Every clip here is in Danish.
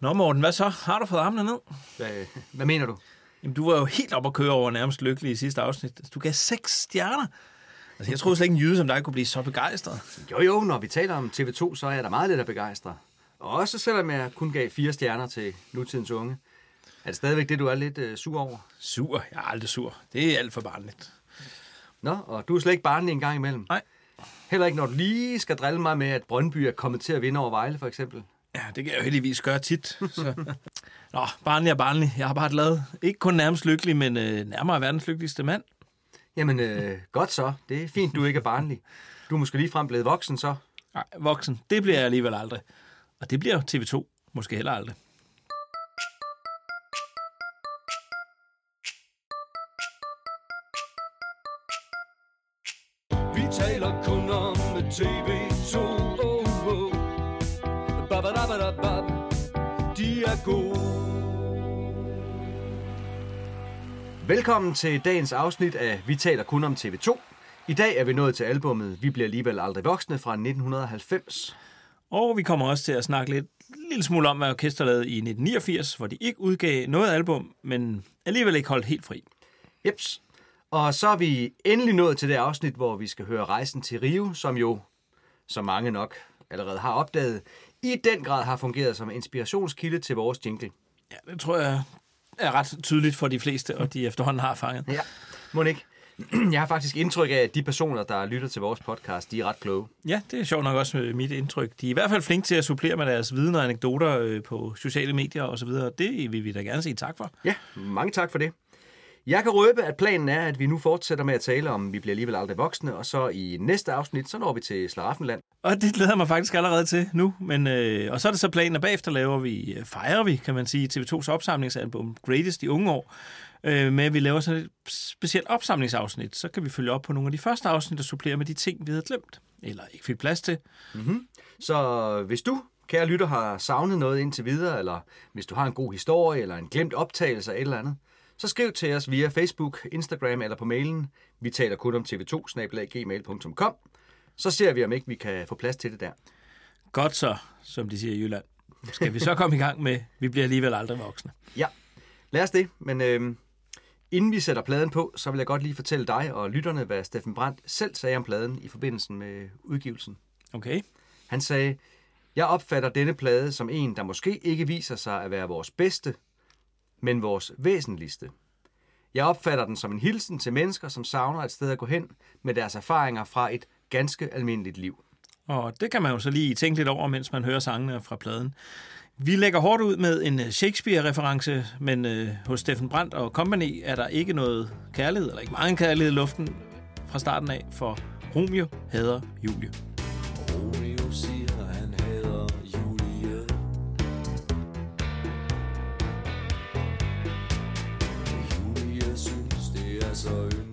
Nå Morten, hvad så? Har du fået armene ned? Hvad, hvad mener du? Jamen, du var jo helt op at køre over nærmest lykkelig i sidste afsnit. Du gav seks stjerner. Altså, jeg troede slet ikke en jyde som dig kunne blive så begejstret. Jo jo, når vi taler om TV2, så er jeg da meget lidt at begejstre. Og også selvom jeg kun gav fire stjerner til nutidens unge. Er det stadigvæk det, du er lidt øh, sur over? Sur? Jeg er aldrig sur. Det er alt for barnligt. Nå, og du er slet ikke barnlig en gang imellem? Nej. Heller ikke, når du lige skal drille mig med, at Brøndby er kommet til at vinde over Vejle, for eksempel? Ja, det kan jeg jo heldigvis gøre tit. Så. Nå, barnlig er barnlig. Jeg har bare lavet ikke kun nærmest lykkelig, men øh, nærmere verdens lykkeligste mand. Jamen, øh, godt så. Det er fint, du ikke er barnlig. Du er måske lige frem blevet voksen, så. Nej, voksen, det bliver jeg alligevel aldrig. Og det bliver TV2 måske heller aldrig. Vi taler kun om TV2 er gode Velkommen til dagens afsnit af Vi taler kun om TV2. I dag er vi nået til albummet Vi bliver alligevel aldrig voksne fra 1990. Og vi kommer også til at snakke lidt lille smule om, hvad orkester lavede i 1989, hvor de ikke udgav noget album, men alligevel ikke holdt helt fri. Jeps. Og så er vi endelig nået til det afsnit, hvor vi skal høre Rejsen til Rio, som jo, som mange nok allerede har opdaget, i den grad har fungeret som inspirationskilde til vores jingle. Ja, det tror jeg er ret tydeligt for de fleste, og de efterhånden har fanget. Ja, må ikke. Jeg har faktisk indtryk af, at de personer, der lytter til vores podcast, de er ret kloge. Ja, det er sjovt nok også med mit indtryk. De er i hvert fald flinke til at supplere med deres viden og anekdoter øh, på sociale medier osv. Det vil vi da gerne sige tak for. Ja, mange tak for det. Jeg kan røbe, at planen er, at vi nu fortsætter med at tale om, vi bliver alligevel aldrig voksne, og så i næste afsnit, så når vi til Slaraffenland. Og det glæder jeg mig faktisk allerede til nu. Men, øh, og så er det så planen, at bagefter laver vi, øh, fejrer vi, kan man sige, TV2's opsamlingsalbum Greatest i unge år. Øh, med at vi laver sådan et specielt opsamlingsafsnit. Så kan vi følge op på nogle af de første afsnit og supplere med de ting, vi havde glemt. Eller ikke fik plads til. Så hvis du, kære lytter, har savnet noget indtil videre, eller hvis du har en god historie, eller en glemt optagelse af et eller andet, så skriv til os via Facebook, Instagram eller på mailen. Vi taler kun om tv2 gmail.com. Så ser vi, om ikke vi kan få plads til det der. Godt så, som de siger i Jylland. Skal vi så komme i gang med, vi bliver alligevel aldrig voksne. Ja, lad os det. Men øh, inden vi sætter pladen på, så vil jeg godt lige fortælle dig og lytterne, hvad Steffen Brandt selv sagde om pladen i forbindelse med udgivelsen. Okay? Han sagde, jeg opfatter denne plade som en, der måske ikke viser sig at være vores bedste, men vores væsentligste. Jeg opfatter den som en hilsen til mennesker, som savner et sted at gå hen med deres erfaringer fra et ganske almindeligt liv. Og det kan man jo så lige tænke lidt over, mens man hører sangene fra pladen. Vi lægger hårdt ud med en Shakespeare-reference, men øh, hos Steffen Brandt og Company er der ikke noget kærlighed, eller ikke mange kærlighed i luften fra starten af, for Romeo hader Julie. Romeo synes,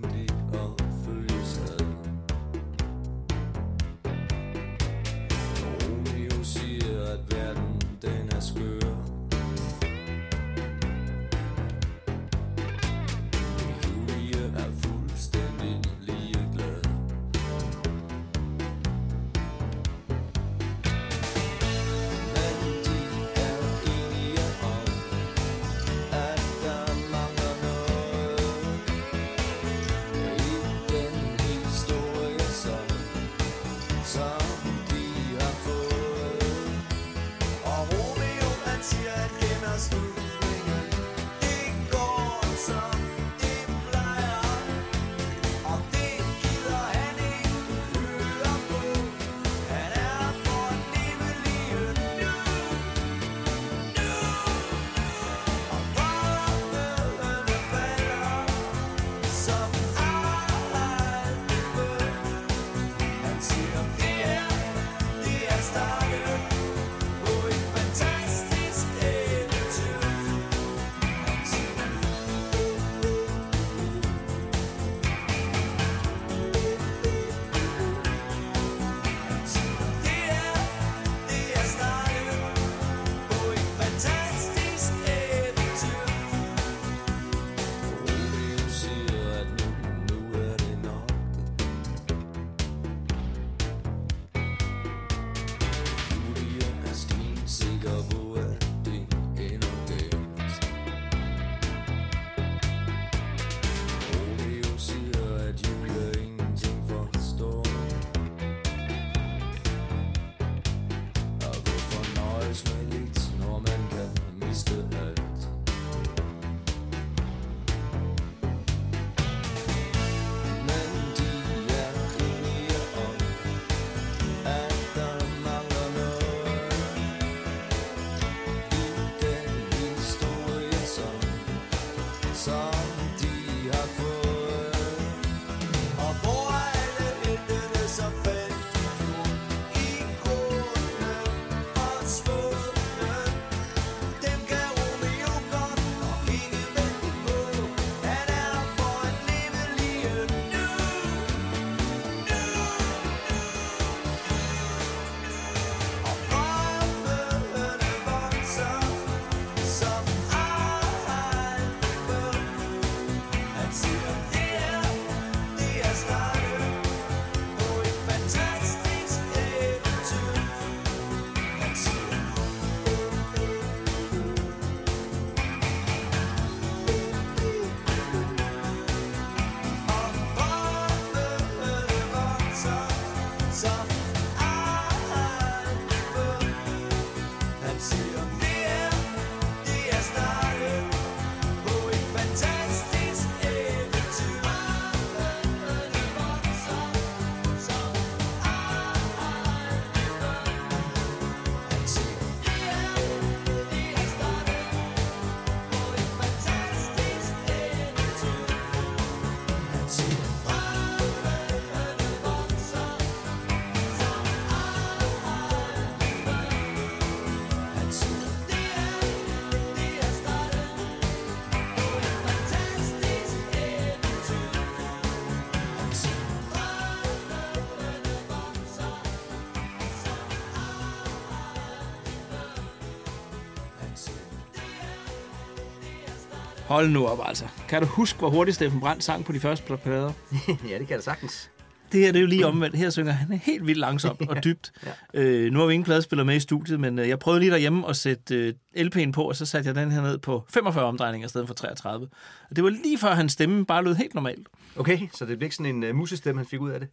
Hold nu op, altså. Kan du huske, hvor hurtigt Steffen Brandt sang på de første plader? ja, det kan jeg sagtens. Det her det er jo lige omvendt. Her synger han helt vildt langsomt og dybt. Ja. øh, nu har vi ingen pladespiller med i studiet, men øh, jeg prøvede lige derhjemme at sætte øh, LP'en på, og så satte jeg den her ned på 45 omdrejninger i stedet for 33. Og det var lige før hans stemme bare lød helt normalt. Okay, så det blev ikke sådan en uh, musestemme, han fik ud af det?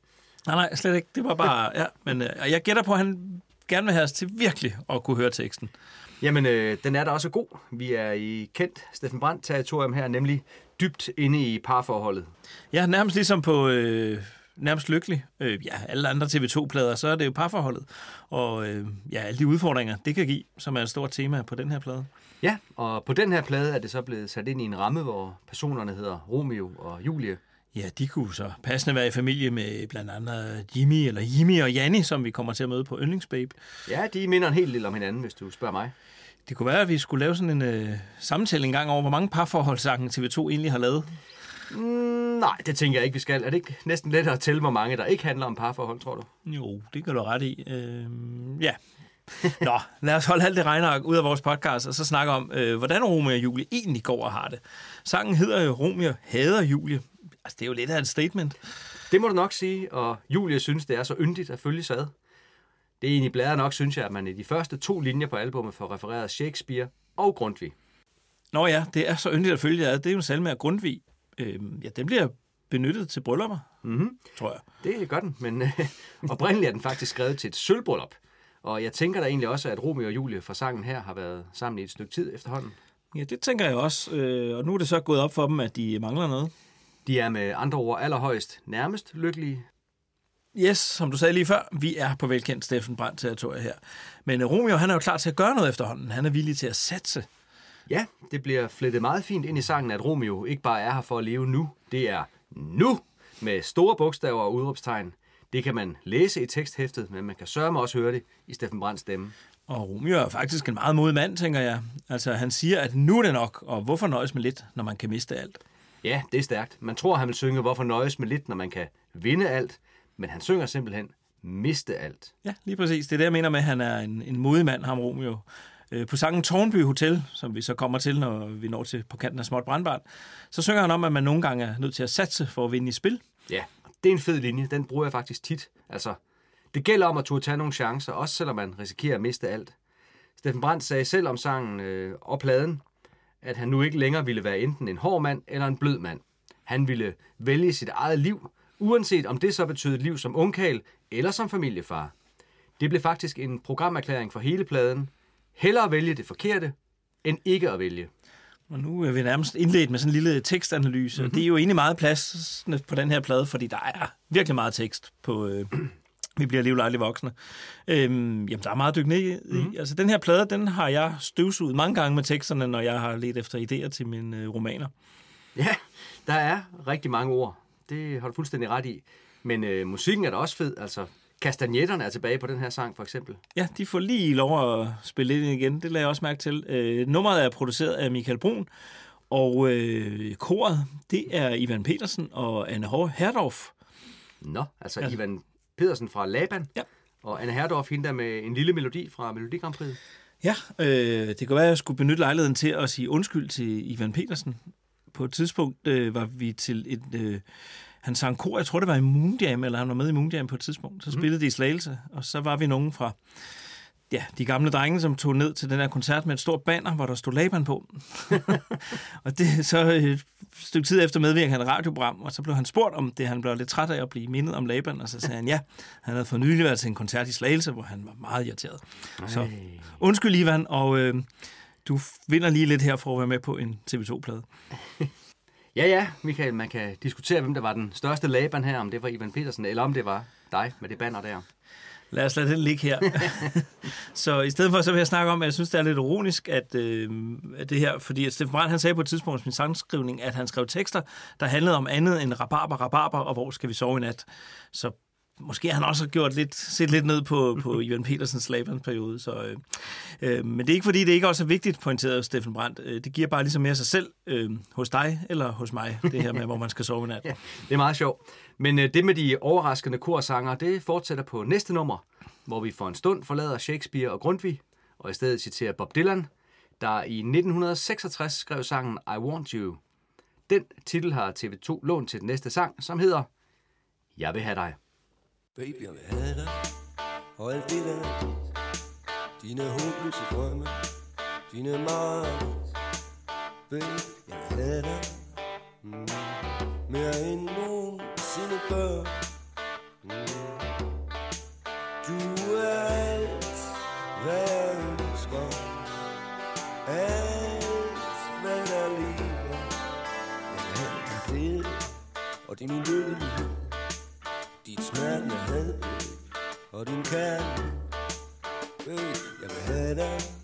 Nej, nej, slet ikke. Det var bare... Ja, men øh, jeg gætter på, at han gerne vil have os til virkelig at kunne høre teksten. Jamen, øh, den er da også god. Vi er i kendt Steffen Brandt-territorium her, nemlig dybt inde i parforholdet. Ja, nærmest ligesom på... Øh, nærmest lykkelig. Øh, ja, alle andre TV2-plader, så er det jo parforholdet. Og øh, ja, alle de udfordringer, det kan give, som er et stort tema på den her plade. Ja, og på den her plade er det så blevet sat ind i en ramme, hvor personerne hedder Romeo og Julie. Ja, de kunne så passende være i familie med blandt andet Jimmy, eller Jimmy og Janni, som vi kommer til at møde på Yndlingsbabe. Ja, de minder en helt del om hinanden, hvis du spørger mig. Det kunne være, at vi skulle lave sådan en øh, samtale en gang over, hvor mange parforholdssange TV2 egentlig har lavet. Mm, nej, det tænker jeg ikke, vi skal. Er det ikke næsten lettere at tælle, hvor mange der ikke handler om parforhold, tror du? Jo, det kan du ret i. Øh, ja. Nå, lad os holde alt det regneark ud af vores podcast, og så snakke om, øh, hvordan Romeo og Julie egentlig går og har det. Sangen hedder jo Romeo hader Julie. Altså, det er jo lidt af et statement. Det må du nok sige, og Julie synes, det er så yndigt at følge sig ad. Det er egentlig blæret nok, synes jeg, at man i de første to linjer på albumet får refereret Shakespeare og Grundtvig. Nå ja, det er så yndigt at følge ad. Det er jo en salme af Grundtvig. Øh, ja, den bliver benyttet til bryllupper, Mm-hmm. tror jeg. Det gør den, men øh, oprindeligt er den faktisk skrevet til et sølvbryllup. Og jeg tænker da egentlig også, at Romeo og Julie fra sangen her har været sammen i et stykke tid efterhånden. Ja, det tænker jeg også. Øh, og nu er det så gået op for dem, at de mangler noget. De er med andre ord allerhøjst nærmest lykkelige. Yes, som du sagde lige før, vi er på velkendt Steffen Brandt territorie her. Men øh, Romeo, han er jo klar til at gøre noget efterhånden. Han er villig til at satse. Ja, det bliver flettet meget fint ind i sangen, at Romeo ikke bare er her for at leve nu. Det er nu med store bogstaver og udråbstegn. Det kan man læse i teksthæftet, men man kan sørge også høre det i Steffen Brandts stemme. Og Romeo er faktisk en meget modig mand, tænker jeg. Altså, han siger, at nu er det nok, og hvorfor nøjes med lidt, når man kan miste alt? Ja, det er stærkt. Man tror, han vil synge, hvorfor nøjes med lidt, når man kan vinde alt. Men han synger simpelthen, miste alt. Ja, lige præcis. Det er det, jeg mener med, at han er en, en modig mand, ham Romeo. Øh, På sangen Tornby Hotel, som vi så kommer til, når vi når til på kanten af Småt Brandbarn, så synger han om, at man nogle gange er nødt til at satse for at vinde i spil. Ja, det er en fed linje. Den bruger jeg faktisk tit. Altså, det gælder om at turde tage nogle chancer, også selvom man risikerer at miste alt. Steffen Brandt sagde selv om sangen øh, og pladen, at han nu ikke længere ville være enten en hård mand eller en blød mand. Han ville vælge sit eget liv, uanset om det så betød et liv som ungkal eller som familiefar. Det blev faktisk en programerklæring for hele pladen. Hellere vælge det forkerte, end ikke at vælge. Og nu er vi nærmest indledt med sådan en lille tekstanalyse, mm-hmm. det er jo egentlig meget plads på den her plade, fordi der er virkelig meget tekst på... Øh, vi bliver alligevel aldrig voksne. Øhm, jamen, der er meget at dykke ned i. Mm-hmm. Altså, den her plade, den har jeg støvsuget mange gange med teksterne, når jeg har let efter idéer til mine øh, romaner. Ja, der er rigtig mange ord. Det har du fuldstændig ret i. Men øh, musikken er da også fed. Altså, Kastagnetterne er tilbage på den her sang, for eksempel. Ja, de får lige lov at spille ind igen. Det lagde jeg også mærke til. Øh, nummeret er produceret af Michael Brun, og øh, koret, det er Ivan Petersen og Anne Herdorf. Nå, altså Ja. Ivan Pedersen fra Laban. Ja. Og Anne Herdorf, hende der med en lille melodi fra Melodi Grand Prix. Ja, øh, det kan være, at jeg skulle benytte lejligheden til at sige undskyld til Ivan Petersen. På et tidspunkt øh, var vi til et... Øh, han sang kor, jeg tror det var i Moonjam, eller han var med i Moonjam på et tidspunkt. Så spillede de i Slagelse, og så var vi nogen fra ja, de gamle drenge, som tog ned til den her koncert med et stort banner, hvor der stod Laban på. og det så øh, et stykke tid efter medvirkede han et radioprogram, og så blev han spurgt om det. Han blev lidt træt af at blive mindet om Laban, og så sagde han ja. Han havde for nylig været til en koncert i Slagelse, hvor han var meget irriteret. Så Ej. undskyld, Ivan, og øh, du vinder lige lidt her for at være med på en TV2-plade. Ja, ja, Michael, man kan diskutere, hvem der var den største Laban her, om det var Ivan Petersen, eller om det var dig med det banner der. Lad os lade den ligge her. så i stedet for, så vil jeg snakke om, at jeg synes, det er lidt ironisk, at, øh, at det her, fordi at Steffen Brandt, han sagde på et tidspunkt i sin sangskrivning, at han skrev tekster, der handlede om andet end rabarber, rabarber, og hvor skal vi sove i nat. Så måske har han også gjort lidt, set lidt ned på, på Ivan Petersens Laban-periode. Så, øh, øh, men det er ikke, fordi det ikke også er vigtigt, pointeret Steffen Brandt. Øh, det giver bare ligesom mere sig selv øh, hos dig eller hos mig, det her med, hvor man skal sove i nat. Ja, det er meget sjovt. Men øh, det med de overraskende korsanger, det fortsætter på næste nummer, hvor vi for en stund forlader Shakespeare og Grundtvig, og i stedet citerer Bob Dylan. der i 1966 skrev sangen I Want You. Den titel har TV2 lånt til den næste sang, som hedder Jeg vil have dig. Baby, jeg vil have dig, og alt det der er dit. Dine håbløse drømme, dine mareridt. Baby, jeg vil have dig, mm. mere end nogensinde før. Mm. Du er alt, hvad jeg ønsker. Alt, hvad der lever. Jeg vil have dig glæde og din ulykkelighed. Dit jeg havde, og din kærlighed. Jeg vil have dig.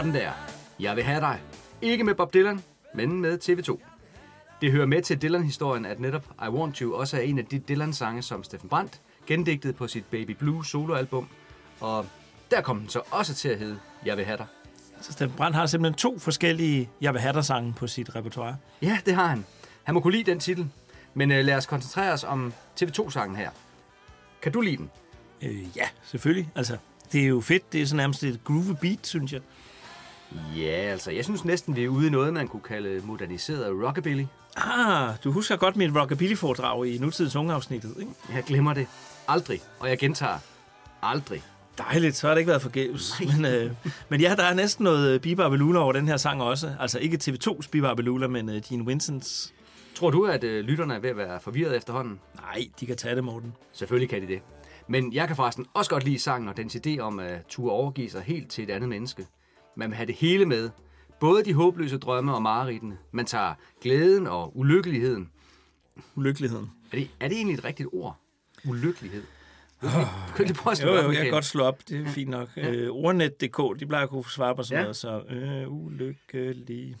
Sådan der. Jeg vil have dig. Ikke med Bob Dylan, men med TV2. Det hører med til Dylan-historien, at netop I Want You også er en af de Dylan-sange, som Steffen Brandt gendigtede på sit Baby Blue soloalbum. Og der kom den så også til at hedde Jeg vil have dig. Så Steffen Brandt har simpelthen to forskellige Jeg vil have dig sange på sit repertoire. Ja, det har han. Han må kunne lide den titel. Men øh, lad os koncentrere os om TV2-sangen her. Kan du lide den? Øh, ja, selvfølgelig. Altså, det er jo fedt. Det er sådan nærmest et groovy beat, synes jeg. Ja, altså, jeg synes næsten, vi er ude i noget, man kunne kalde moderniseret rockabilly. Ah, du husker godt mit rockabilly-foredrag i nutidens ungeafsnittet, ikke? Jeg glemmer det aldrig, og jeg gentager aldrig. Dejligt, så har det ikke været forgæves. Men, øh, men ja, der er næsten noget Biba Belula over den her sang også. Altså ikke TV2's Biba Belula, men øh, Gene Vincents. Tror du, at øh, lytterne er ved at være forvirret efterhånden? Nej, de kan tage det, Morten. Selvfølgelig kan de det. Men jeg kan forresten også godt lide sangen og dens idé om at turde overgive sig helt til et andet menneske. Man vil have det hele med. Både de håbløse drømme og mareridtene. Man tager glæden og ulykkeligheden. Ulykkeligheden. Er det, er det egentlig et rigtigt ord? Ulykkelighed. Du kan du lige prøve at slå Jo, op, jo, jeg kan godt slå op. Det er fint nok. Ja. Øh, ordnet.dk, de plejer at kunne svare på sådan Ja. noget. Så øh, ulykkelig.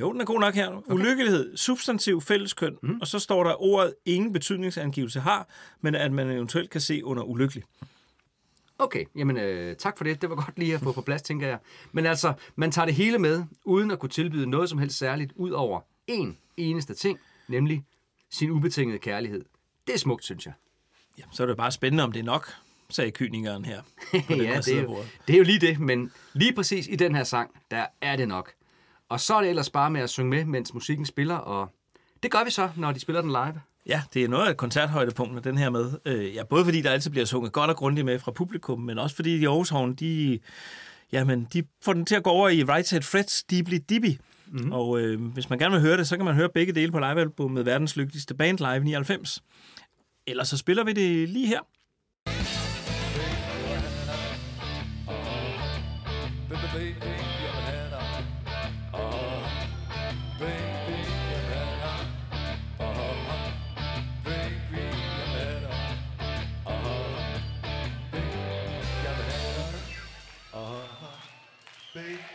Jo, den er god nok her. Okay. Ulykkelighed, substantiv fælleskøn, mm. og så står der ordet ingen betydningsangivelse har, men at man eventuelt kan se under ulykkelig. Okay, jamen øh, tak for det. Det var godt lige at få på plads, tænker jeg. Men altså, man tager det hele med, uden at kunne tilbyde noget som helst særligt, ud over én eneste ting, nemlig sin ubetingede kærlighed. Det er smukt, synes jeg. Ja, så er det bare spændende, om det er nok, sagde kynikeren her. På den ja, her det er, jo, det er jo lige det, men lige præcis i den her sang, der er det nok. Og så er det ellers bare med at synge med, mens musikken spiller, og det gør vi så, når de spiller den live. Ja, det er noget af et koncerthøjdepunkt, den her med. Øh, ja, både fordi der altid bliver sunget godt og grundigt med fra publikum, men også fordi de Aarhus Havn, de, jamen, de får den til at gå over i Right Said Freds Deeply Dippy. Mm-hmm. Og øh, hvis man gerne vil høre det, så kan man høre begge dele på livealbummet Verdens Lykkeligste Band Live 99. Ellers så spiller vi det lige her. Baby.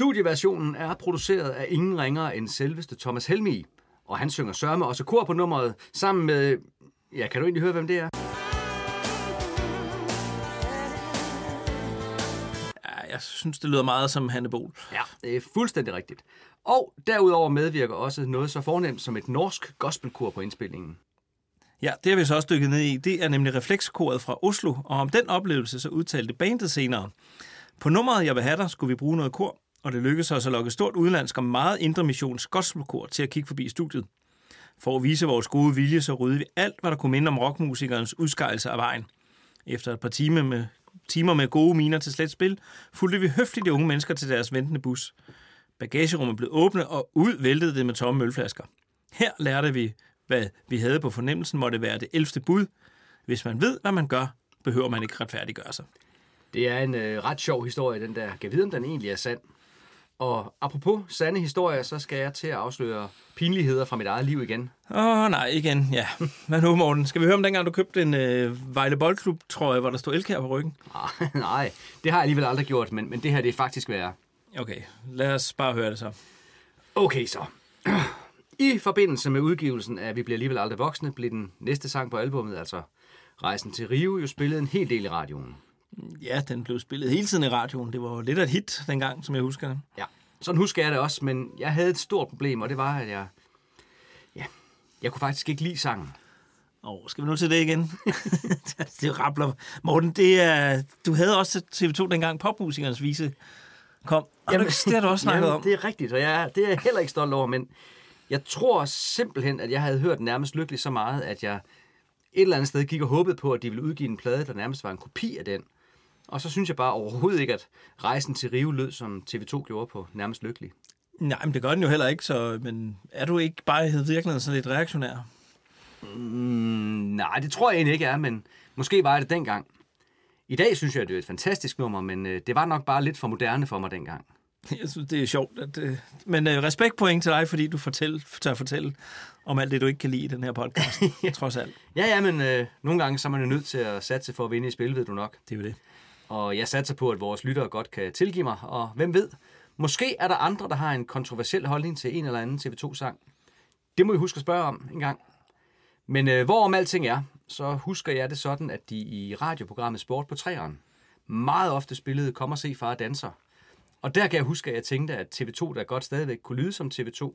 Studieversionen er produceret af ingen ringere end selveste Thomas Helmi, og han synger sørme også kor på nummeret sammen med... Ja, kan du egentlig høre, hvem det er? Ja, jeg synes, det lyder meget som Hanne Bol. Ja, det er fuldstændig rigtigt. Og derudover medvirker også noget så fornemt som et norsk gospelkor på indspillingen. Ja, det har vi så også dykket ned i. Det er nemlig Reflekskoret fra Oslo, og om den oplevelse så udtalte bandet senere. På nummeret Jeg vil have dig, skulle vi bruge noget kor, og det lykkedes os at lokke stort udlandsk og meget indre missions gospelkor til at kigge forbi studiet. For at vise vores gode vilje, så ryddede vi alt, hvad der kunne minde om rockmusikernes udskejelse af vejen. Efter et par timer med, timer med gode miner til slet spil, fulgte vi høfligt de unge mennesker til deres ventende bus. Bagagerummet blev åbnet, og ud væltede det med tomme ølflasker. Her lærte vi, hvad vi havde på fornemmelsen måtte være det 11. bud. Hvis man ved, hvad man gør, behøver man ikke retfærdiggøre sig. Det er en øh, ret sjov historie, den der. Kan jeg vide, om den egentlig er sand? Og apropos sande historier, så skal jeg til at afsløre pinligheder fra mit eget liv igen. Åh, oh, nej, igen, ja. Hvad nu, Morten? Skal vi høre om dengang, du købte en øh, Vejle Boldklub, tror jeg, hvor der stod Elkær på ryggen? Ah, Nej, det har jeg alligevel aldrig gjort, men, men det her det er faktisk værre. Okay, lad os bare høre det så. Okay så. I forbindelse med udgivelsen af Vi bliver alligevel aldrig voksne, blev den næste sang på albummet, altså Rejsen til Rio, jo spillet en hel del i radioen. Ja, den blev spillet hele tiden i radioen. Det var jo lidt af et hit dengang, som jeg husker det. Ja, sådan husker jeg det også, men jeg havde et stort problem, og det var, at jeg... Ja, jeg kunne faktisk ikke lide sangen. Åh, oh, skal vi nu til det igen? det rappler. Morten, det er, du havde også TV2 dengang popmusikernes vise kom. Jamen, det har du også snakket Jamen, om. det er rigtigt, og jeg, det er jeg heller ikke stolt over, men jeg tror simpelthen, at jeg havde hørt nærmest lykkelig så meget, at jeg et eller andet sted gik og håbede på, at de ville udgive en plade, der nærmest var en kopi af den. Og så synes jeg bare overhovedet ikke, at rejsen til Rio lød, som TV2 gjorde på nærmest lykkelig. Nej, men det gør den jo heller ikke, så, men er du ikke bare i virkeligheden sådan lidt reaktionær? Mm, nej, det tror jeg egentlig ikke er, men måske var jeg det dengang. I dag synes jeg, det er et fantastisk nummer, men øh, det var nok bare lidt for moderne for mig dengang. Jeg synes, det er sjovt. At, øh, men øh, respekt til dig, fordi du fortæl, tør fortælle om alt det, du ikke kan lide i den her podcast, trods alt. Ja, ja, men øh, nogle gange så er man jo nødt til at satse for at vinde i spil, ved du nok. Det er jo det. Og jeg satser på, at vores lyttere godt kan tilgive mig, og hvem ved, måske er der andre, der har en kontroversiel holdning til en eller anden TV2-sang. Det må I huske at spørge om en gang. Men øh, hvorom alting er, så husker jeg det sådan, at de i radioprogrammet Sport på træeren meget ofte spillede Kom og se far danser. Og der kan jeg huske, at jeg tænkte, at TV2 der godt stadigvæk kunne lyde som TV2,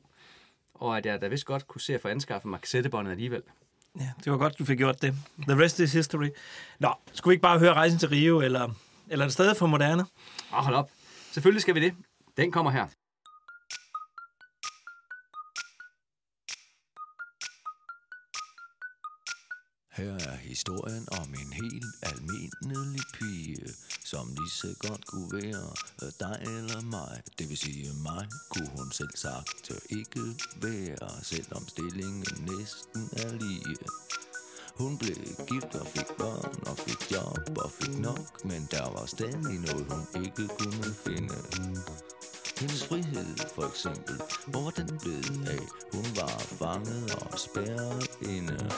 og at jeg da vist godt kunne se at få anskaffet mig kassettebåndet alligevel. Ja, det var godt, du fik gjort det. The rest is history. Nå, skulle vi ikke bare høre Rejsen til Rio, eller, eller er det stadig for moderne? Og hold op. Selvfølgelig skal vi det. Den kommer her. Her er historien om en helt almindelig pige, som lige så godt kunne være dig eller mig. Det vil sige mig, kunne hun selv sagt ikke være, selvom stillingen næsten er lige. Hun blev gift og fik børn og fik job og fik nok, men der var stadig noget, hun ikke kunne finde. Hendes frihed for eksempel, hvor var den blevet af? Hun var fanget og spærret inde.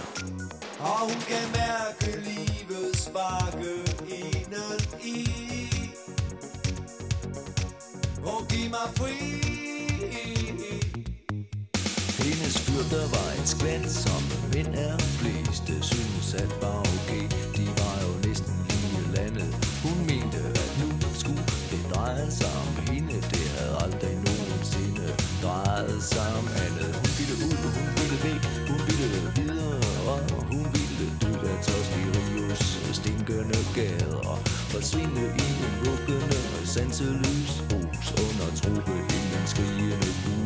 Og hun kan mærke livet sparke inden i Og giv mig fri Hendes fyr, der var en skvat, som mænd er fleste synes at var okay. De var jo næsten lige landet. Hun mente, at nu skulle det dreje sig om hende. Det havde aldrig nogensinde drejet sig om andet. Hun ville ud, hun ville væk, hun ville videre, og hun ville dø af tørst i Rios stinkende gader. Forsvinde i en lukkende sanseløs hus under truppe himlen skrigende bus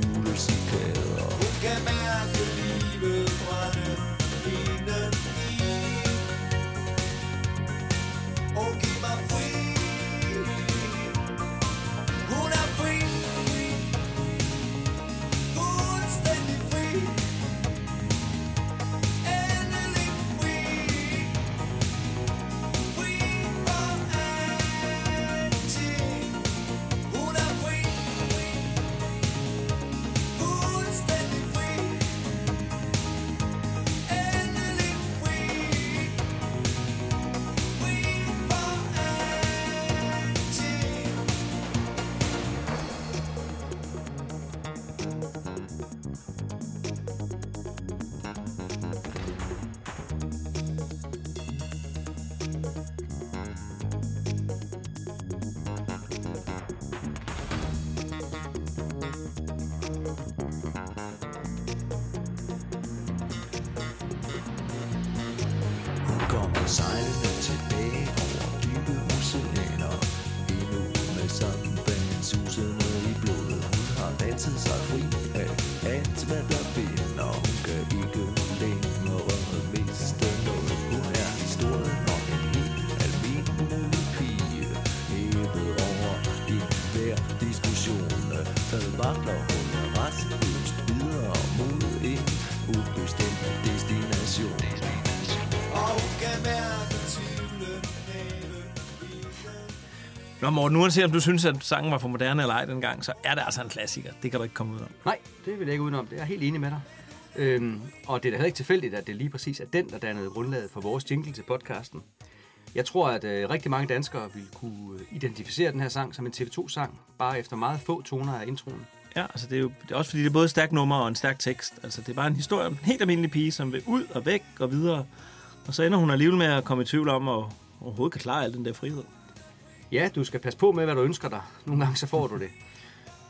Nå Morten, uanset om du synes, at sangen var for moderne eller ej dengang, så er det altså en klassiker. Det kan du ikke komme ud om. Nej, det vil jeg ikke udenom. Det er jeg helt enig med dig. Øhm, og det er da heller ikke tilfældigt, at det lige præcis er den, der dannede grundlaget for vores jingle til podcasten. Jeg tror, at øh, rigtig mange danskere vil kunne øh, identificere den her sang som en TV2-sang, bare efter meget få toner af introen. Ja, altså det er jo det er også fordi, det er både et stærkt nummer og en stærk tekst. Altså det er bare en historie om en helt almindelig pige, som vil ud og væk og videre. Og så ender hun alligevel med at komme i tvivl om, at overhovedet kan klare al den der frihed. Ja, du skal passe på med, hvad du ønsker dig. Nogle gange så får du det.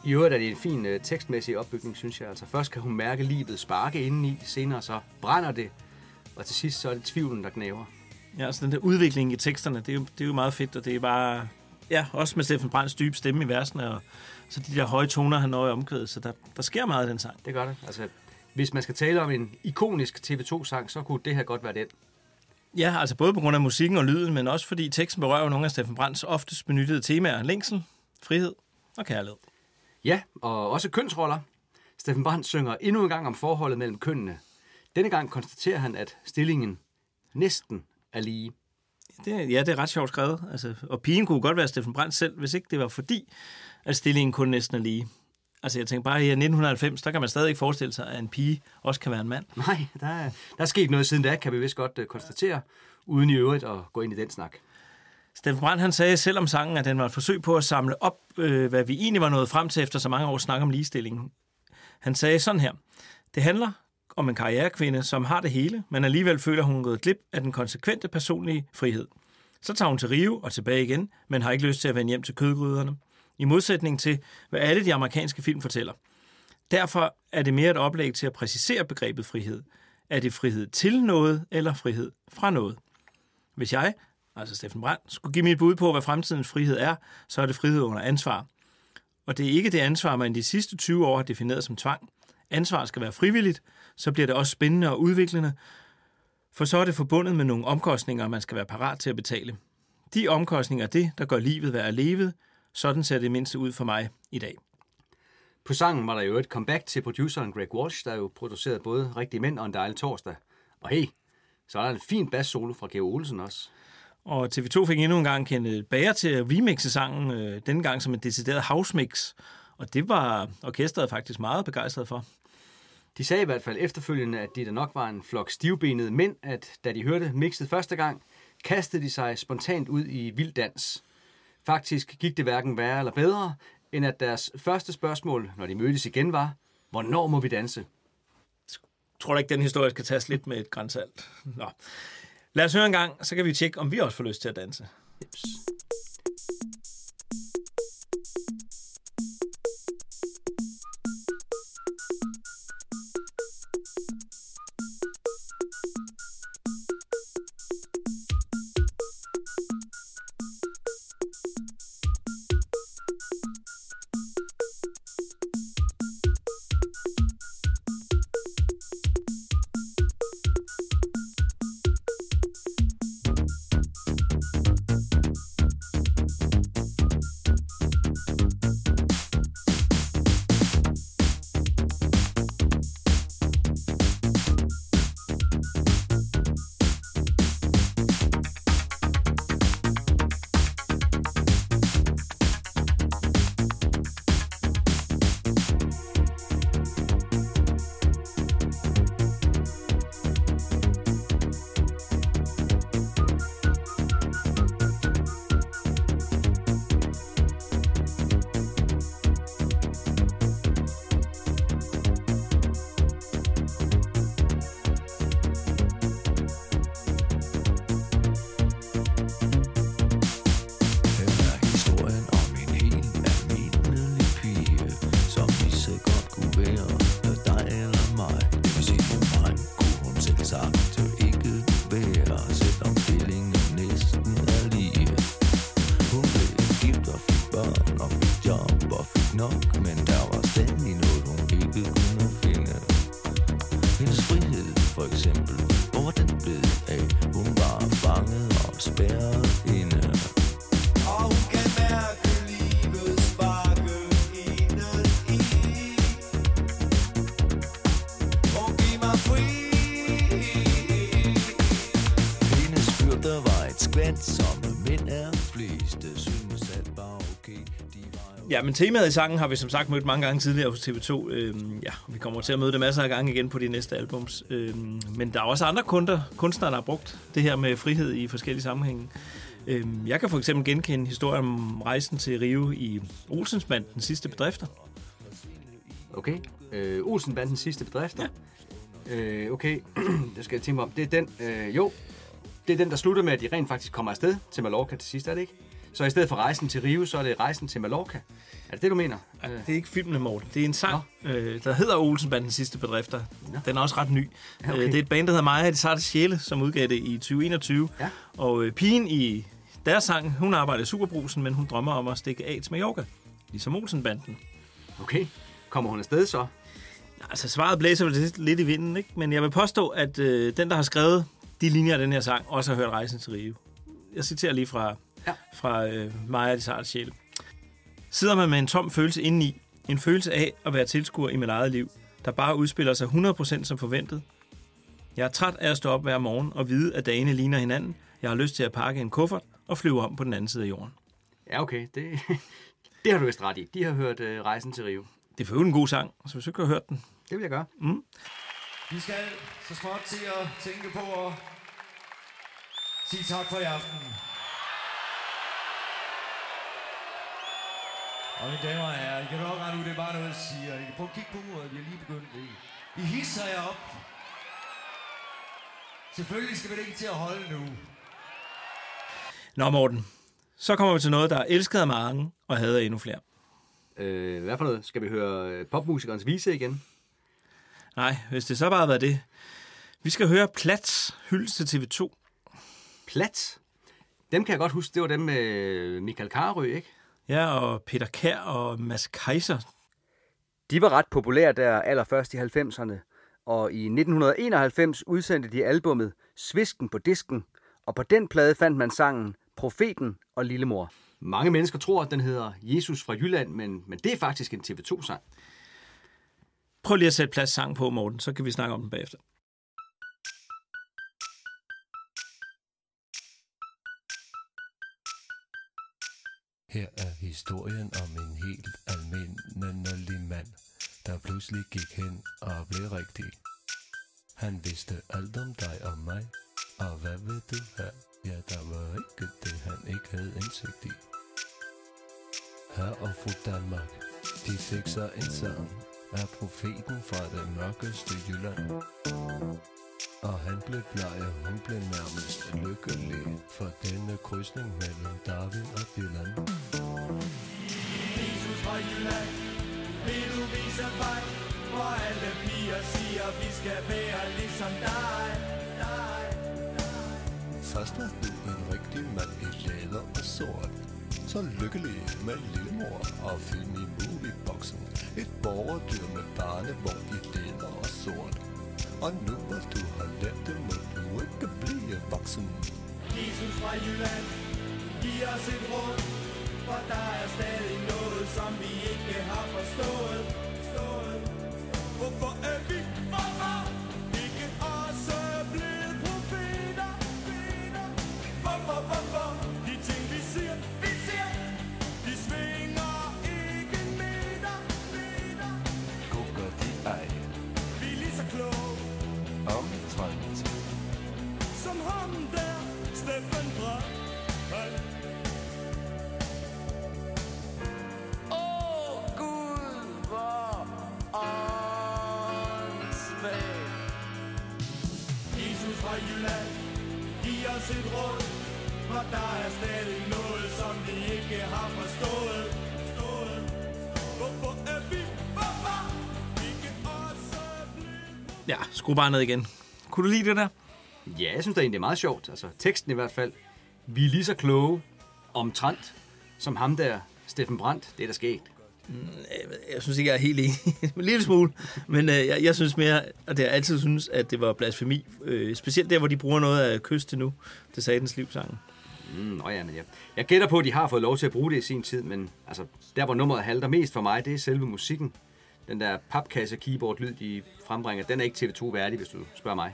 I øvrigt er det en fin øh, tekstmæssig opbygning, synes jeg. Altså først kan hun mærke livet sparke indeni, senere så brænder det, og til sidst så er det tvivlen, der knæver. Ja, altså den der udvikling i teksterne, det er jo, det er jo meget fedt, og det er bare... Ja, også med Steffen Brands dybe stemme i versene, og så de der høje toner, han når i omkvædet, så der, der sker meget i den sang. Det gør det. Altså, hvis man skal tale om en ikonisk TV2-sang, så kunne det her godt være den. Ja, altså både på grund af musikken og lyden, men også fordi teksten berører nogle af Steffen Brands oftest benyttede temaer. Længsel, frihed og kærlighed. Ja, og også kønsroller. Steffen Brandt synger endnu en gang om forholdet mellem kønnene. Denne gang konstaterer han, at stillingen næsten er lige. Det, ja, det er ret sjovt skrevet. Altså, og pigen kunne godt være Steffen Brandt selv, hvis ikke det var fordi, at stillingen kun næsten er lige. Altså, jeg tænker bare, i 1990, der kan man stadig ikke forestille sig, at en pige også kan være en mand. Nej, der er, der er sket noget siden da, kan vi vist godt uh, konstatere, uden i øvrigt at gå ind i den snak. Steffen Brandt, han sagde selv om sangen, at den var et forsøg på at samle op, øh, hvad vi egentlig var nået frem til efter så mange år snak om ligestilling. Han sagde sådan her. Det handler om en karrierekvinde, som har det hele, men alligevel føler hun gået glip af den konsekvente personlige frihed. Så tager hun til Rio og tilbage igen, men har ikke lyst til at vende hjem til kødgryderne. I modsætning til, hvad alle de amerikanske film fortæller. Derfor er det mere et oplæg til at præcisere begrebet frihed. Er det frihed til noget, eller frihed fra noget? Hvis jeg, altså Steffen Brandt, skulle give mit bud på, hvad fremtidens frihed er, så er det frihed under ansvar. Og det er ikke det ansvar, man de sidste 20 år har defineret som tvang. Ansvar skal være frivilligt, så bliver det også spændende og udviklende, for så er det forbundet med nogle omkostninger, man skal være parat til at betale. De omkostninger er det, der gør livet værd at leve. Sådan ser det mindste ud for mig i dag. På sangen var der jo et comeback til produceren Greg Walsh, der jo producerede både Rigtige Mænd og En Dejlig Torsdag. Og hey, så er der en fin bass-solo fra Geo Olsen også. Og TV2 fik endnu en gang Kenneth Bager til at remixe sangen, øh, denne gang som en decideret house mix. Og det var orkestret faktisk meget begejstret for. De sagde i hvert fald efterfølgende, at det der nok var en flok stivbenede mænd, at da de hørte mixet første gang, kastede de sig spontant ud i vild dans. Faktisk gik det hverken værre eller bedre, end at deres første spørgsmål, når de mødtes igen, var, hvornår må vi danse? tror da ikke, den historie skal tages lidt med et grænsalt. Nå. Lad os høre en gang, så kan vi tjekke, om vi også får lyst til at danse. Jeps. Skvat, som mænd er fleste, synes alt var okay. De var jo Ja, men temaet i sangen har vi som sagt mødt mange gange tidligere hos TV2. Øhm, ja, og vi kommer til at møde det masser af gange igen på de næste albums. Øhm, men der er også andre kunder, kunstnere, der har brugt det her med frihed i forskellige sammenhænge. Øhm, jeg kan for eksempel genkende historien om rejsen til Rio i Olsens band, den sidste bedrifter. Okay. Øh, Olsenbandens sidste bedrifter. Ja. Øh, okay, det skal jeg tænke mig om. Det er den, øh, jo, det er den, der slutter med, at de rent faktisk kommer afsted til Mallorca til sidst, er det ikke? Så i stedet for rejsen til Rio, så er det rejsen til Mallorca. Er det det, du mener? Ja, det er ikke filmene, Morten. Det er en sang, øh, der hedder Olsenbandens sidste bedrifter. Den er også ret ny. Ja, okay. Øh, det er et band, der hedder Maja de Sarte Sjæle, som udgav det i 2021. Ja. Og øh, pigen i deres sang, hun arbejder i Superbrusen, men hun drømmer om at stikke af til Mallorca. Ligesom Olsenbanden. Okay. Kommer hun afsted så? Altså, svaret blæser lidt, lidt i vinden, ikke? Men jeg vil påstå, at øh, den, der har skrevet de linjer af den her sang, også har hørt Rejsen til Rio. Jeg citerer lige fra, Ja. fra øh, Maja de Sarte Sjæle. Sidder man med en tom følelse indeni, en følelse af at være tilskuer i mit eget liv, der bare udspiller sig 100% som forventet. Jeg er træt af at stå op hver morgen og vide, at dagene ligner hinanden. Jeg har lyst til at pakke en kuffert og flyve om på den anden side af jorden. Ja, okay. Det, det har du vist ret i. De har hørt øh, Rejsen til Rio. Det er for en god sang, så hvis du ikke har hørt den, Det vil jeg gøre. Vi skal så småt til at tænke på at sige tak for i aften. Og mine damer og herrer, I kan nok rette ud, det er bare noget, jeg siger. I kan prøve at kigge på uret, vi har lige begyndt det. I hisser jer op. Selvfølgelig skal vi det ikke til at holde nu. Nå, Morten. Så kommer vi til noget, der er elsket af mange og hader endnu flere. Øh, hvad for noget? Skal vi høre øh, popmusikernes vise igen? Nej, hvis det så bare har været det. Vi skal høre Plats hyldest til TV2. Plat. Dem kan jeg godt huske. Det var dem med Michael Karø, ikke? Ja, og Peter Kær og Mads Kaiser. De var ret populære der allerførst i 90'erne, og i 1991 udsendte de albummet Svisken på disken, og på den plade fandt man sangen Profeten og Lillemor. Mange mennesker tror, at den hedder Jesus fra Jylland, men, men det er faktisk en TV2-sang. Prøv lige at sætte plads sang på, Morten, så kan vi snakke om den bagefter. Her er historien om en helt almindelig mand, der pludselig gik hen og blev rigtig. Han vidste alt om dig og mig, og hvad ved du her? Ja, der var ikke det, han ikke havde indsigt i. Her og fru Danmark, de fik sig en sang af profeten fra det mørkeste Jylland. Og han blev bleg, og hun blev nærmest lykkelig for denne krydsning mellem Darwin og Dylan. Jesus fra Jylland, vil du vise vej, hvor alle piger siger, vi skal være ligesom dig. dig. Først var du en rigtig mand i læder og sort. Så lykkelig med lillemor og film i movieboksen. Et borgerdyr med barnevogn i læder og sort. Og nu hvor du har lært det, må du ikke blive voksen. Jesus fra Jylland, giv os et råd, for der er stadig noget, som vi ikke har forstået. forstået. Hvorfor er vi, et råd, for der er stadig noget, som vi ikke har forstået. forstået. Hvorfor er vi, hvorfor ikke også blevet Ja, skru bare ned igen. Kunne du lide det der? Ja, jeg synes det er egentlig meget sjovt. Altså, teksten i hvert fald. Vi er lige så kloge omtrent som ham der, Steffen Brandt. Det er der sket. Jeg synes ikke, jeg er helt enig. en lille smule. Men øh, jeg, jeg synes mere, og det har jeg altid synes, at det var blasfemi. Øh, specielt der, hvor de bruger noget af kyst til nu. Det sagde den livsangen. Mm, nå ja, men ja. Jeg gætter på, at de har fået lov til at bruge det i sin tid, men altså, der hvor nummeret halter mest for mig, det er selve musikken. Den der papkasse keyboard lyd, de frembringer, den er ikke TV2 værdig, hvis du spørger mig.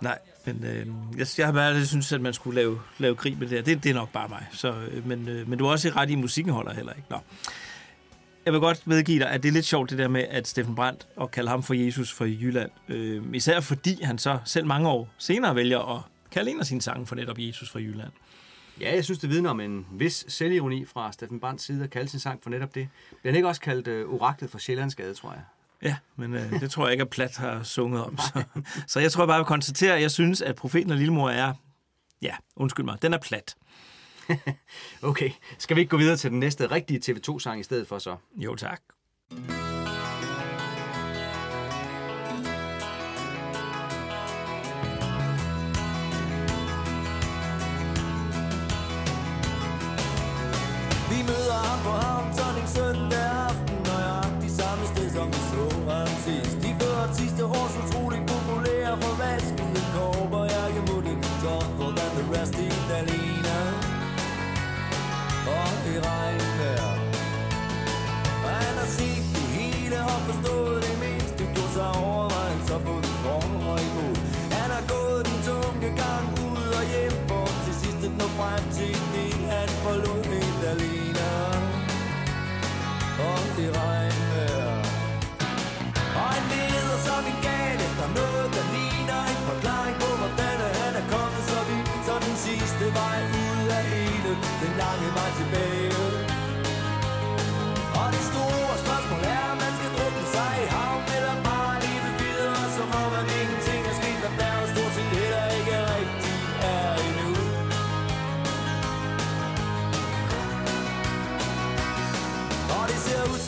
Nej, men øh, jeg, jeg har bare synes, at man skulle lave, lave grin med det her. Det, det er nok bare mig. Så, øh, men, øh, men du har også ret i, at musikken holder heller ikke. Nå. Jeg vil godt medgive dig, at det er lidt sjovt det der med, at Steffen Brandt og kalde ham for Jesus fra Jylland. Øh, især fordi han så selv mange år senere vælger at kalde en af sine sange for netop Jesus fra Jylland. Ja, jeg synes, det vidner om en vis selvironi fra Steffen Brandts side at kalde sin sang for netop det. Den er ikke også kaldt uh, Oraklet for Sjællandsgade, tror jeg. Ja, men øh, det tror jeg ikke, at Plat har sunget om. Så, så jeg tror bare, jeg vil konstatere, at jeg synes, at Profeten og Lillemor er... Ja, undskyld mig, den er plat. Okay, skal vi ikke gå videre til den næste rigtige TV2-sang i stedet for så? Jo, tak.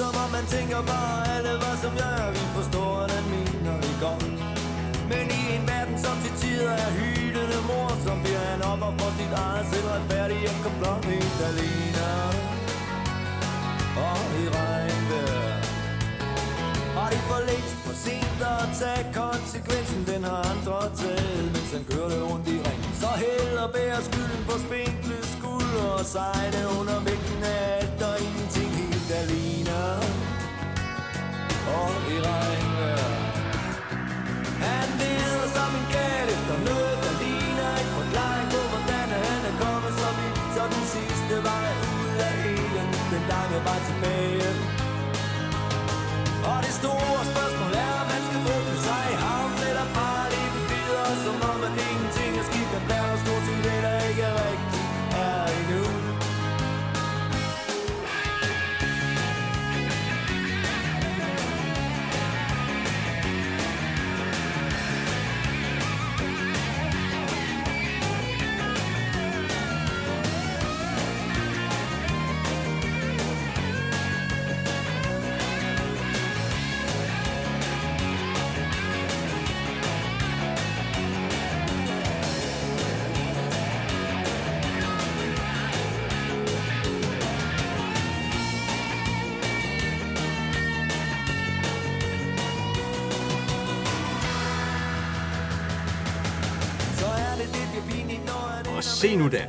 Som om man tænker bare alle hvad som jeg Vi forstår, at mener vi godt. Men i en verden som til tider er hyldende mor Som bliver han op og får sit eget selvretfærdige Og komplot helt alene og i regnvejr Har de for længst for sent at tage konsekvensen. Den har andre taget, mens han kører det rundt i ring. Så hælder og bærer skylden på spinkle skuldre Og sejne under vægten af alt og ingenting helt alene og i regnvejr Han leder som en gal efter noget, der ligner En forklaring på, hvordan han er kommet så vidt Så den sidste vej ud af elen, den lange vej tilbage. Og det store spørgsmål er, om man skal drukne se nu der.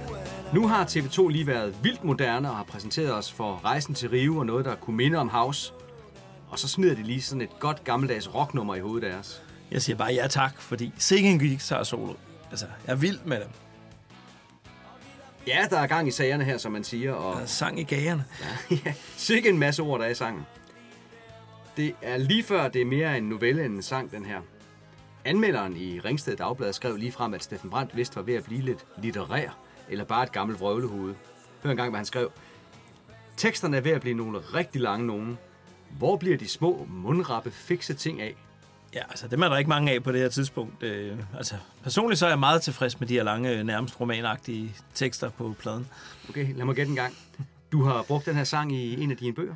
Nu har TV2 lige været vildt moderne og har præsenteret os for rejsen til Rio og noget, der kunne minde om House. Og så smider de lige sådan et godt gammeldags rocknummer i hovedet af os. Jeg siger bare ja tak, fordi sikke en guitar solo. Altså, jeg er vild med dem. Ja, der er gang i sagerne her, som man siger, og Der er sang i gagerne. ja, sikke en masse ord, der er i sangen. Det er lige før, det er mere en novelle end en sang, den her. Anmelderen i Ringsted Dagblad skrev lige frem, at Steffen Brandt vist var ved at blive lidt litterær, eller bare et gammelt vrøvlehoved. Hør engang, hvad han skrev. Teksterne er ved at blive nogle rigtig lange nogen. Hvor bliver de små, mundrappe, fikse ting af? Ja, altså dem er der ikke mange af på det her tidspunkt. Øh, altså, personligt så er jeg meget tilfreds med de her lange, nærmest romanagtige tekster på pladen. Okay, lad mig gætte en gang. Du har brugt den her sang i en af dine bøger.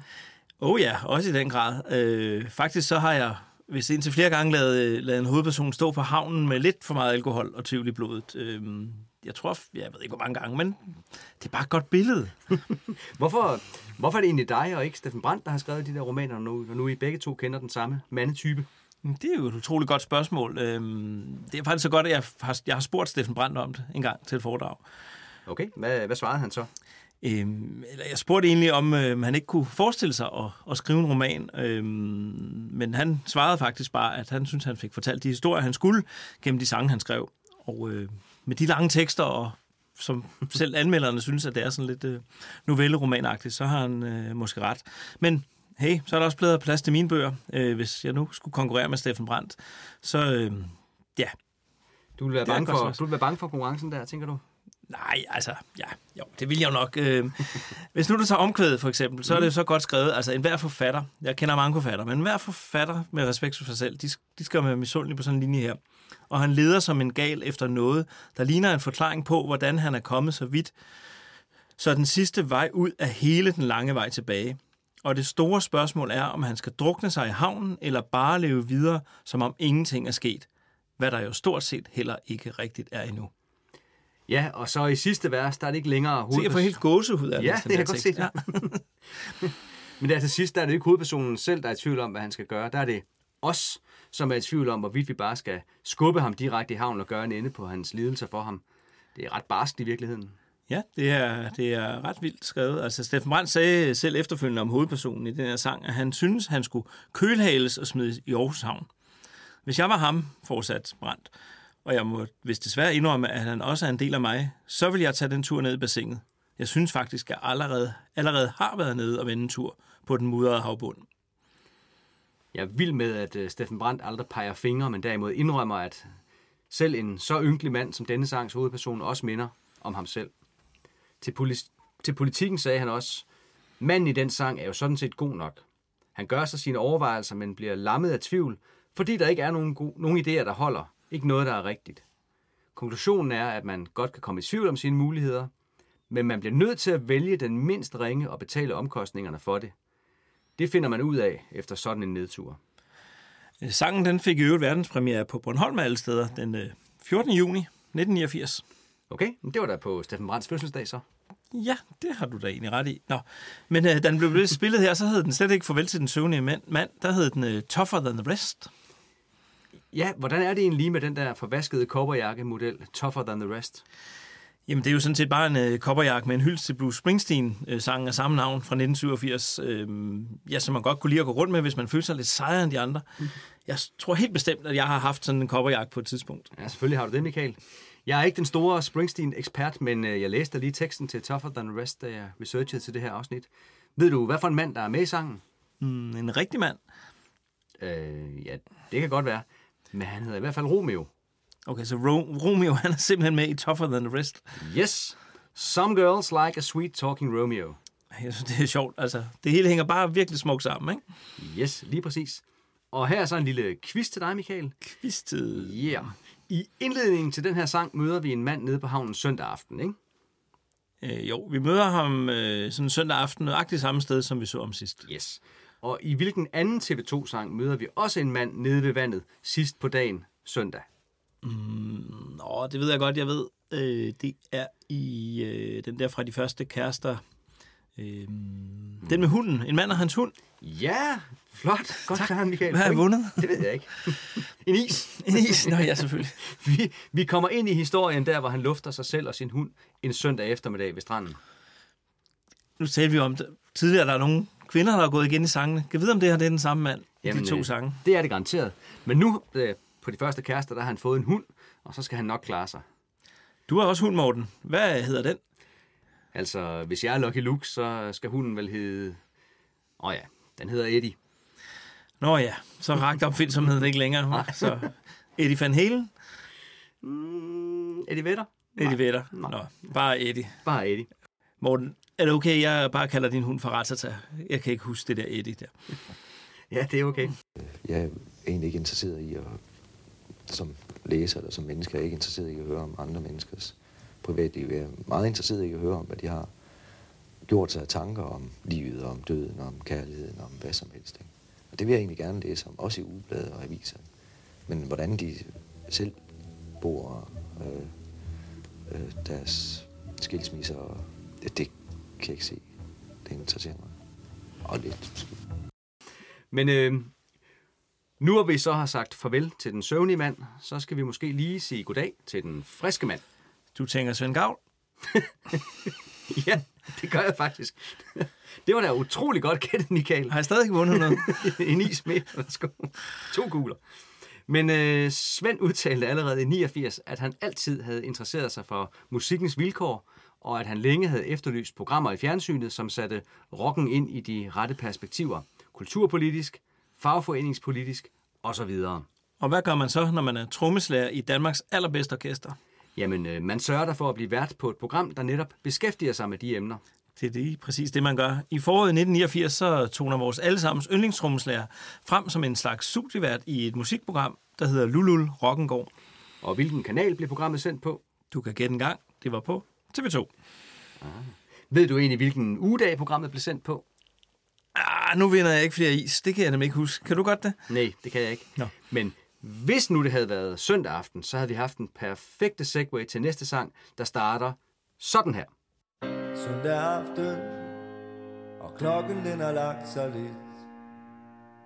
Oh ja, også i den grad. Øh, faktisk så har jeg, hvis indtil flere gange, lavet, lavet en hovedperson stå på havnen med lidt for meget alkohol og tvivl i blodet. Øh, jeg tror, jeg ved ikke hvor mange gange, men det er bare et godt billede. Hvorfor, hvorfor er det egentlig dig og ikke Steffen Brandt, der har skrevet de der romaner, nu, når nu I begge to kender den samme mandetype? Det er jo et utroligt godt spørgsmål. Øhm, det er faktisk så godt, at jeg har, jeg har spurgt Steffen Brandt om det en gang til et foredrag. Okay, hvad, hvad svarede han så? Øhm, eller jeg spurgte egentlig, om øh, han ikke kunne forestille sig at, at skrive en roman. Øhm, men han svarede faktisk bare, at han synes, han fik fortalt de historier, han skulle gennem de sange, han skrev. Og øh, med de lange tekster, og som selv anmelderne synes, at det er sådan lidt øh, novelleromanagtigt, så har han øh, måske ret. Men hey, så er der også blevet plads til mine bøger. Øh, hvis jeg nu skulle konkurrere med Steffen Brandt, så øh, ja, Du vil, være er bange for, du vil være bange for konkurrencen der, tænker du? Nej, altså, ja, jo, det vil jeg jo nok. Øh, hvis nu du tager omkvædet, for eksempel, så er det jo så godt skrevet. Altså, enhver forfatter, jeg kender mange forfatter, men enhver forfatter med respekt for sig selv, de, de skal være misundelige på sådan en linje her. Og han leder som en gal efter noget, der ligner en forklaring på, hvordan han er kommet så vidt, så den sidste vej ud er hele den lange vej tilbage. Og det store spørgsmål er, om han skal drukne sig i havnen, eller bare leve videre, som om ingenting er sket. Hvad der jo stort set heller ikke rigtigt er endnu. Ja, og så i sidste vers, der er det ikke længere Se, jeg får helt gåsehud af at Ja, det kan jeg godt tekst. se. Men der til sidst, der er det ikke hovedpersonen selv, der er i tvivl om, hvad han skal gøre. Der er det os, som er i tvivl om, hvorvidt vi bare skal skubbe ham direkte i havn og gøre en ende på hans lidelser for ham. Det er ret barskt i virkeligheden. Ja, det er, det er ret vildt skrevet. Altså, Steffen Brandt sagde selv efterfølgende om hovedpersonen i den her sang, at han synes, han skulle kølhales og smides i Aarhus Havn. Hvis jeg var ham, fortsat Brandt, og jeg må hvis desværre indrømme, at han også er en del af mig, så vil jeg tage den tur ned i bassinet. Jeg synes faktisk, at jeg allerede, allerede har været nede og vende en tur på den mudrede havbund. Jeg er vild med, at øh, Steffen Brandt aldrig peger fingre, men derimod indrømmer, at selv en så ynkelig mand som denne sangs hovedperson også minder om ham selv. Til, poli- til politikken sagde han også, manden i den sang er jo sådan set god nok. Han gør sig sine overvejelser, men bliver lammet af tvivl, fordi der ikke er nogen, go- nogen idéer, der holder. Ikke noget, der er rigtigt. Konklusionen er, at man godt kan komme i tvivl om sine muligheder, men man bliver nødt til at vælge den mindst ringe og betale omkostningerne for det. Det finder man ud af efter sådan en nedtur. Øh, Sangen den fik i øvrigt verdenspremiere på Bornholm alle steder den øh, 14. juni 1989. Okay, det var da på Steffen Brands fødselsdag så. Ja, det har du da egentlig ret i. Nå. Men øh, da den blev spillet her, så hed den slet ikke Farvel til den søvnige mand. mand. Der hed den øh, Tougher Than the Rest. Ja, hvordan er det egentlig lige med den der forvaskede kobberjakke-model, Tougher Than the Rest? Jamen, det er jo sådan set bare en øh, kopperjakke med en hyldest til Bruce Springsteen-sangen af samme navn fra 1987. Øh, ja, som man godt kunne lide at gå rundt med, hvis man følte sig lidt sejere end de andre. Jeg tror helt bestemt, at jeg har haft sådan en kopperjakke på et tidspunkt. Ja, selvfølgelig har du det, Michael. Jeg er ikke den store Springsteen-ekspert, men øh, jeg læste lige teksten til Tougher Than the Rest, da jeg researchede til det her afsnit. Ved du, hvad for en mand, der er med i sangen? Mm, en rigtig mand. Øh, ja, det kan godt være. Men han hedder i hvert fald Romeo. Okay, så Ro- Romeo, han er simpelthen med i Tougher Than the Rest. Yes. Some girls like a sweet talking Romeo. Jeg synes, det er sjovt. Altså, det hele hænger bare virkelig smukt sammen, ikke? Yes, lige præcis. Og her er så en lille quiz til dig, Michael. Quiztid. Yeah. I indledningen til den her sang møder vi en mand nede på havnen søndag aften, ikke? Øh, jo, vi møder ham øh, sådan søndag aften, nøjagtigt samme sted, som vi så om sidst. Yes. Og i hvilken anden TV2-sang møder vi også en mand nede ved vandet sidst på dagen søndag? Nå, det ved jeg godt, jeg ved. Øh, det er i øh, den der fra de første kærester. Øh, den med hunden. En mand og hans hund. Ja, flot. Godt klaret, Michael. Hvad har jeg vundet? Det ved jeg ikke. en is. En is. Nå ja, selvfølgelig. Vi, vi kommer ind i historien der, hvor han lufter sig selv og sin hund en søndag eftermiddag ved stranden. Nu talte vi om det. Tidligere der er nogle kvinder, der er gået igen i sangene. Kan vide, om det her det er den samme mand i de to øh, sange? Det er det garanteret. Men nu, øh, på de første kærester, der har han fået en hund, og så skal han nok klare sig. Du har også hund, Morten. Hvad hedder den? Altså, hvis jeg er Lucky Luke, så skal hunden vel hedde... Åh oh ja, den hedder Eddie. Nå ja, så rakte opfindsomheden ikke længere. Så Eddie Van Halen, Mm, Eddie Vedder? Eddie Vedder. Nej. Nå, bare Eddie. Bare Eddie. Morten, er det okay, jeg bare kalder din hund for Ratata? Jeg kan ikke huske det der Eddie der. Ja, det er okay. jeg er egentlig ikke interesseret i at, som læser eller som menneske, er ikke interesseret i at høre om andre menneskers privatliv. Jeg er meget interesseret i at høre om, hvad de har gjort sig af tanker om livet, om døden, om kærligheden, om hvad som helst. Ikke? Og det vil jeg egentlig gerne læse om, også i ugeblade og aviser. Men hvordan de selv bor øh, øh, deres skilsmisser, det, det kan jeg ikke se. Det interesserer mig. Og lidt Men øh, nu hvor vi så har sagt farvel til den søvnige mand, så skal vi måske lige sige goddag til den friske mand. Du tænker Svend Gavl? Ja, det gør jeg faktisk. Det var da utrolig godt gættet, Michael. Har jeg stadig ikke vundet noget? en is mere. Værsgo. To kugler. Men øh, Svend udtalte allerede i 89, at han altid havde interesseret sig for musikkens vilkår, og at han længe havde efterlyst programmer i fjernsynet, som satte rocken ind i de rette perspektiver. Kulturpolitisk, fagforeningspolitisk osv. Og hvad gør man så, når man er trommeslager i Danmarks allerbedste orkester? Jamen, øh, man sørger der for at blive vært på et program, der netop beskæftiger sig med de emner. Det er det, præcis det, man gør. I foråret 1989, så toner vores allesammens yndlingstrommeslager frem som en slags studievært i et musikprogram, der hedder Lulul Rockengård. Og hvilken kanal blev programmet sendt på? Du kan gætte en gang. Det var på TV2. Ved du egentlig, hvilken ugedag programmet blev sendt på? Ah, nu vinder jeg ikke flere is. Det kan jeg nemlig ikke huske. Kan du godt det? Nej, det kan jeg ikke. Nå. Men hvis nu det havde været søndag aften, så havde vi haft en perfekte segue til næste sang, der starter sådan her. Søndag aften Og klokken den har lagt sig lidt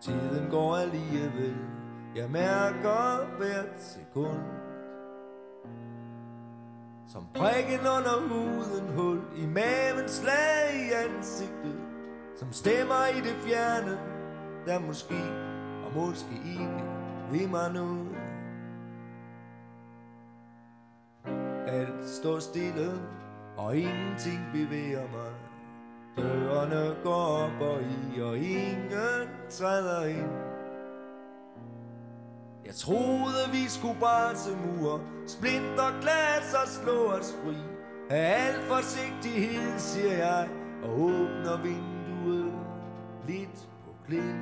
Tiden går alligevel Jeg mærker hvert sekund som prikken under huden Hul i maven Slag i ansigtet Som stemmer i det fjerne Der måske og måske ikke Vil mig nu Alt står stille og ingenting bevæger mig. Dørene går op og i, og ingen træder ind. Jeg troede, vi skulle brænde mur, splinter glas og slå os fri. Af al forsigtighed, siger jeg, og åbner vinduet lidt på glim.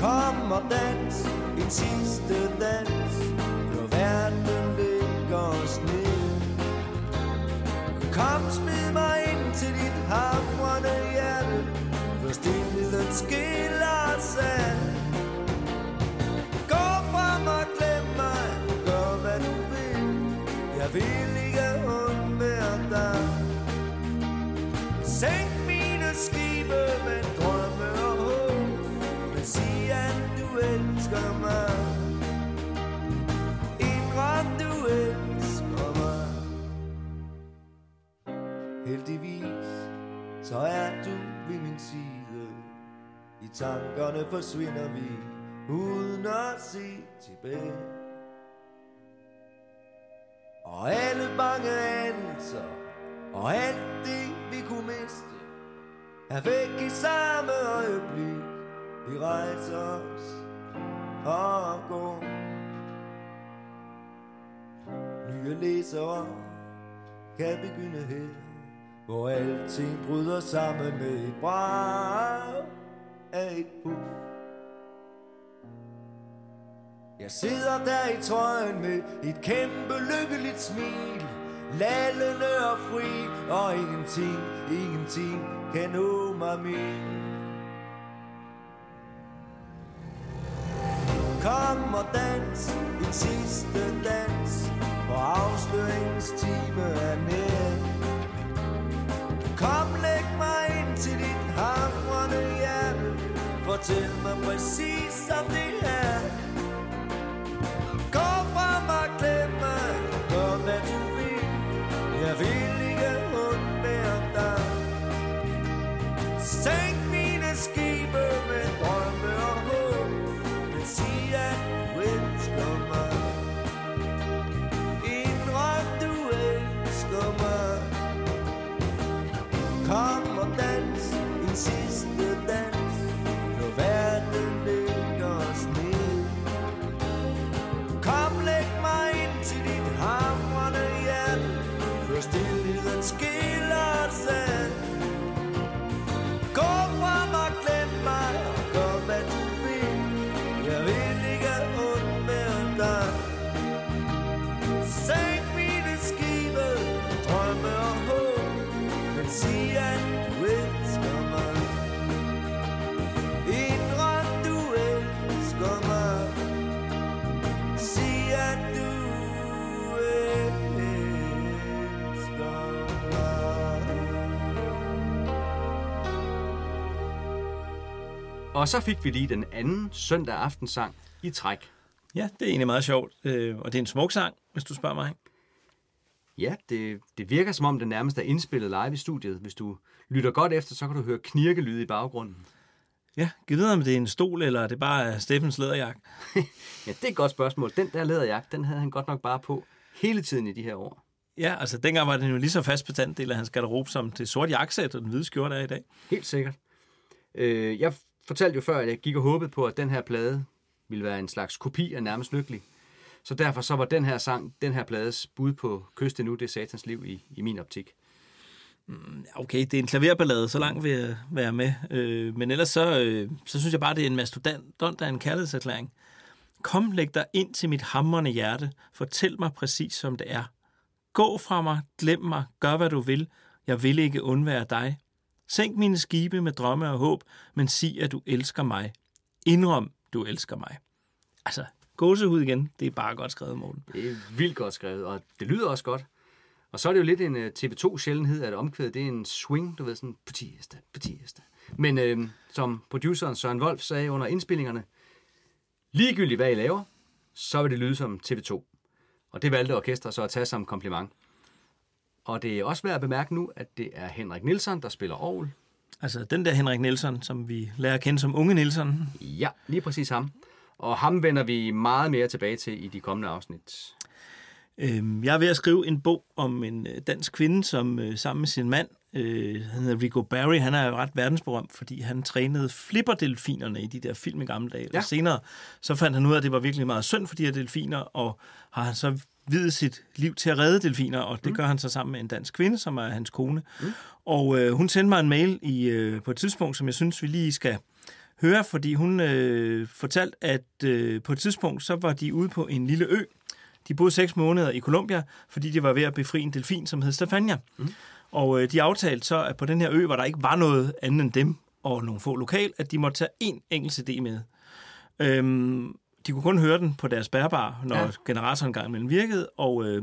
Kom og dans, en sidste dans, tankerne forsvinder vi, uden at se tilbage. Og alle bange anelser og alt det vi kunne miste Er væk i samme øjeblik. Vi rejser os og går. Nye læsere kan begynde her Hvor alting bryder sammen med et brag af et puff Jeg sidder der i trøjen med et kæmpe lykkeligt smil. Lallende og fri Og ingenting, ingenting kan nå mig min Kom og dans, en sidste dans For afsløringens time er nær Kom, læg mig ind til dit hamrende Fortæl mig præcis som det er. Gå fra mig, klem mig Gør hvad du vil. Jeg vil ikke undvære dig. Sænk mine skibe med drøm. Og så fik vi lige den anden søndag aftensang i træk. Ja, det er egentlig meget sjovt, øh, og det er en smuk sang, hvis du spørger mig. Ja, det, det virker som om den nærmest er indspillet live i studiet. Hvis du lytter godt efter, så kan du høre knirkelyd i baggrunden. Ja, giv videre, om det er en stol, eller det bare er Steffens læderjak. Ja, det er et godt spørgsmål. Den der læderjagt, den havde han godt nok bare på hele tiden i de her år. Ja, altså dengang var den jo lige så fast bestanddel af hans garderobe, som det sorte jakkesæt og den hvide skjorte er i dag. Helt sikkert. Øh, jeg fortalte jo før, at jeg gik og håbede på, at den her plade ville være en slags kopi af Nærmest Lykkelig. Så derfor så var den her sang, den her plades bud på Kyst nu, det er satans liv i, i min optik. Mm, okay, det er en klaverballade, så langt vil jeg være med. Øh, men ellers så, øh, så synes jeg bare, det er en mastodont af en kærlighedserklæring. Kom, læg dig ind til mit hamrende hjerte. Fortæl mig præcis, som det er. Gå fra mig, glem mig, gør hvad du vil. Jeg vil ikke undvære dig. Sænk mine skibe med drømme og håb, men sig, at du elsker mig. Indrøm, du elsker mig. Altså, gåsehud igen, det er bare godt skrevet, Morten. Det er vildt godt skrevet, og det lyder også godt. Og så er det jo lidt en øh, TV2-sjældenhed, at omkvædet det er en swing, du ved, sådan på tirsdag, på tirsdag. Men øh, som produceren Søren Wolf sagde under indspillingerne, ligegyldigt hvad I laver, så vil det lyde som TV2. Og det valgte orkestret så at tage som kompliment. Og det er også værd at bemærke nu, at det er Henrik Nielsen, der spiller Aarhus. Altså, den der Henrik Nielsen, som vi lærer at kende som unge Nielsen, Ja, lige præcis ham. Og ham vender vi meget mere tilbage til i de kommende afsnit. Øhm, Jeg er ved at skrive en bog om en øh, dansk kvinde, som øh, sammen med sin mand, øh, han hedder Rico Barry, han er jo ret verdensberømt, fordi han trænede flipperdelfinerne i de der film i gamle dage. Ja. Og senere så fandt han ud af, at det var virkelig meget synd for de her delfiner, og har han så videt sit liv til at redde delfiner, og det mm. gør han så sammen med en dansk kvinde, som er hans kone. Mm. Og øh, hun sendte mig en mail i, øh, på et tidspunkt, som jeg synes, vi lige skal høre, fordi hun øh, fortalte, at øh, på et tidspunkt, så var de ude på en lille ø, de boede seks måneder i Colombia, fordi de var ved at befri en delfin, som hed Stefania. Mm. Og øh, de aftalte så, at på den her ø, hvor der ikke var noget andet end dem og nogle få lokal, at de måtte tage én enkelt CD med. Øhm, de kunne kun høre den på deres bærbare, når ja. Generatoren engang imellem virkede. Og øh,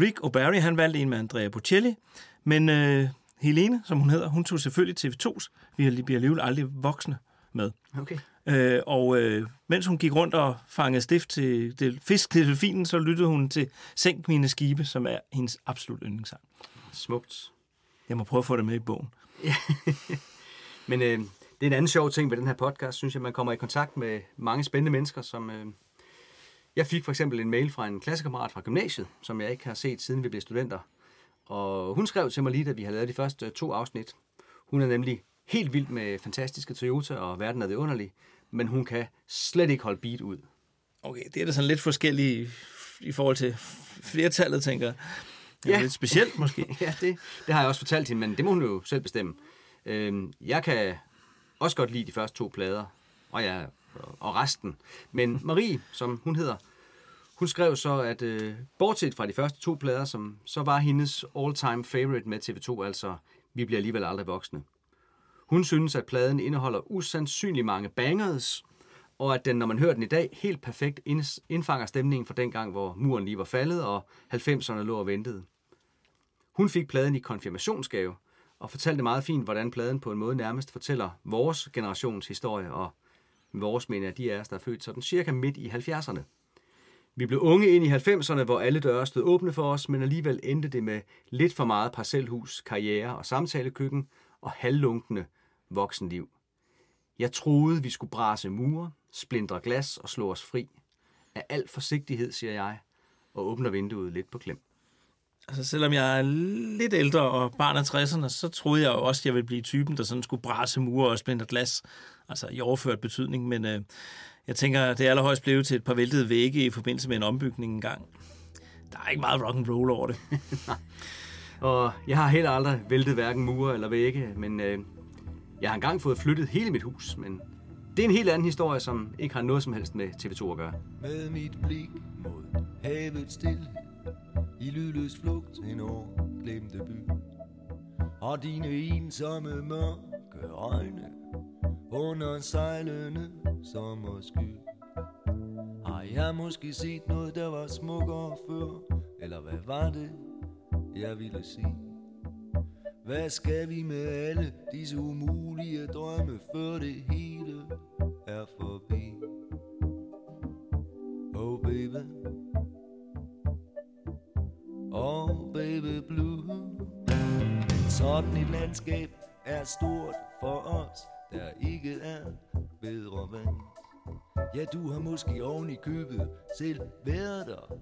Rick O'Barry, han valgte en med Andrea Bocelli. Men øh, Helene, som hun hedder, hun tog selvfølgelig TV2's. Vi bliver alligevel aldrig voksne med. Okay. Øh, og øh, mens hun gik rundt og fangede stift til del, fisk til delfinen, så lyttede hun til Sænk mine skibe, som er hendes absolut yndlingssang. Smukt. Jeg må prøve at få det med i bogen. Men øh, det er en anden sjov ting ved den her podcast, synes jeg, man kommer i kontakt med mange spændende mennesker, som... Øh, jeg fik for eksempel en mail fra en klassekammerat fra gymnasiet, som jeg ikke har set siden vi blev studenter. Og hun skrev til mig lige, da vi havde lavet de første to afsnit. Hun er nemlig helt vild med fantastiske Toyota og verden er det underlig, men hun kan slet ikke holde beat ud. Okay, det er da sådan lidt forskelligt i forhold til flertallet, tænker jeg. Det er Ja. lidt specielt måske. Ja, det, det har jeg også fortalt hende, men det må hun jo selv bestemme. Øhm, jeg kan også godt lide de første to plader, og, ja, og resten. Men Marie, som hun hedder, hun skrev så, at øh, bortset fra de første to plader, som så var hendes all-time favorite med TV2, altså Vi bliver alligevel aldrig voksne. Hun synes, at pladen indeholder usandsynlig mange bangers, og at den, når man hører den i dag, helt perfekt indfanger stemningen fra dengang, hvor muren lige var faldet, og 90'erne lå og ventede. Hun fik pladen i konfirmationsgave, og fortalte meget fint, hvordan pladen på en måde nærmest fortæller vores generations historie, og vores mener de af os, der er født sådan cirka midt i 70'erne. Vi blev unge ind i 90'erne, hvor alle døre stod åbne for os, men alligevel endte det med lidt for meget parcelhus, karriere og samtalekøkken og halvlunkende voksenliv. Jeg troede, vi skulle brase mure, splindre glas og slå os fri. Af al forsigtighed, siger jeg, og åbner vinduet lidt på klem. Altså, selvom jeg er lidt ældre og barn af 60'erne, så troede jeg jo også, at jeg ville blive typen, der sådan skulle brase mure og splinter glas. Altså i overført betydning, men øh, jeg tænker, det er allerhøjst blevet til et par væltede vægge i forbindelse med en ombygning engang. Der er ikke meget rock and roll over det. Og jeg har heller aldrig væltet hverken mure eller vægge, men øh, jeg har engang fået flyttet hele mit hus, men det er en helt anden historie, som ikke har noget som helst med TV2 at gøre. Med mit blik mod havet stille i lydløs flugt en år glemte by. Og dine ensomme mørke øjne Under sejlende sommersky. Har jeg måske set noget, der var smukkere før? Eller hvad var det, jeg ville sige? Hvad skal vi med alle disse umulige drømme Før det hele er forbi? Oh baby. Oh baby blue sådan et landskab er stort for os Der ikke er bedre vand Ja, du har måske oven i købet selv været der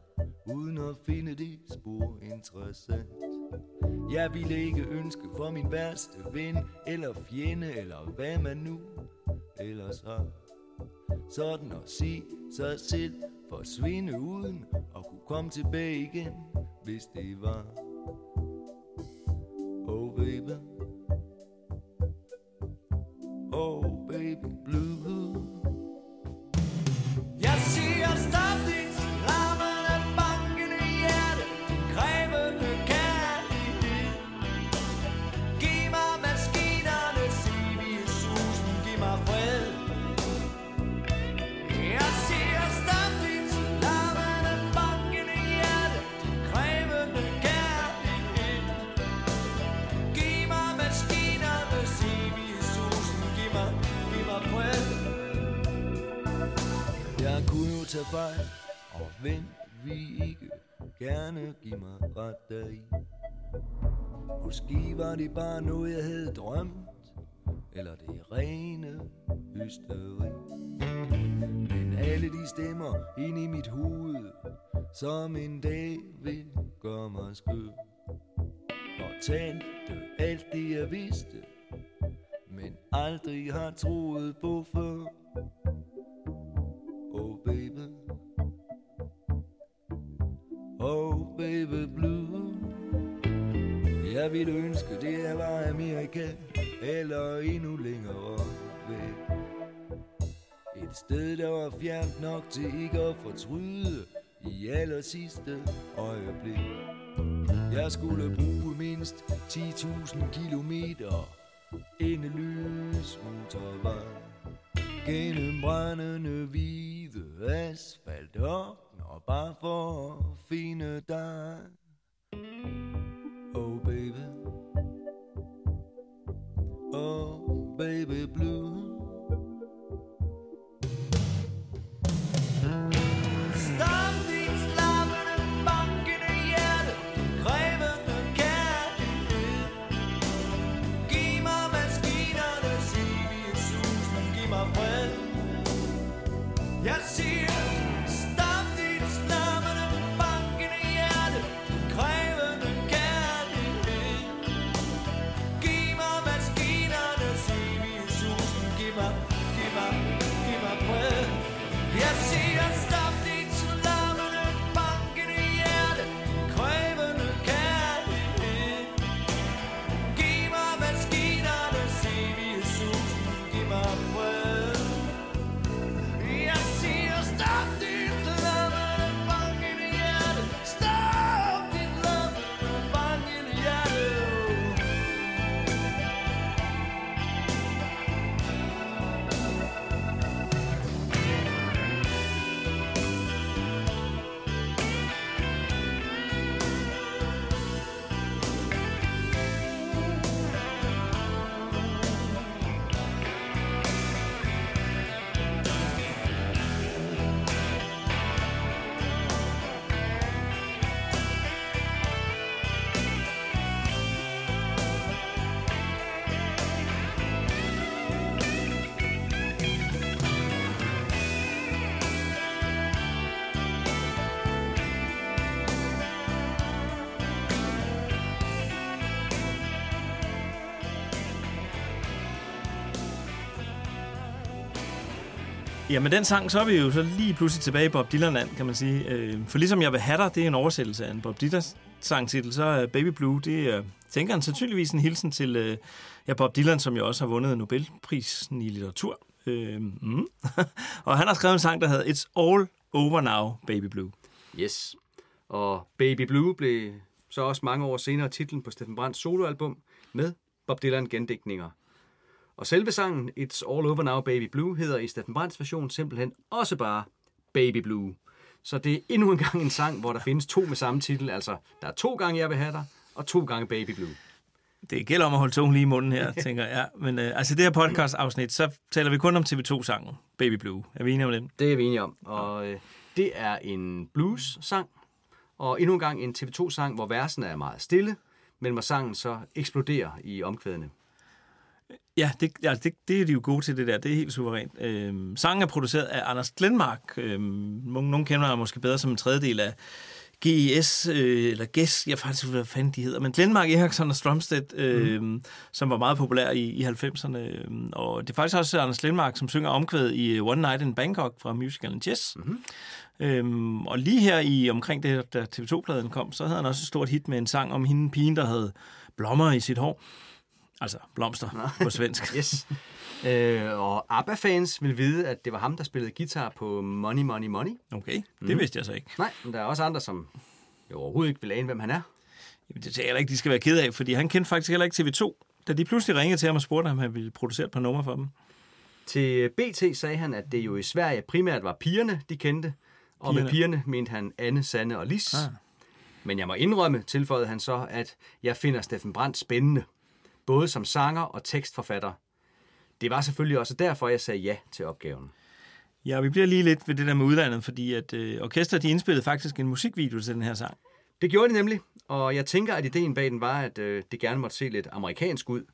Uden at finde det spor interessant. Jeg ville ikke ønske for min værste ven Eller fjende, eller hvad man nu ellers har. Sådan at se sig selv forsvinde uden og kunne komme tilbage igen, hvis det var. Oh baby, tage fejl, og hvem vi ikke gerne give mig ret deri. Måske var det bare noget, jeg havde drømt, eller det rene hysteri. Men alle de stemmer ind i mit hoved, som en dag vil gøre mig skød Fortalte alt det, jeg vidste, men aldrig har troet på før. Oh baby Oh baby blue. Jeg ville ønske det her var Amerika Eller endnu længere væk. Et sted der var fjernt nok til ikke at fortryde I aller sidste øjeblik. Jeg skulle bruge mindst 10.000 kilometer Endeløs motorvej. Gennem brændende hvide asfalt og bare for at finde dig Oh baby. Oh baby blue. Ja, med den sang, så er vi jo så lige pludselig tilbage i Bob Dylan-land, kan man sige. Øh, for ligesom jeg vil have dig, det er en oversættelse af en Bob Dylan sangtitel, så er Baby Blue, det er, tænker han sandsynligvis en hilsen til øh, ja, Bob Dylan, som jo også har vundet Nobelprisen i litteratur. Øh, mm. og han har skrevet en sang, der hedder It's All Over Now, Baby Blue. Yes. Og Baby Blue blev så også mange år senere titlen på Steffen Brands soloalbum med Bob Dylan gendækninger. Og selve sangen It's All Over Now Baby Blue hedder i Steffen Brandts version simpelthen også bare Baby Blue. Så det er endnu en gang en sang, hvor der findes to med samme titel. Altså, der er to gange Jeg vil have dig, og to gange Baby Blue. Det gælder om at holde tungen lige i munden her, tænker jeg. Men øh, altså det her podcast-afsnit, så taler vi kun om TV2-sangen, Baby Blue. Er vi enige om det? Det er vi enige om. Og øh, det er en blues-sang, og endnu en gang en TV2-sang, hvor versene er meget stille, men hvor sangen så eksploderer i omkvædene. Ja, det, ja det, det er de jo gode til, det der. Det er helt suverænt. Øhm, sangen er produceret af Anders Glenmark. Øhm, nogen, nogen kender ham måske bedre som en tredjedel af GES, øh, eller GES, jeg faktisk hvad fanden de hedder, men Glenmark, Eriksson og Strømstedt, øh, mm. som var meget populær i, i 90'erne. Øh, og det er faktisk også Anders Glenmark, som synger omkvædet i One Night in Bangkok fra musicalen Jazz. Mm-hmm. Øhm, og lige her i omkring det, da TV2-pladen kom, så havde han også et stort hit med en sang om hende pigen, der havde blommer i sit hår. Altså blomster på svensk. Yes. Øh, og ABBA-fans vil vide, at det var ham, der spillede guitar på Money, Money, Money. Okay, det vidste jeg så ikke. Nej, men der er også andre, som jo overhovedet ikke vil ane, hvem han er. Jamen, det tager jeg ikke, de skal være ked af, fordi han kendte faktisk heller ikke TV2, da de pludselig ringede til ham og spurgte, om han ville producere et par numre for dem. Til BT sagde han, at det jo i Sverige primært var pigerne, de kendte. Og med Pigerne. pigerne mente han Anne, Sanne og Lis. Ah. Men jeg må indrømme, tilføjede han så, at jeg finder Steffen Brandt spændende. Både som sanger og tekstforfatter. Det var selvfølgelig også derfor, jeg sagde ja til opgaven. Ja, vi bliver lige lidt ved det der med udlandet, fordi at øh, orkester, de indspillede faktisk en musikvideo til den her sang. Det gjorde de nemlig, og jeg tænker, at ideen bag den var, at øh, det gerne måtte se lidt amerikansk ud.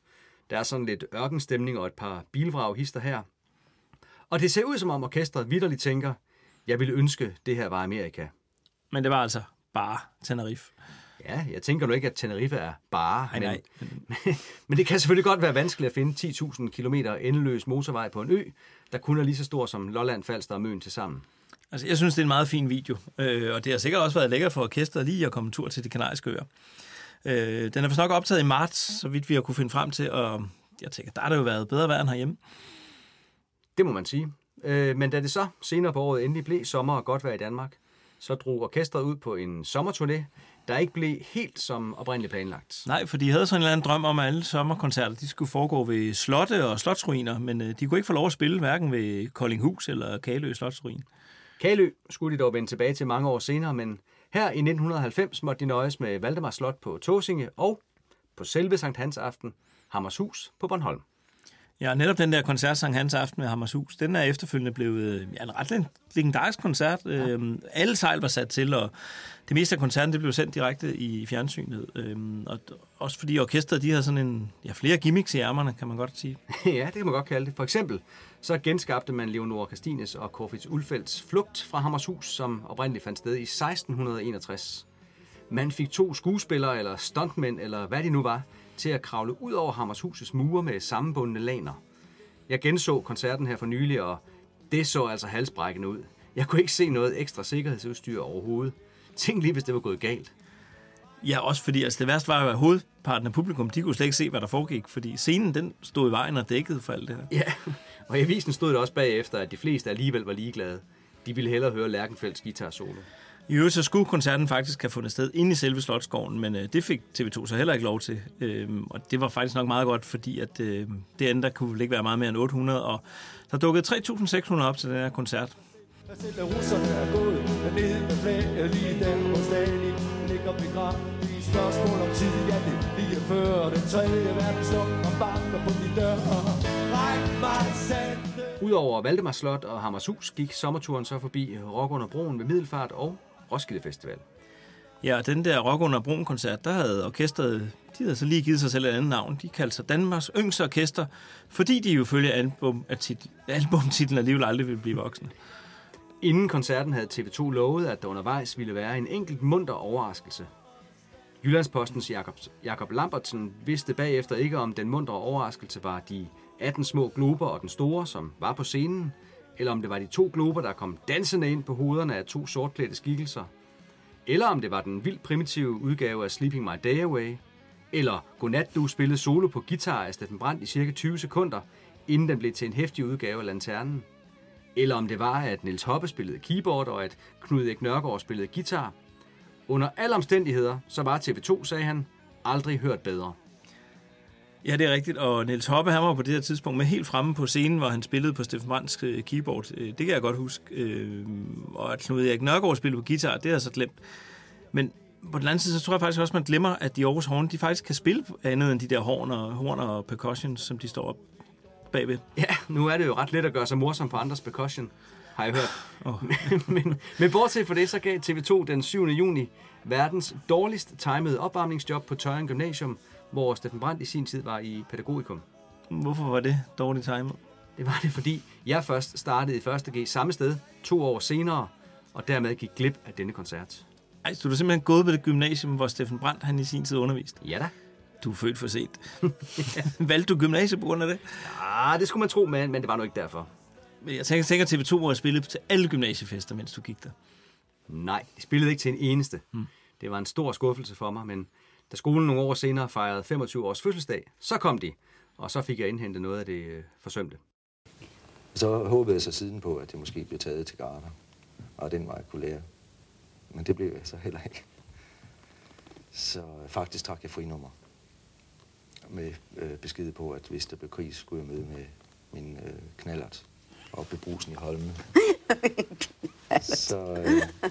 Der er sådan lidt ørkenstemning og et par bilvrag hister her. Og det ser ud som om orkestret vidderligt tænker, jeg ville ønske, det her var Amerika. Men det var altså bare Tenerife. Ja, jeg tænker nu ikke, at Tenerife er bare, Nej, nej. Men, men det kan selvfølgelig godt være vanskeligt at finde 10.000 km endeløs motorvej på en ø, der kun er lige så stor som Lolland, Falster og Møn til sammen. Altså, jeg synes, det er en meget fin video, øh, og det har sikkert også været lækkert for orkestret lige at komme en tur til de kanariske øer. Øh, den er vist nok optaget i marts, så vidt vi har kunne finde frem til, og jeg tænker, der har det jo været bedre vejr end herhjemme. Det må man sige. Øh, men da det så senere på året endelig blev sommer og godt vejr i Danmark, så drog orkestret ud på en sommerturné, der ikke blev helt som oprindeligt planlagt. Nej, for de havde sådan en eller anden drøm om, at alle sommerkoncerter de skulle foregå ved slotte og slotsruiner, men øh, de kunne ikke få lov at spille hverken ved Koldinghus eller Kalø Slotsruin. Kalø skulle de dog vende tilbage til mange år senere, men her i 1990 måtte de nøjes med Valdemar Slot på Tåsinge og på selve Sankt Hans aften Hammershus på Bornholm. Ja, netop den der koncert Sankt Hans Aften med Hammershus, den er efterfølgende blevet øh, ja, en ret legendarisk koncert. Ja. Øhm, alle sejl var sat til, og det meste af koncerten det blev sendt direkte i fjernsynet. Øhm, og også fordi orkestret, de havde sådan en, ja, flere gimmicks i ærmerne, kan man godt sige. ja, det kan man godt kalde det. For eksempel så genskabte man Leonora Christines og Corfitz Ulfeldts flugt fra Hammershus, som oprindeligt fandt sted i 1661. Man fik to skuespillere, eller stuntmænd, eller hvad de nu var, til at kravle ud over Hammershusets mure med sammenbundne laner. Jeg genså koncerten her for nylig, og det så altså halsbrækkende ud. Jeg kunne ikke se noget ekstra sikkerhedsudstyr overhovedet. Tænk lige, hvis det var gået galt. Ja, også fordi altså, det værste var jo, at hovedparten af publikum, de kunne slet ikke se, hvad der foregik, fordi scenen den stod i vejen og dækkede for alt det her. Ja, og i avisen stod det også bagefter, at de fleste alligevel var ligeglade. De ville hellere høre Lærkenfelds guitar solo. I øvrigt så skulle koncerten faktisk have fundet sted inde i selve Slotsgården, men øh, det fik TV2 så heller ikke lov til. Øhm, og det var faktisk nok meget godt, fordi at, øh, det andet der kunne vel ikke være meget mere end 800, og der dukkede 3.600 op til den her koncert. Der selv er russerne er gået dernede med flag lige hvor Stalin ligger begravet i spørgsmål om tid Ja, det er lige før den tredje verden står og banker på min dør Ræk mig sande Udover Valdemar Slot og Hammershus gik sommerturen så forbi Rock under broen ved Middelfart og Roskilde Festival. Ja, den der Rock under Broen koncert, der havde orkestret, de havde så lige givet sig selv et andet navn. De kaldte sig Danmarks yngste orkester, fordi de jo følge album, at tit, albumtitlen alligevel aldrig ville blive voksne. Inden koncerten havde TV2 lovet, at der undervejs ville være en enkelt munter overraskelse. Jyllandspostens Jakob, Jakob Lambertsen vidste bagefter ikke, om den muntre overraskelse var de 18 små glober og den store, som var på scenen, eller om det var de to glober, der kom dansende ind på hovederne af to sortklædte skikkelser, eller om det var den vildt primitive udgave af Sleeping My Day Away, eller Godnat, du spillede solo på guitar af Steffen Brandt i cirka 20 sekunder, inden den blev til en hæftig udgave af Lanternen. Eller om det var, at Nils Hoppe spillede keyboard, og at Knud Erik Nørgaard spillede guitar. Under alle omstændigheder, så var TV2, sagde han, aldrig hørt bedre. Ja, det er rigtigt, og Niels Hoppe, han var på det her tidspunkt med helt fremme på scenen, hvor han spillede på Steffen Brandts øh, keyboard. Øh, Det kan jeg godt huske. Øh, Og at Knud Erik Nørgaard spillede på guitar, det har jeg så glemt. Men på den anden side, så tror jeg faktisk også, man glemmer, at de Aarhus Horn, de faktisk kan spille andet end de der horn og, horn og percussion, som de står op bagved. Ja, nu er det jo ret let at gøre sig morsom på andres percussion, har jeg hørt. Oh. men, men bortset fra det, så gav TV2 den 7. juni verdens dårligst timede opvarmningsjob på Tøjen Gymnasium, hvor Steffen Brandt i sin tid var i pædagogikum. Hvorfor var det dårligt timet? Det var det, fordi jeg først startede i 1. G samme sted to år senere, og dermed gik glip af denne koncert. Ej, så du er simpelthen gået ved det gymnasium, hvor Steffen Brandt han i sin tid underviste. Ja da. Du er født for sent. Valgte du gymnasiet på grund af det? Ah, det skulle man tro, men, men det var nu ikke derfor. Men Jeg tænker, tænker TV2 må have spillet til alle gymnasiefester, mens du gik der. Nej, de spillede ikke til en eneste. Hmm. Det var en stor skuffelse for mig, men da skolen nogle år senere fejrede 25 års fødselsdag, så kom de, og så fik jeg indhentet noget af det øh, forsømte. Så håbede jeg så siden på, at det måske blev taget til Garner, og den vej kunne lære. Men det blev jeg så heller ikke. Så faktisk trak jeg frinummer med øh, besked på, at hvis der blev krig, skulle jeg møde med min øh, knallert op ved brusen i Holmen. så øh,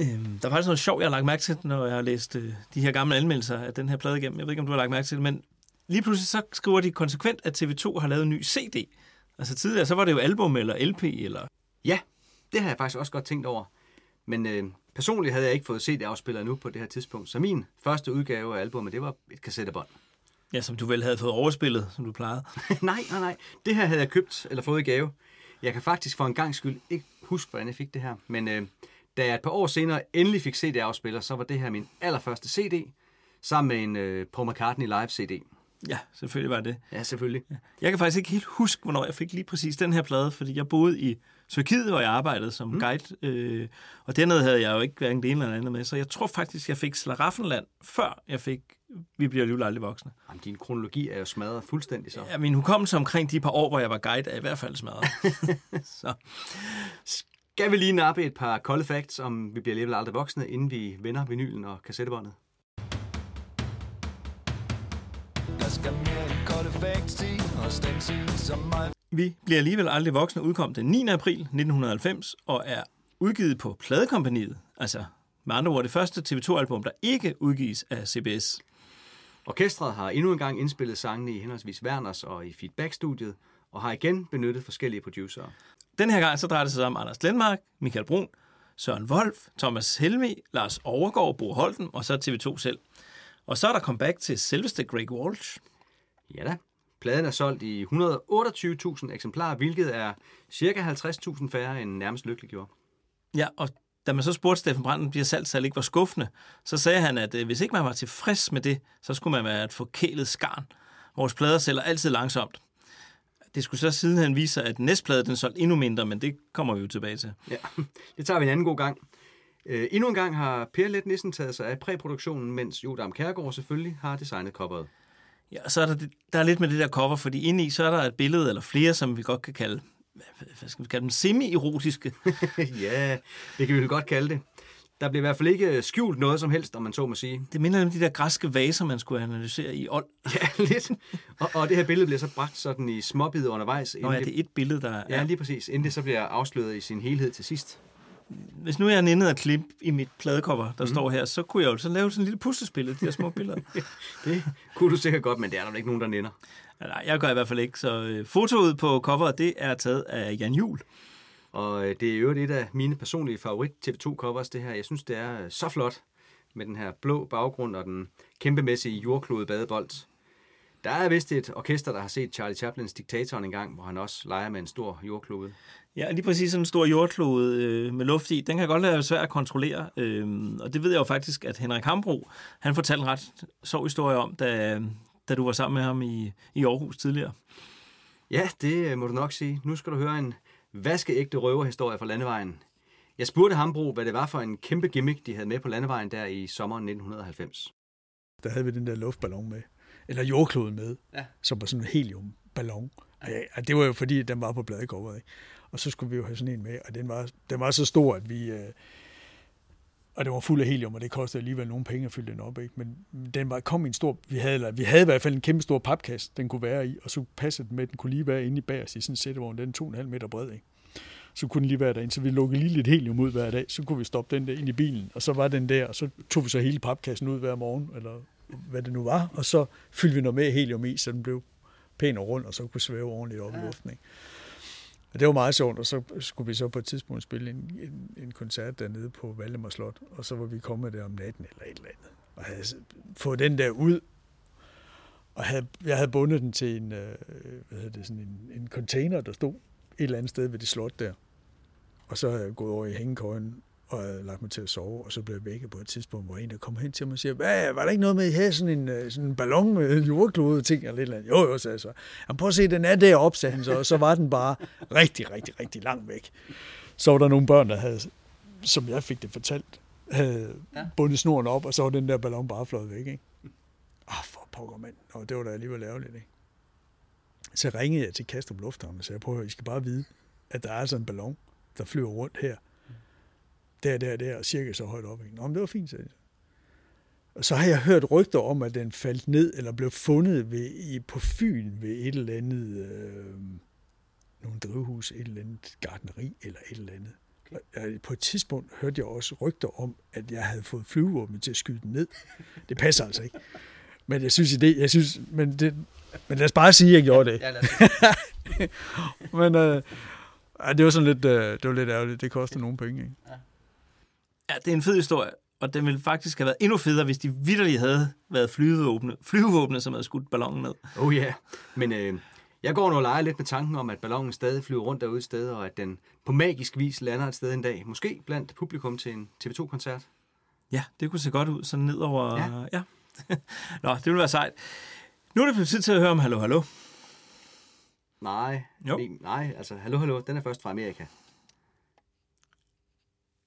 Øhm, der er faktisk noget sjovt, jeg har lagt mærke til, når jeg har læst øh, de her gamle anmeldelser af den her plade igennem. Jeg ved ikke, om du har lagt mærke til det, men lige pludselig så skriver de konsekvent, at TV2 har lavet en ny CD. Altså tidligere, så var det jo album eller LP, eller... Ja, det har jeg faktisk også godt tænkt over. Men øh, personligt havde jeg ikke fået CD-afspiller nu på det her tidspunkt, så min første udgave af albumet, det var et kassettebånd. Ja, som du vel havde fået overspillet, som du plejede. nej, nej, nej. Det her havde jeg købt eller fået i gave. Jeg kan faktisk for en gang skyld ikke huske, hvordan jeg fik det her. Men øh, da jeg et par år senere endelig fik CD-afspiller, så var det her min allerførste CD, sammen med en øh, Paul McCartney live-CD. Ja, selvfølgelig var det. Ja, selvfølgelig. Jeg kan faktisk ikke helt huske, hvornår jeg fik lige præcis den her plade, fordi jeg boede i Tyrkiet, hvor jeg arbejdede som mm. guide, øh, og dernede havde jeg jo ikke hverken det ene eller andet med, så jeg tror faktisk, jeg fik Slaraffenland, før jeg fik Vi bliver alligevel aldrig voksne. Jamen, din kronologi er jo smadret fuldstændig så. Ja, min hukommelse omkring de par år, hvor jeg var guide, er i hvert fald smadret. så. Skal vi lige nappe et par kolde facts, om vi bliver alligevel aldrig voksne, inden vi vender vinylen og kassettebåndet? Der skal mere end kolde facts til, og stensil som mig. Vi bliver alligevel aldrig voksne udkom den 9. april 1990 og er udgivet på pladekompaniet. Altså med andre ord det første TV2-album, der ikke udgives af CBS. Orkestret har endnu en gang indspillet sangene i henholdsvis Werners og i Feedback-studiet, og har igen benyttet forskellige producere. Den her gang så drejer det sig om Anders Glenmark, Michael Brun, Søren Wolf, Thomas Helmi, Lars Overgaard, Bo Holten og så TV2 selv. Og så er der comeback til selveste Greg Walsh. Ja da. Pladen er solgt i 128.000 eksemplarer, hvilket er cirka 50.000 færre end nærmest lykkelig gjorde. Ja, og da man så spurgte Steffen Brandt, bliver salgsal ikke var skuffende, så sagde han, at øh, hvis ikke man var tilfreds med det, så skulle man være et forkælet skarn. Vores plader sælger altid langsomt. Det skulle så sidenhen vise sig, at næstplade den solgte endnu mindre, men det kommer vi jo tilbage til. Ja, det tager vi en anden god gang. Øh, endnu en gang har Per Let Nissen taget sig af præproduktionen, mens Jodam Kærgaard selvfølgelig har designet coveret. Ja, og så er der, det- der er lidt med det der cover, fordi inde i, så er der et billede, eller flere, som vi godt kan kalde, hvad- hvad skal vi kalde dem, semi-erotiske. ja, det kan vi vel godt kalde det. Der bliver i hvert fald ikke skjult noget som helst, om man så må sige. Det minder om de der græske vaser, man skulle analysere i old. Ja, lidt. Og, og det her billede bliver så bragt sådan i småbidder undervejs. Nå ja, det er et billede, der er... Ja, lige præcis. Inden det så bliver afsløret i sin helhed til sidst. Hvis nu jeg nændet at klip i mit pladecover, der mm. står her, så kunne jeg jo så lave sådan en lille puslespil af de her små billeder. Det kunne du sikkert godt, men det er der ikke nogen, der nænder. Nej, jeg gør i hvert fald ikke. Så øh, fotoet på coveret, det er taget af Jan Jul. Og øh, det er øvrigt et af mine personlige favorit TV2-covers, det her. Jeg synes, det er øh, så flot med den her blå baggrund og den kæmpemæssige jordklode badebold. Der er vist et orkester, der har set Charlie Chaplins Diktatoren en gang, hvor han også leger med en stor jordklode. Ja, lige præcis sådan en stor jordklode øh, med luft i, den kan godt være svær at kontrollere. Øh, og det ved jeg jo faktisk, at Henrik Hambro, han fortalte en ret sjov historie om, da, da du var sammen med ham i, i Aarhus tidligere. Ja, det øh, må du nok sige. Nu skal du høre en vaskeægte røverhistorie fra landevejen. Jeg spurgte Hambro, hvad det var for en kæmpe gimmick, de havde med på landevejen der i sommeren 1990. Der havde vi den der luftballon med, eller jordkloden med, Ja. som var sådan en heliumballon. Og ja, og det var jo fordi, den var på ikke? Og så skulle vi jo have sådan en med, og den var, den var så stor, at vi... Øh, og det var fuld af helium, og det kostede alligevel nogle penge at fylde den op, ikke? Men den var, kom i en stor... Vi havde, eller, vi havde i hvert fald en kæmpe stor papkasse, den kunne være i, og så passede den med, den kunne lige være inde i bagerst i sådan en sættevogn, den er 2,5 meter bred, ikke? så kunne den lige være derinde. Så vi lukkede lige lidt helium ud hver dag, så kunne vi stoppe den der ind i bilen, og så var den der, og så tog vi så hele papkassen ud hver morgen, eller hvad det nu var, og så fyldte vi noget mere helium i, så den blev pæn og rund, og så kunne svæve ordentligt op ja. i luften. Ikke? Og det var meget sjovt, og så skulle vi så på et tidspunkt spille en, en, en koncert dernede på Valdemar Slot, og så var vi kommet der om natten eller et eller andet, og havde fået den der ud, og havde, jeg havde bundet den til en, øh, hvad hedder det, sådan en, en container, der stod et eller andet sted ved det slot der. Og så havde jeg gået over i hængekøjen og havde lagt mig til at sove, og så blev jeg vækket på et tidspunkt, hvor en der kom hen til mig og siger, hvad, var der ikke noget med, at I havde sådan en, øh, sådan en ballon med jordklode ting eller et eller andet? Jo, jo, sagde jeg så. Jamen, prøv at se, den er deroppe, sagde han så, og så var den bare rigtig, rigtig, rigtig langt væk. Så var der nogle børn, der havde, som jeg fik det fortalt, havde ja. bundet snoren op, og så var den der ballon bare fløjet væk, ikke? Ah, for pokker, mand. Og det var da alligevel ærgerligt, ikke? Så ringede jeg til Kastrup Lufthavn og sagde, prøv at høre, I skal bare vide, at der er altså en ballon, der flyver rundt her. Der, der, der, og cirka så højt op. Nå, men det var fint, sagde jeg. Og så har jeg hørt rygter om, at den faldt ned, eller blev fundet ved, i, på Fyn ved et eller andet, øh, nogle drivhus, et eller andet gardneri, eller et eller andet. På et tidspunkt hørte jeg også rygter om, at jeg havde fået flyvevåben til at skyde den ned. Det passer altså ikke. Men jeg synes, det, jeg synes, men, det, men lad os bare sige, at jeg gjorde det. Ja, men øh, det var sådan lidt, øh, det var lidt ærgerligt. Det kostede nogle penge, ikke? Ja, det er en fed historie, og den ville faktisk have været endnu federe, hvis de vidderligt havde været flyvevåbne, flyvevåbne som havde skudt ballonen ned. Oh ja, yeah. men øh, jeg går nu og leger lidt med tanken om, at ballonen stadig flyver rundt derude et sted, og at den på magisk vis lander et sted en dag. Måske blandt publikum til en TV2-koncert. Ja, det kunne se godt ud, sådan ned over... Ja. Ja. ja. Nå, det ville være sejt. Nu er det blevet tid til at høre om Hallo Hallo. Nej, Jo. nej, nej, altså Hallo Hallo, den er først fra Amerika.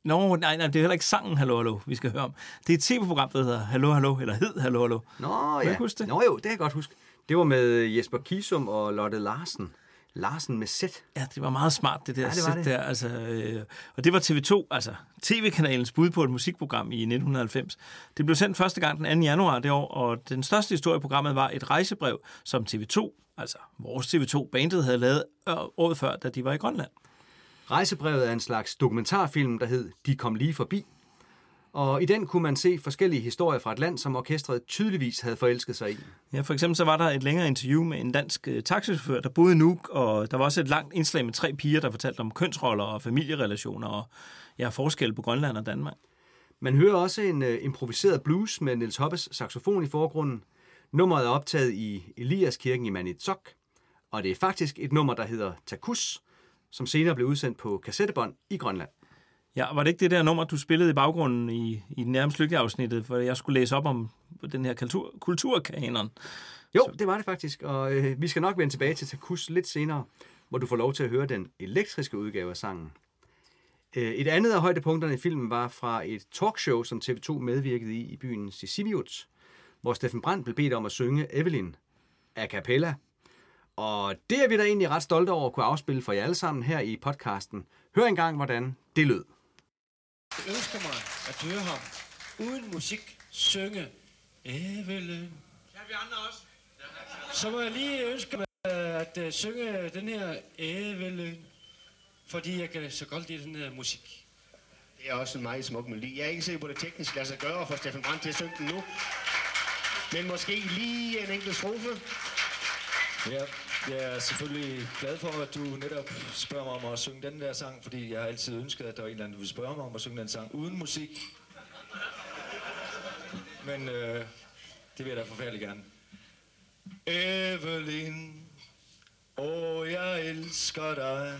Nå, nej, nej, det er heller ikke sangen Hallo Hallo, vi skal høre om. Det er et tv-program, der hedder Hallo Hallo, eller hed Hallo Hallo. Nå ja, huske det? Nå jo, det kan jeg godt huske. Det var med Jesper Kisum og Lotte Larsen. Larsen med sæt. Ja, det var meget smart, det der Ja, det sæt det. der. Altså, øh, og det var TV2, altså tv-kanalens bud på et musikprogram i 1990. Det blev sendt første gang den 2. januar det år, og den største historie i programmet var et rejsebrev, som TV2, altså vores TV2-bandet, havde lavet øh, året før, da de var i Grønland. Rejsebrevet er en slags dokumentarfilm, der hed De kom lige forbi. Og i den kunne man se forskellige historier fra et land, som orkestret tydeligvis havde forelsket sig i. Ja, for eksempel så var der et længere interview med en dansk øh, taxichauffør, der boede i Nuuk, og der var også et langt indslag med tre piger, der fortalte om kønsroller og familierelationer og ja, forskel på Grønland og Danmark. Man hører også en uh, improviseret blues med Niels Hoppes saxofon i forgrunden. Nummeret er optaget i Eliaskirken i Manitok, og det er faktisk et nummer, der hedder Takus, som senere blev udsendt på kassettebånd i Grønland. Ja, var det ikke det der nummer, du spillede i baggrunden i, i den nærmest lykkelige afsnittet, hvor jeg skulle læse op om den her kultur, kulturkanon? Jo, det var det faktisk, og øh, vi skal nok vende tilbage til Takus lidt senere, hvor du får lov til at høre den elektriske udgave af sangen. Øh, et andet af højdepunkterne i filmen var fra et talkshow, som TV2 medvirkede i i byen Sisimiut, hvor Steffen Brandt blev bedt om at synge Evelyn a cappella. Og det er vi da egentlig ret stolte over at kunne afspille for jer alle sammen her i podcasten. Hør engang, hvordan det lød. Jeg ønsker mig at høre ham uden musik synge Evelyn. Kan vi andre også? Så må jeg lige ønske mig at uh, synge den her Evelyn, fordi jeg kan så godt lide den her musik. Det er også en meget smuk melodi. Jeg er ikke sikker på, det teknisk lader sig gøre for Steffen Brandt til at synge den nu. Men måske lige en enkelt strofe. Ja, jeg er selvfølgelig glad for, at du netop spørger mig om at synge den der sang, fordi jeg har altid ønsket, at der var en eller anden, der ville spørge mig om at synge den sang uden musik. Men øh, det vil jeg da forfærdeligt gerne. Evelyn, åh, jeg elsker dig,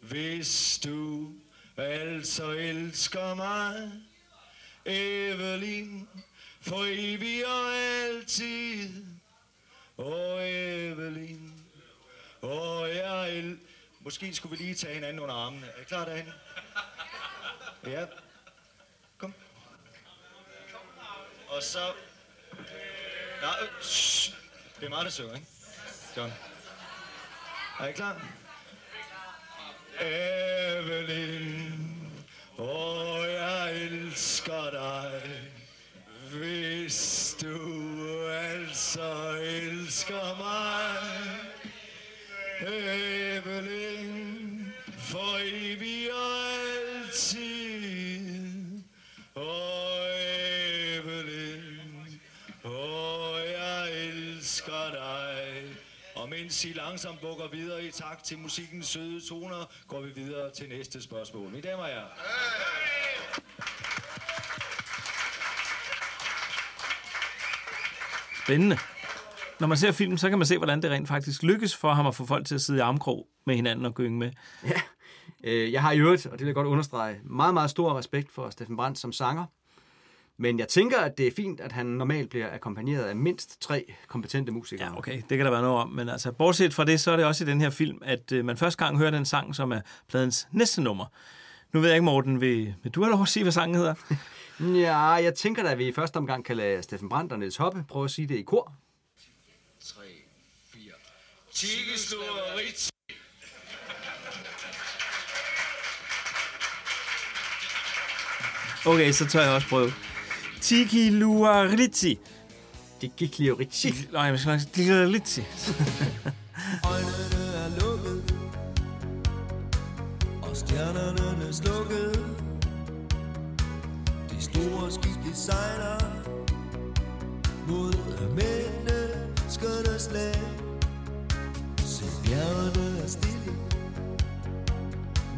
hvis du altså elsker mig. Evelyn, for evigt og altid. Åh, Evelyn, Åh, jeg el... Måske skulle vi lige tage hinanden under armene. Er I klar derhen? Ja. Kom. Og så... Nej, øh, shh. Det er mig, der søger, ikke? John. Er I klar? Evelyn, åh, jeg elsker dig, hvis du altså elsker mig. Evelyn, for evig og altid. Og Evelyn, og jeg elsker dig. Og mens I langsomt bukker videre i takt til musikkens søde toner, går vi videre til næste spørgsmål. Mine damer og herrer. Spændende. Når man ser filmen, så kan man se, hvordan det rent faktisk lykkes for ham at få folk til at sidde i armkrog med hinanden og gynge med. Øh, jeg har i øvrigt, og det vil jeg godt understrege, meget, meget stor respekt for Steffen Brandt som sanger. Men jeg tænker, at det er fint, at han normalt bliver akkompagneret af mindst tre kompetente musikere. Ja, okay, det kan der være noget om. Men altså, bortset fra det, så er det også i den her film, at øh, man første gang hører den sang, som er pladens næste nummer. Nu ved jeg ikke, Morten, vil, vil du have lov at sige, hvad sangen hedder? Ja, jeg tænker da, at vi i første omgang kan lade Steffen Brandt og Niels Hoppe prøve at sige det i kor. 3, 4. Tigeslureri. Okay, så tør jeg også prøve. Tiki Luarizzi. Det gik lige rigtigt. Nej, jeg skal nok sige Luarizzi. Øjnene er lukket Og stjernerne store skib sejler Mod menneskernes slag Se bjergene er stille.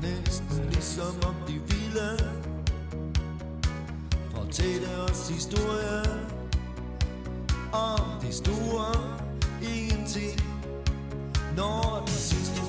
Næsten ligesom om de ville. Fortælle os historier Om det store ingenting. Når den sidste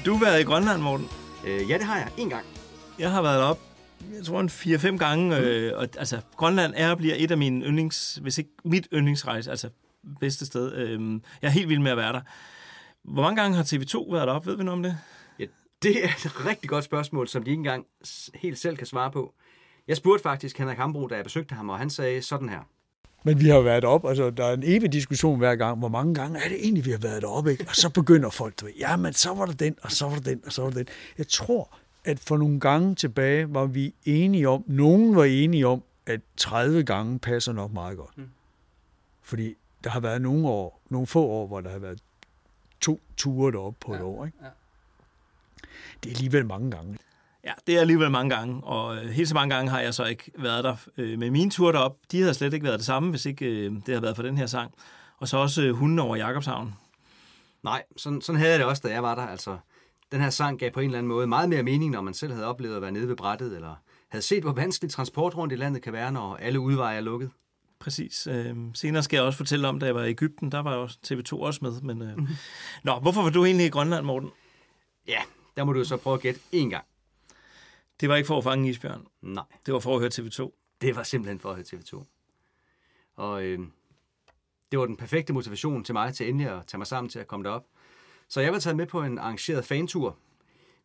Har du været i Grønland, Morten? Øh, ja, det har jeg. En gang. Jeg har været op, jeg tror en 4-5 gange. Mm. Øh, og, altså, Grønland er og bliver et af mine yndlings, hvis ikke mit yndlingsrejse, altså bedste sted. Øh, jeg er helt vild med at være der. Hvor mange gange har TV2 været deroppe? Ved vi noget om det? Ja, det er et rigtig godt spørgsmål, som de ikke engang helt selv kan svare på. Jeg spurgte faktisk Henrik Hambro, da jeg besøgte ham, og han sagde sådan her. Men vi har været op, altså der er en evig diskussion hver gang, hvor mange gange er det egentlig, vi har været deroppe, ikke? Og så begynder folk, du ved, ja, men så var der den, og så var der den, og så var der den. Jeg tror, at for nogle gange tilbage var vi enige om, nogen var enige om, at 30 gange passer nok meget godt. Mm. Fordi der har været nogle år, nogle få år, hvor der har været to ture deroppe på ja, et år, ikke? ja. Det er alligevel mange gange. Ja, det er alligevel mange gange, og øh, helt så mange gange har jeg så ikke været der. Øh, med mine ture derop, de havde slet ikke været det samme, hvis ikke øh, det havde været for den her sang. Og så også hunden over Jakobshavn. Nej, sådan, sådan havde jeg det også, da jeg var der. Altså, den her sang gav på en eller anden måde meget mere mening, når man selv havde oplevet at være nede ved brættet, eller havde set, hvor vanskelig transport rundt i landet kan være, når alle udveje er lukket. Præcis. Øh, senere skal jeg også fortælle om, da jeg var i Ægypten, der var jo TV2 også med. Men, øh... Nå, hvorfor var du egentlig i Grønland, Morten? Ja, der må du så prøve at gætte én gang. Det var ikke for at fange isbjørn. Nej, Det var for at høre TV2. det var simpelthen for at høre TV2. Og øh, det var den perfekte motivation til mig til endelig at tage mig sammen til at komme derop. Så jeg var taget med på en arrangeret fantur.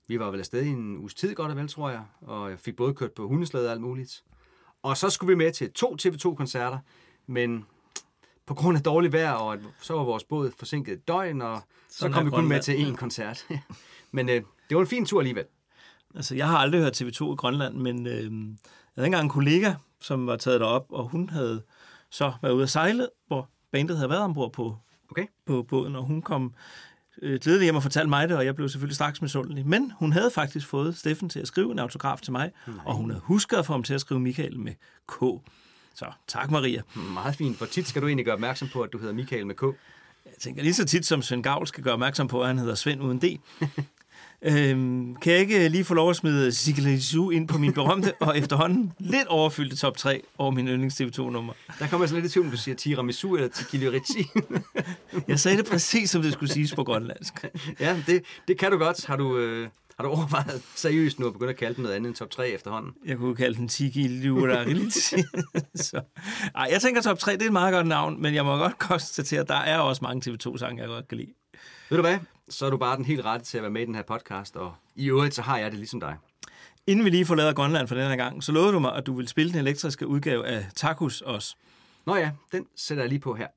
Vi var vel afsted i en uges tid godt og vel, tror jeg, og jeg fik både kørt på hundeslæde og alt muligt. Og så skulle vi med til to TV2-koncerter, men på grund af dårligt vejr, og så var vores båd forsinket et døgn, og så Sådan kom vi kun med til én koncert. men øh, det var en fin tur alligevel. Altså, jeg har aldrig hørt TV2 i Grønland, men øh, jeg havde engang en kollega, som var taget derop, og hun havde så været ude at sejle, hvor bandet havde været ombord på, Okay. på båden, og hun kom øh, glædelig hjem og fortalte mig det, og jeg blev selvfølgelig straks misundelig. Men hun havde faktisk fået Steffen til at skrive en autograf til mig, Nej. og hun havde husket at få ham til at skrive Michael med K. Så tak, Maria. Meget fint. Hvor tit skal du egentlig gøre opmærksom på, at du hedder Michael med K? Jeg tænker lige så tit, som Svend Gavl skal gøre opmærksom på, at han hedder Svend uden D. øhm, kan jeg ikke lige få lov at smide Sigelisu ind på min berømte og efterhånden lidt overfyldte top 3 over min yndlings TV2-nummer? Der kommer jeg så lidt i tvivl, om du siger tiramisu eller tikilirici. Jeg sagde det præcis, som det skulle siges på grønlandsk. ja, det, det kan du godt. Har du, øh, har du overvejet seriøst nu at begynde at kalde den noget andet end top 3 efterhånden? Jeg kunne kalde den Tiki Lurarilici. Så. Ej, jeg tænker top 3, det er et meget godt navn, men jeg må godt konstatere, at der er også mange TV2-sange, jeg godt kan lide. Ved du hvad? Så er du bare den helt rette til at være med i den her podcast, og i øvrigt så har jeg det ligesom dig. Inden vi lige forlader Grønland for den her gang, så lovede du mig, at du vil spille den elektriske udgave af Takus også. Nå ja, den sætter jeg lige på her.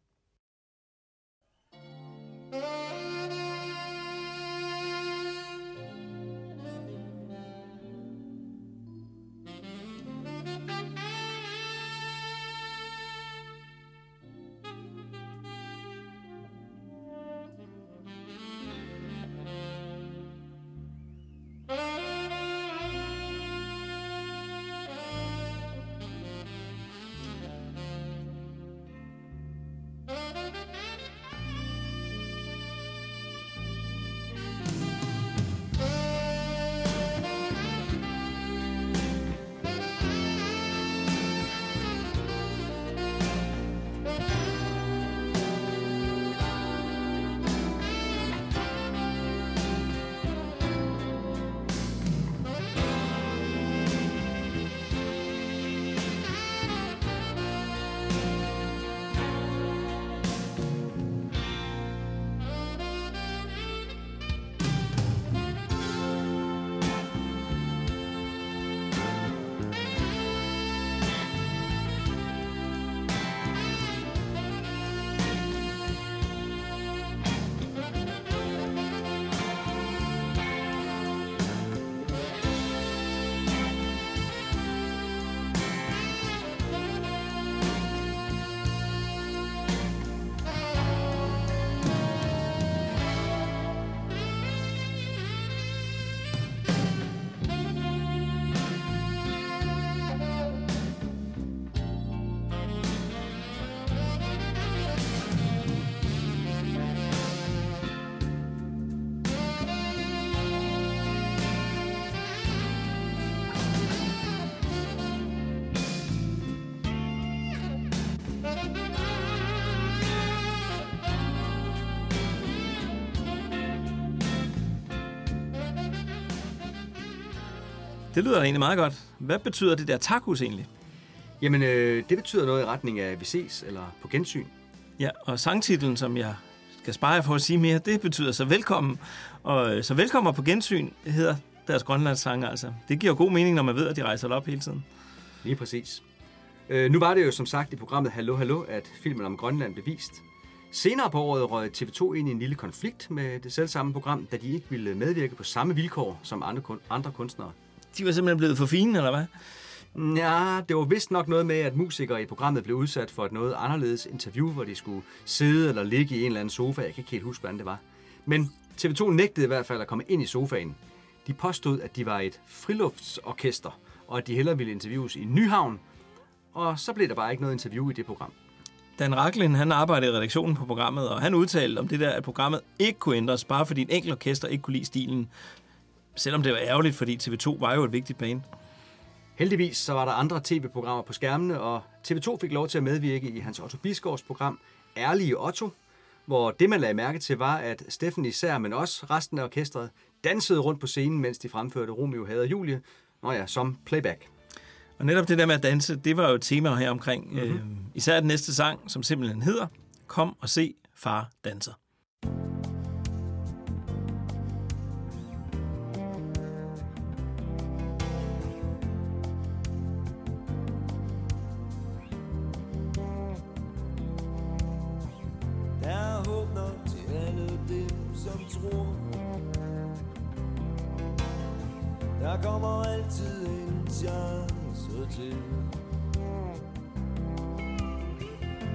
Det lyder egentlig meget godt. Hvad betyder det der takhus egentlig? Jamen, øh, det betyder noget i retning af, at vi ses eller på gensyn. Ja, og sangtitlen, som jeg skal spare jer for at sige mere, det betyder så velkommen. Og øh, så velkommen på gensyn hedder deres grønlandssange altså. Det giver god mening, når man ved, at de rejser op hele tiden. Lige præcis. Øh, nu var det jo som sagt i programmet Hallo Hallo, at filmen om Grønland blev vist. Senere på året røg TV2 ind i en lille konflikt med det selv samme program, da de ikke ville medvirke på samme vilkår som andre, kun- andre kunstnere. De var simpelthen blevet for fine, eller hvad? Ja, det var vist nok noget med, at musikere i programmet blev udsat for et noget anderledes interview, hvor de skulle sidde eller ligge i en eller anden sofa. Jeg kan ikke helt huske, hvordan det var. Men TV2 nægtede i hvert fald at komme ind i sofaen. De påstod, at de var et friluftsorkester, og at de hellere ville interviews i Nyhavn. Og så blev der bare ikke noget interview i det program. Dan Raklin, han arbejdede i redaktionen på programmet, og han udtalte om det der, at programmet ikke kunne ændres, bare fordi en enkelt orkester ikke kunne lide stilen. Selvom det var ærgerligt, fordi TV2 var jo et vigtigt band. Heldigvis så var der andre tv-programmer på skærmene, og TV2 fik lov til at medvirke i Hans Otto Bisgaards program Ærlige Otto, hvor det, man lagde mærke til, var, at Steffen især, men også resten af orkestret, dansede rundt på scenen, mens de fremførte Romeo hader Julie, når ja, som playback. Og netop det der med at danse, det var jo et tema her omkring. Mm-hmm. Øh, især den næste sang, som simpelthen hedder Kom og se far danser. Til.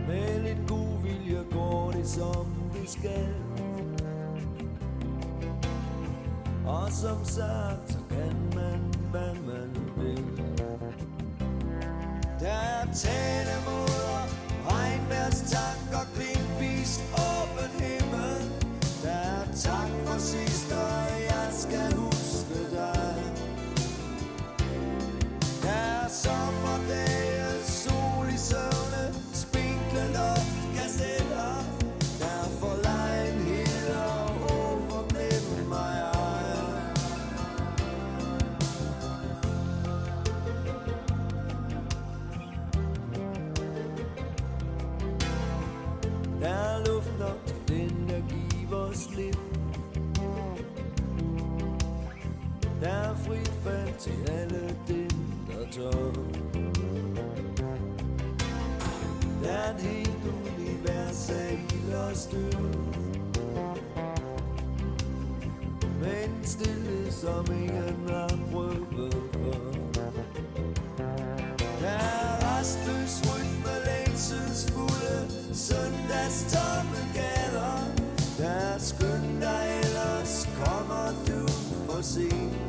Med lidt god vilje går det som det skal. Og som sagt, så kan man, hvad man vil. Der er talemåder, til alle dem, der tør. Der er et helt univers af ild og støv. Men stille som ingen har prøvet før. Der er restløs rytme, længselsfulde søndags tomme gader. Der er skøn dig, ellers kommer du for sent.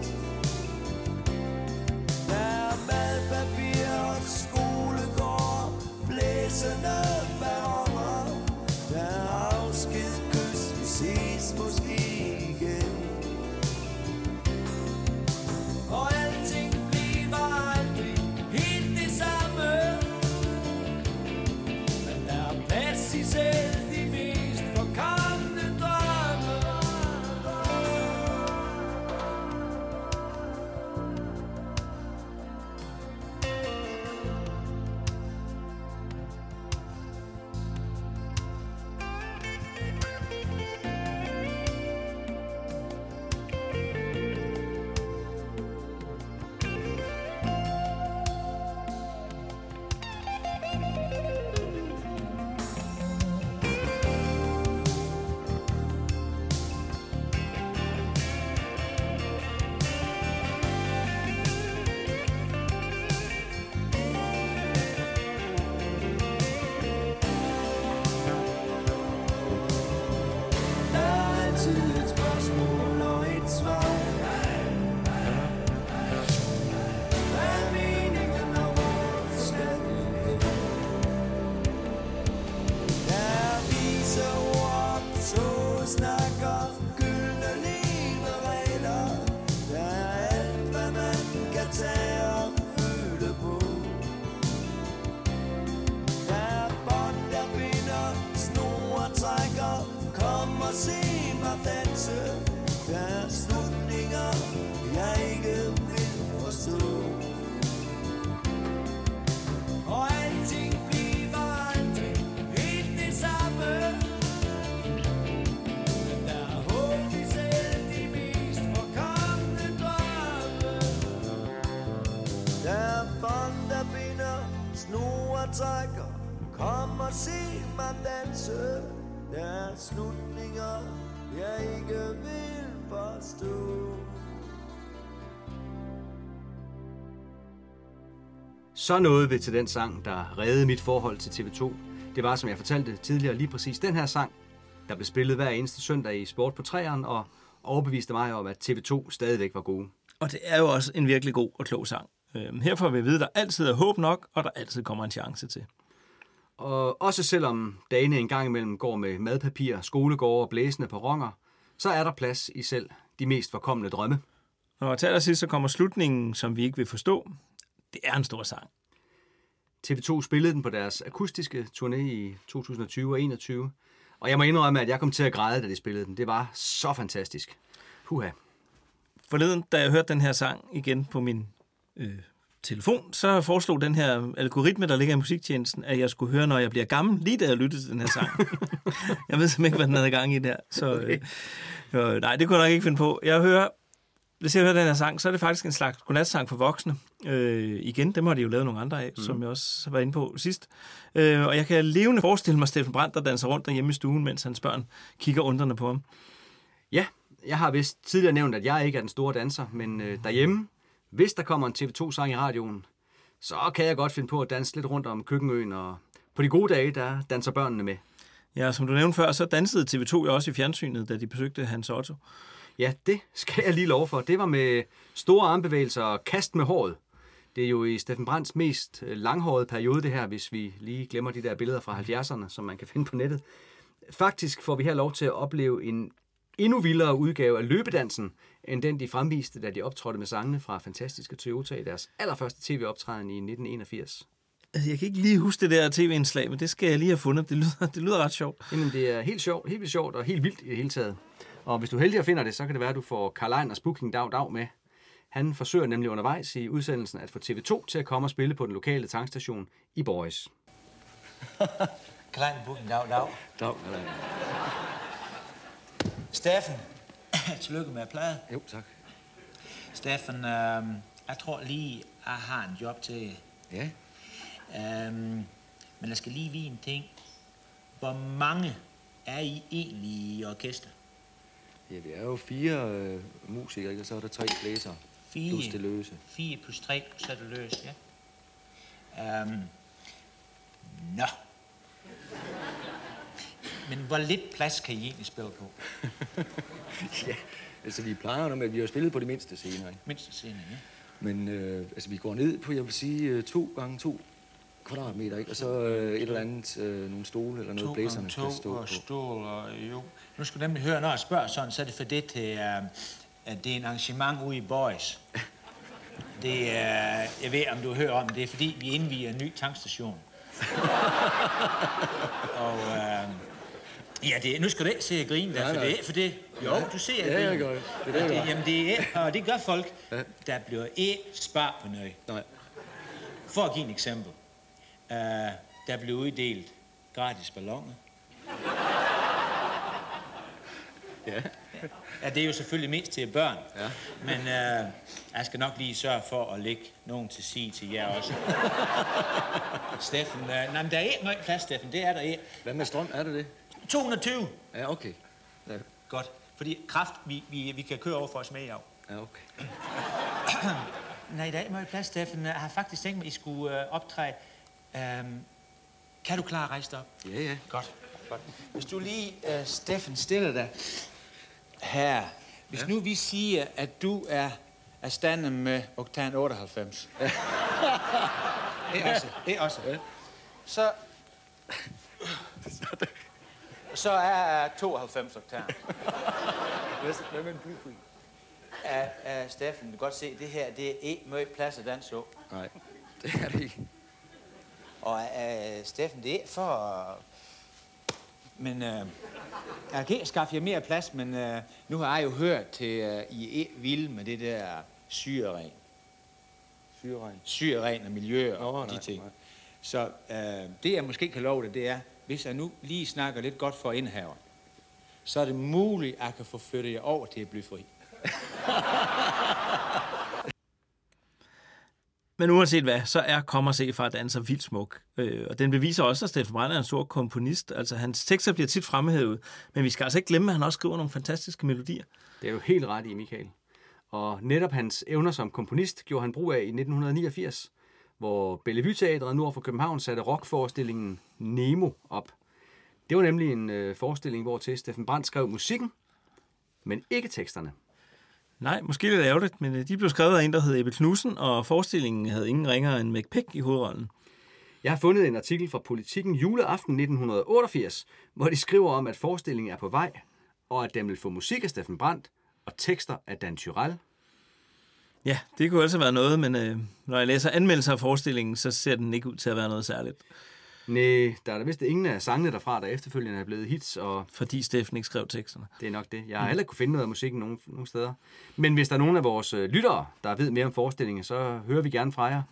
Så nåede vi til den sang, der reddede mit forhold til TV2. Det var, som jeg fortalte tidligere, lige præcis den her sang, der blev spillet hver eneste søndag i Sport på træerne, og overbeviste mig om, at TV2 stadigvæk var gode. Og det er jo også en virkelig god og klog sang. Øhm, Her får vi at vide, at der altid er håb nok, og der altid kommer en chance til. Og også selvom dagene en gang imellem går med madpapir, skolegårde og blæsende perroner, så er der plads i selv de mest forkommende drømme. Og til allersidst så kommer slutningen, som vi ikke vil forstå. Det er en stor sang. TV2 spillede den på deres akustiske turné i 2020 og 2021. Og jeg må indrømme, at jeg kom til at græde, da de spillede den. Det var så fantastisk. Puha. Forleden, da jeg hørte den her sang igen på min øh, telefon, så foreslog den her algoritme, der ligger i musiktjenesten, at jeg skulle høre, når jeg bliver gammel, lige da jeg lyttede til den her sang. jeg ved simpelthen ikke, hvad den havde gang i der. Så øh, øh, nej, det kunne jeg nok ikke finde på. Jeg hører, hvis jeg hører den her sang, så er det faktisk en slags godnatsang for voksne. Øh, igen, dem har de jo lavet nogle andre af, mm. som jeg også var inde på sidst. Øh, og jeg kan levende forestille mig Steffen Brandt, der danser rundt derhjemme i stuen, mens hans børn kigger undrende på ham. Ja, jeg har vist tidligere nævnt, at jeg ikke er den store danser, men øh, derhjemme, hvis der kommer en TV2-sang i radioen, så kan jeg godt finde på at danse lidt rundt om køkkenøen, og på de gode dage, der danser børnene med. Ja, som du nævnte før, så dansede TV2 jo også i fjernsynet, da de besøgte Hans Otto. Ja, det skal jeg lige love for. Det var med store armbevægelser og kast med håret. Det er jo i Steffen Brandts mest langhårede periode, det her, hvis vi lige glemmer de der billeder fra 70'erne, som man kan finde på nettet. Faktisk får vi her lov til at opleve en endnu vildere udgave af løbedansen, end den de fremviste, da de optrådte med sangene fra Fantastiske Toyota i deres allerførste tv-optræden i 1981. Altså, Jeg kan ikke lige huske det der tv-indslag, men det skal jeg lige have fundet. Det lyder, det lyder ret sjovt. Jamen, det er helt sjovt, helt vildt sjovt og helt vildt i det hele taget. Og hvis du er heldig og finder det, så kan det være, at du får Karl Einers Booking Dag Dag med. Han forsøger nemlig undervejs i udsendelsen at få TV2 til at komme og spille på den lokale tankstation i Boris. Klein Booking, dag, dag. Dag, Steffen, tillykke med plade. Jo, tak. Steffen, øh, jeg tror lige, jeg har en job til Ja. Øhm, men jeg skal lige vide en ting. Hvor mange er I egentlig i orkester? Ja, vi er jo fire øh, musikere, ikke? og så er der tre blæsere. Fire. Plus det løse. 4 plus 3, så er det løst, ja. Øhm, nå. Men hvor lidt plads kan I egentlig spille på? ja, altså vi plejer jo med, at vi har spillet på de mindste scener, ikke? Mindste scene, ja. Men øh, altså, vi går ned på, jeg vil sige, øh, to gange to kvadratmeter, ikke? Og så øh, et eller andet, øh, nogle stole eller noget, blæserne to stå og på. stol og jo. Nu skal du nemlig høre, når jeg spørger sådan, så er det for det til, uh, at det er en arrangement ude i Boys. Det er, jeg ved, om du hører om det, er fordi, vi indviger en ny tankstation. og uh, ja, det, nu skal du ikke se at grine der, for det er for det. Jo, du ser at Ja, jeg gør det. Det er det, det, jamen, det er, og det gør folk. Der bliver ikke spar på noget. Nej. For at give et eksempel. Uh, der blev uddelt gratis balloner. Ja. Ja, det er jo selvfølgelig mest til børn. Ja. Men øh, jeg skal nok lige sørge for at lægge nogen til sige til jer også. Steffen, øh, nej, men der er ikke meget plads, Steffen. Det er der ikke. Hvad med strøm? Er det det? 220. Ja, okay. Ja, Godt. Fordi kraft, vi, vi, vi kan køre over for os med af. ja okay. Nej, der er ikke meget plads, Steffen. Jeg har faktisk tænkt mig, at I skulle øh, optræde. Øhm, kan du klare at rejse dig op? Ja, ja. Godt. Godt. Hvis du lige, øh, Steffen, stiller dig her. Hvis ja. nu vi siger, at du er erstattet med oktan 98. det er også. Det er også. Ja. Så... Så er 92 oktan. Hvad med en blyfri? Af Steffen, du kan godt se, det her, det er ikke meget plads at danse på. Nej, det er det ikke. Og uh, Steffen, det er for... Men uh, jeg kan skaffe jer mere plads, men uh, nu har jeg jo hørt til, uh, I er vilde med det der syreren. Syreregn. Syreren og miljø og Nå, de nej, ting. nej. Så uh, det, jeg måske kan love dig, det er, hvis jeg nu lige snakker lidt godt for indhaver, så er det muligt, at jeg kan få flyttet jer over til at blive fri. Men uanset hvad, så er Kom og se fra danser vildt smuk. Øh, og den beviser også, at Steffen Brandt er en stor komponist. Altså, hans tekster bliver tit fremhævet, men vi skal altså ikke glemme, at han også skriver nogle fantastiske melodier. Det er jo helt ret i, Michael. Og netop hans evner som komponist gjorde han brug af i 1989, hvor Bellevue Teatret nord for København satte rockforestillingen Nemo op. Det var nemlig en øh, forestilling, hvor til Steffen Brandt skrev musikken, men ikke teksterne. Nej, måske lidt ærgerligt, men øh, de blev skrevet af en, der hed Ebbe Knudsen, og forestillingen havde ingen ringere end McPick i hovedrollen. Jeg har fundet en artikel fra Politiken juleaften 1988, hvor de skriver om, at forestillingen er på vej, og at den vil få musik af Steffen Brandt og tekster af Dan Tyrell. Ja, det kunne altså være noget, men øh, når jeg læser anmeldelser af forestillingen, så ser den ikke ud til at være noget særligt. Nej, der er da vist ingen af sangene derfra, der efterfølgende er blevet hits, og Fordi Steffen ikke skrev teksterne. det er nok det. Jeg har heller ikke kunne finde noget af musikken nogen, nogen steder. Men hvis der er nogen af vores øh, lyttere, der ved mere om forestillingen, så hører vi gerne fra jer.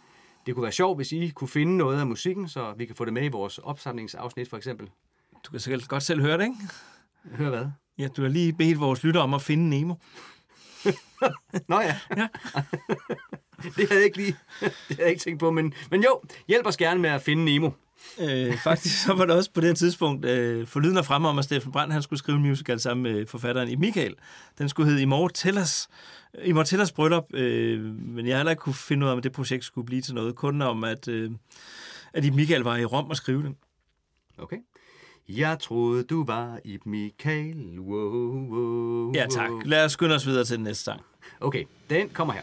Det kunne være sjovt, hvis I kunne finde noget af musikken, så vi kan få det med i vores opsamlingsafsnit for eksempel. Du kan sikkert godt selv høre det, ikke? Hør hvad? Ja, du har lige bedt vores lytter om at finde Nemo. Nå ja. Ja. det havde jeg ikke lige det havde jeg ikke tænkt på, men, men jo, hjælp os gerne med at finde Nemo. Øh, faktisk så var det også på det tidspunkt øh, forlydende frem om, at Steffen Brandt han skulle skrive en musical sammen med forfatteren i Michael. Den skulle hedde Immortellers, Immortellers Bryllup, øh, men jeg har heller ikke kunne finde ud af, om det projekt skulle blive til noget. Kun om, at, øh, at Ib Michael var i Rom og skrive den. Okay. Jeg troede, du var i Michael. Wow, wow, Ja tak. Lad os skynde os videre til den næste sang. Okay, den kommer her.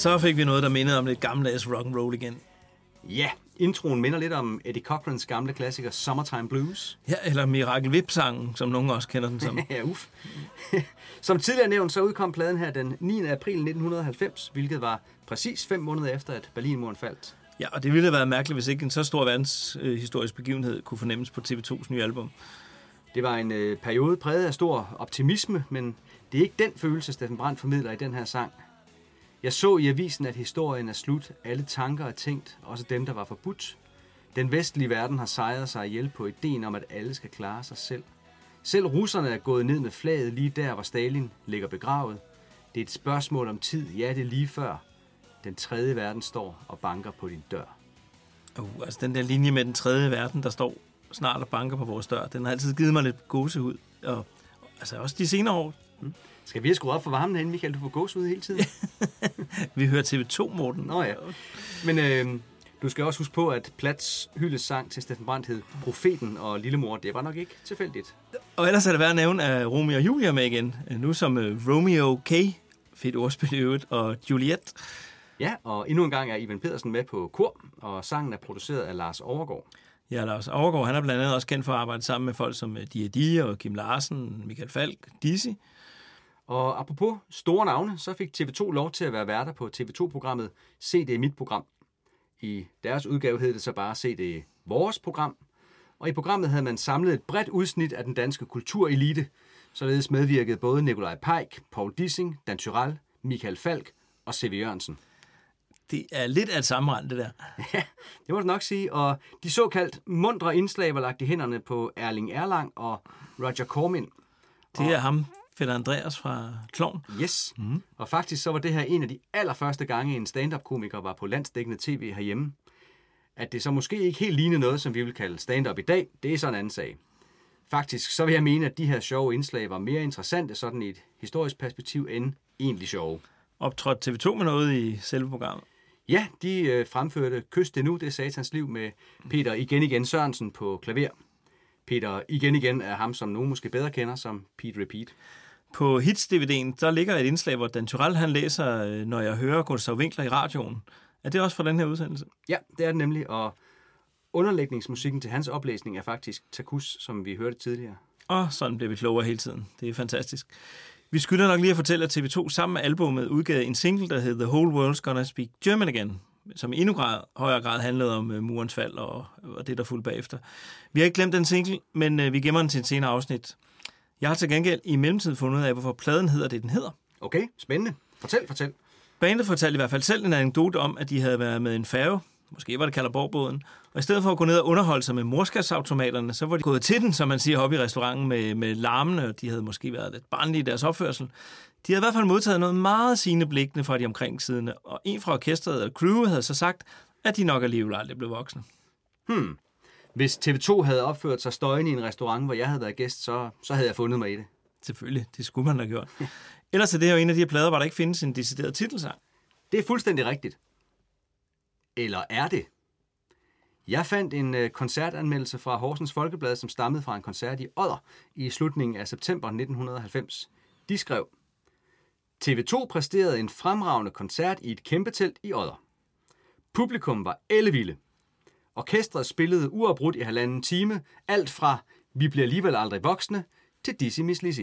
Så fik vi noget, der mindede om lidt gammeldags rock and roll igen. Ja, introen minder lidt om Eddie Cochrans gamle klassiker Summertime Blues. Ja, eller Mirakel Whip-sangen, som nogen også kender den som. ja, uff. Som tidligere nævnt, så udkom pladen her den 9. april 1990, hvilket var præcis fem måneder efter, at Berlinmuren faldt. Ja, og det ville have været mærkeligt, hvis ikke en så stor verdenshistorisk begivenhed kunne fornemmes på TV2's nye album. Det var en øh, periode præget af stor optimisme, men det er ikke den følelse, Steffen Brandt formidler i den her sang. Jeg så i avisen, at historien er slut. Alle tanker er tænkt, også dem, der var forbudt. Den vestlige verden har sejret sig ihjel på ideen om, at alle skal klare sig selv. Selv russerne er gået ned med flaget lige der, hvor Stalin ligger begravet. Det er et spørgsmål om tid, ja, det er lige før. Den tredje verden står og banker på din dør. Uh, altså den der linje med den tredje verden, der står snart og banker på vores dør, den har altid givet mig lidt gåsehud. Og, altså også de senere år. Skal vi have skruet op for varmen herinde, Michael? Du får gås ud hele tiden. Vi hører TV2, Morten. Nå ja. Men øh, du skal også huske på, at Plats hyldes sang til Steffen Brandt hed Profeten og Lillemor. Det var nok ikke tilfældigt. Og ellers er det værd at nævne, at Romeo og Julia med igen. Nu som uh, Romeo K. Fedt ordspil i øvrigt. Og Juliet. Ja, og endnu en gang er Ivan Pedersen med på kor, og sangen er produceret af Lars Overgaard. Ja, Lars Overgaard, han er blandt andet også kendt for at arbejde sammen med folk som D.A.D. og Kim Larsen, Michael Falk, Dizzy. Og apropos store navne, så fik TV2 lov til at være værter på TV2-programmet Se det er mit program. I deres udgave hed det så bare Se det er vores program. Og i programmet havde man samlet et bredt udsnit af den danske kulturelite. Således medvirkede både Nikolaj Peik, Paul Dissing, Dan Tyrell, Michael Falk og C.V. Jørgensen. Det er lidt af et sammenrend, det der. Ja, det må du nok sige. Og de såkaldt mundre indslag var lagt i hænderne på Erling Erlang og Roger Cormin. Det er ham, Fætter Andreas fra Klovn. Yes. Mm. Og faktisk så var det her en af de allerførste gange, en stand-up-komiker var på landsdækkende tv herhjemme. At det så måske ikke helt lignede noget, som vi vil kalde stand-up i dag, det er så en anden sag. Faktisk så vil jeg mene, at de her sjove indslag var mere interessante sådan i et historisk perspektiv end egentlig sjove. Optrådte TV2 med noget i selve programmet? Ja, de øh, fremførte Kyst det nu, det er satans liv med Peter igen igen Sørensen på klaver. Peter igen igen er ham, som nogen måske bedre kender som Pete Repeat. På Hits-DVD'en, der ligger et indslag, hvor Dan Tyrell, han læser, øh, når jeg hører Gustav Winkler i radioen. Er det også fra den her udsendelse? Ja, det er det nemlig, og underlægningsmusikken til hans oplæsning er faktisk Takus, som vi hørte tidligere. Og sådan bliver vi klogere hele tiden. Det er fantastisk. Vi skylder nok lige at fortælle, at TV2 sammen med albumet udgav en single, der hed The Whole World's Gonna Speak German Again, som i endnu grad, højere grad handlede om uh, murens fald og, og det, der fulgte bagefter. Vi har ikke glemt den single, men uh, vi gemmer den til en senere afsnit. Jeg har til gengæld i mellemtiden fundet ud af, hvorfor pladen hedder det, den hedder. Okay, spændende. Fortæl, fortæl. Bandet fortalte i hvert fald selv en anekdote om, at de havde været med en færge, måske var det Kalderborgbåden, og i stedet for at gå ned og underholde sig med morskabsautomaterne, så var de gået til den, som man siger, op i restauranten med, med larmene, og de havde måske været lidt barnlige i deres opførsel. De havde i hvert fald modtaget noget meget sigende blikkende fra de omkringsidende, og en fra orkestret og crewet havde så sagt, at de nok alligevel aldrig blev voksne. Hmm. Hvis TV2 havde opført sig støjende i en restaurant, hvor jeg havde været gæst, så, så havde jeg fundet mig i det. Selvfølgelig, det skulle man have gjort. Ellers er det jo en af de her plader, hvor der ikke findes en decideret titelsang. Det er fuldstændig rigtigt. Eller er det? Jeg fandt en øh, koncertanmeldelse fra Horsens Folkeblad, som stammede fra en koncert i Odder i slutningen af september 1990. De skrev, TV2 præsterede en fremragende koncert i et kæmpe telt i Odder. Publikum var ellevilde. Orkestret spillede uafbrudt i halvanden time, alt fra Vi bliver alligevel aldrig voksne til Dizzy Miss Lizzy.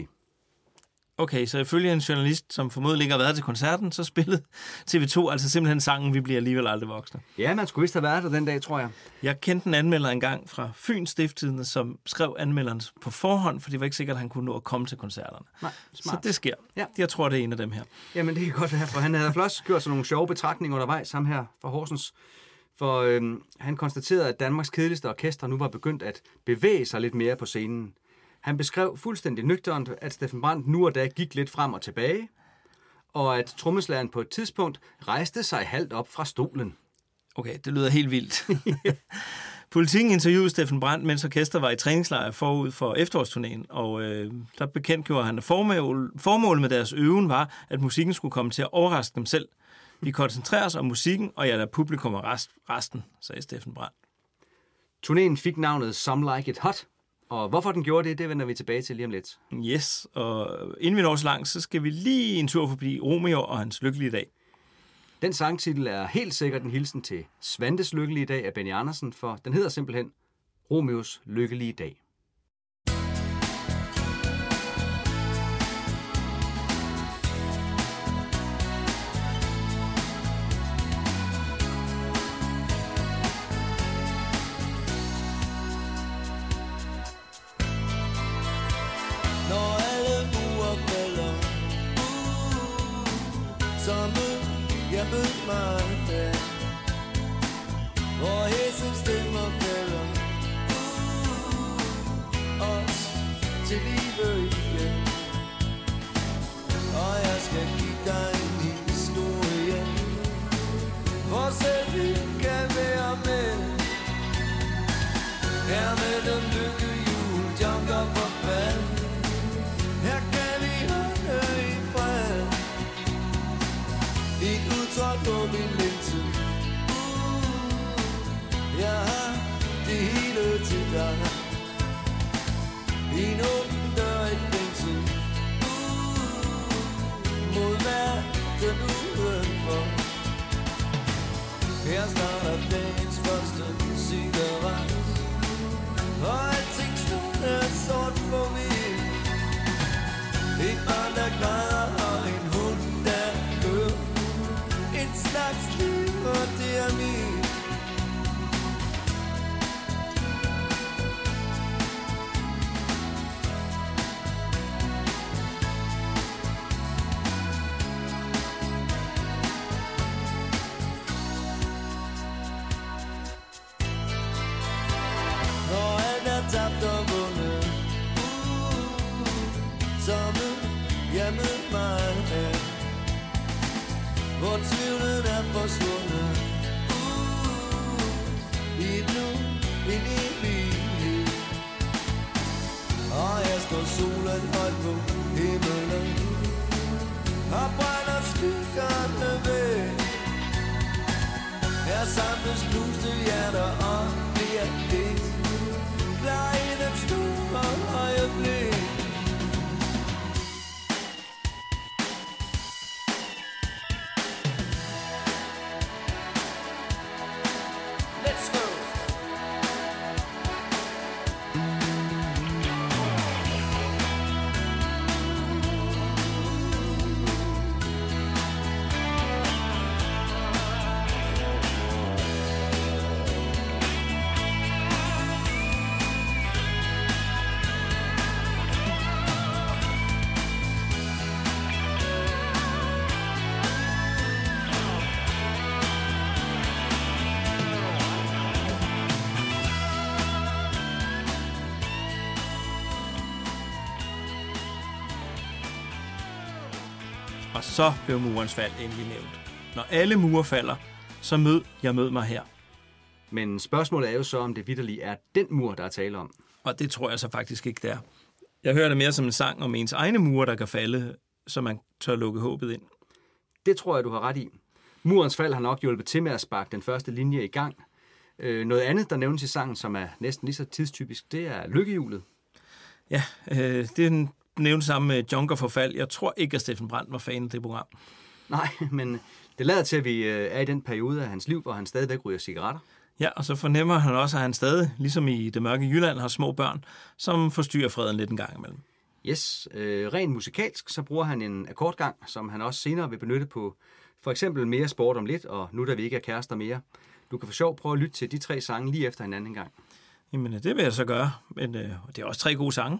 Okay, så ifølge en journalist, som formodentlig ikke har været til koncerten, så spillede TV2 altså simpelthen sangen Vi bliver alligevel aldrig voksne. Ja, man skulle vist have været der den dag, tror jeg. Jeg kendte en anmelder engang fra Fyns Stifttidende, som skrev anmelderen på forhånd, for det var ikke sikkert, at han kunne nå at komme til koncerterne. Nej, Så det sker. Ja. Jeg tror, det er en af dem her. Jamen, det kan godt være, for han havde også gjort sådan nogle sjove betragtninger undervejs, ham her fra Horsens. For øhm, han konstaterede, at Danmarks kedeligste orkester nu var begyndt at bevæge sig lidt mere på scenen. Han beskrev fuldstændig nøgternt, at Steffen Brandt nu og da gik lidt frem og tilbage, og at trommeslageren på et tidspunkt rejste sig halvt op fra stolen. Okay, det lyder helt vildt. Politikken interviewede Steffen Brandt, mens orkester var i træningslejr forud for efterårsturnéen, og øh, der bekendtgjorde han, at formål, formålet med deres øven var, at musikken skulle komme til at overraske dem selv. Vi koncentrerer os om musikken, og jeg lader publikum og rest, resten, sagde Steffen Brandt. Turnéen fik navnet Some Like It Hot, og hvorfor den gjorde det, det vender vi tilbage til lige om lidt. Yes, og inden vi når så langt, så skal vi lige en tur forbi Romeo og hans lykkelige dag. Den sangtitel er helt sikkert en hilsen til Svantes lykkelige dag af Benny Andersen, for den hedder simpelthen Romeos lykkelige dag. Så blev murens fald endelig nævnt. Når alle mure falder, så mød jeg mød mig her. Men spørgsmålet er jo så, om det vidderligt er den mur, der er tale om. Og det tror jeg så faktisk ikke, det er. Jeg hører det mere som en sang om ens egne mure, der kan falde, så man tør lukke håbet ind. Det tror jeg, du har ret i. Murens fald har nok hjulpet til med at sparke den første linje i gang. Øh, noget andet, der nævnes i sangen, som er næsten lige så tidstypisk, det er lykkehjulet. Ja, øh, det nævnt sammen med Junker Forfald. Jeg tror ikke, at Steffen Brandt var fan af det program. Nej, men det lader til, at vi øh, er i den periode af hans liv, hvor han stadigvæk ryger cigaretter. Ja, og så fornemmer han også, at han stadig, ligesom i det mørke Jylland, har små børn, som forstyrrer freden lidt en gang imellem. Yes, øh, rent musikalsk, så bruger han en akkordgang, som han også senere vil benytte på for eksempel mere sport om lidt, og nu da vi ikke er kærester mere. Du kan for sjov prøve at lytte til de tre sange lige efter hinanden en gang. Jamen, det vil jeg så gøre, men øh, det er også tre gode sange.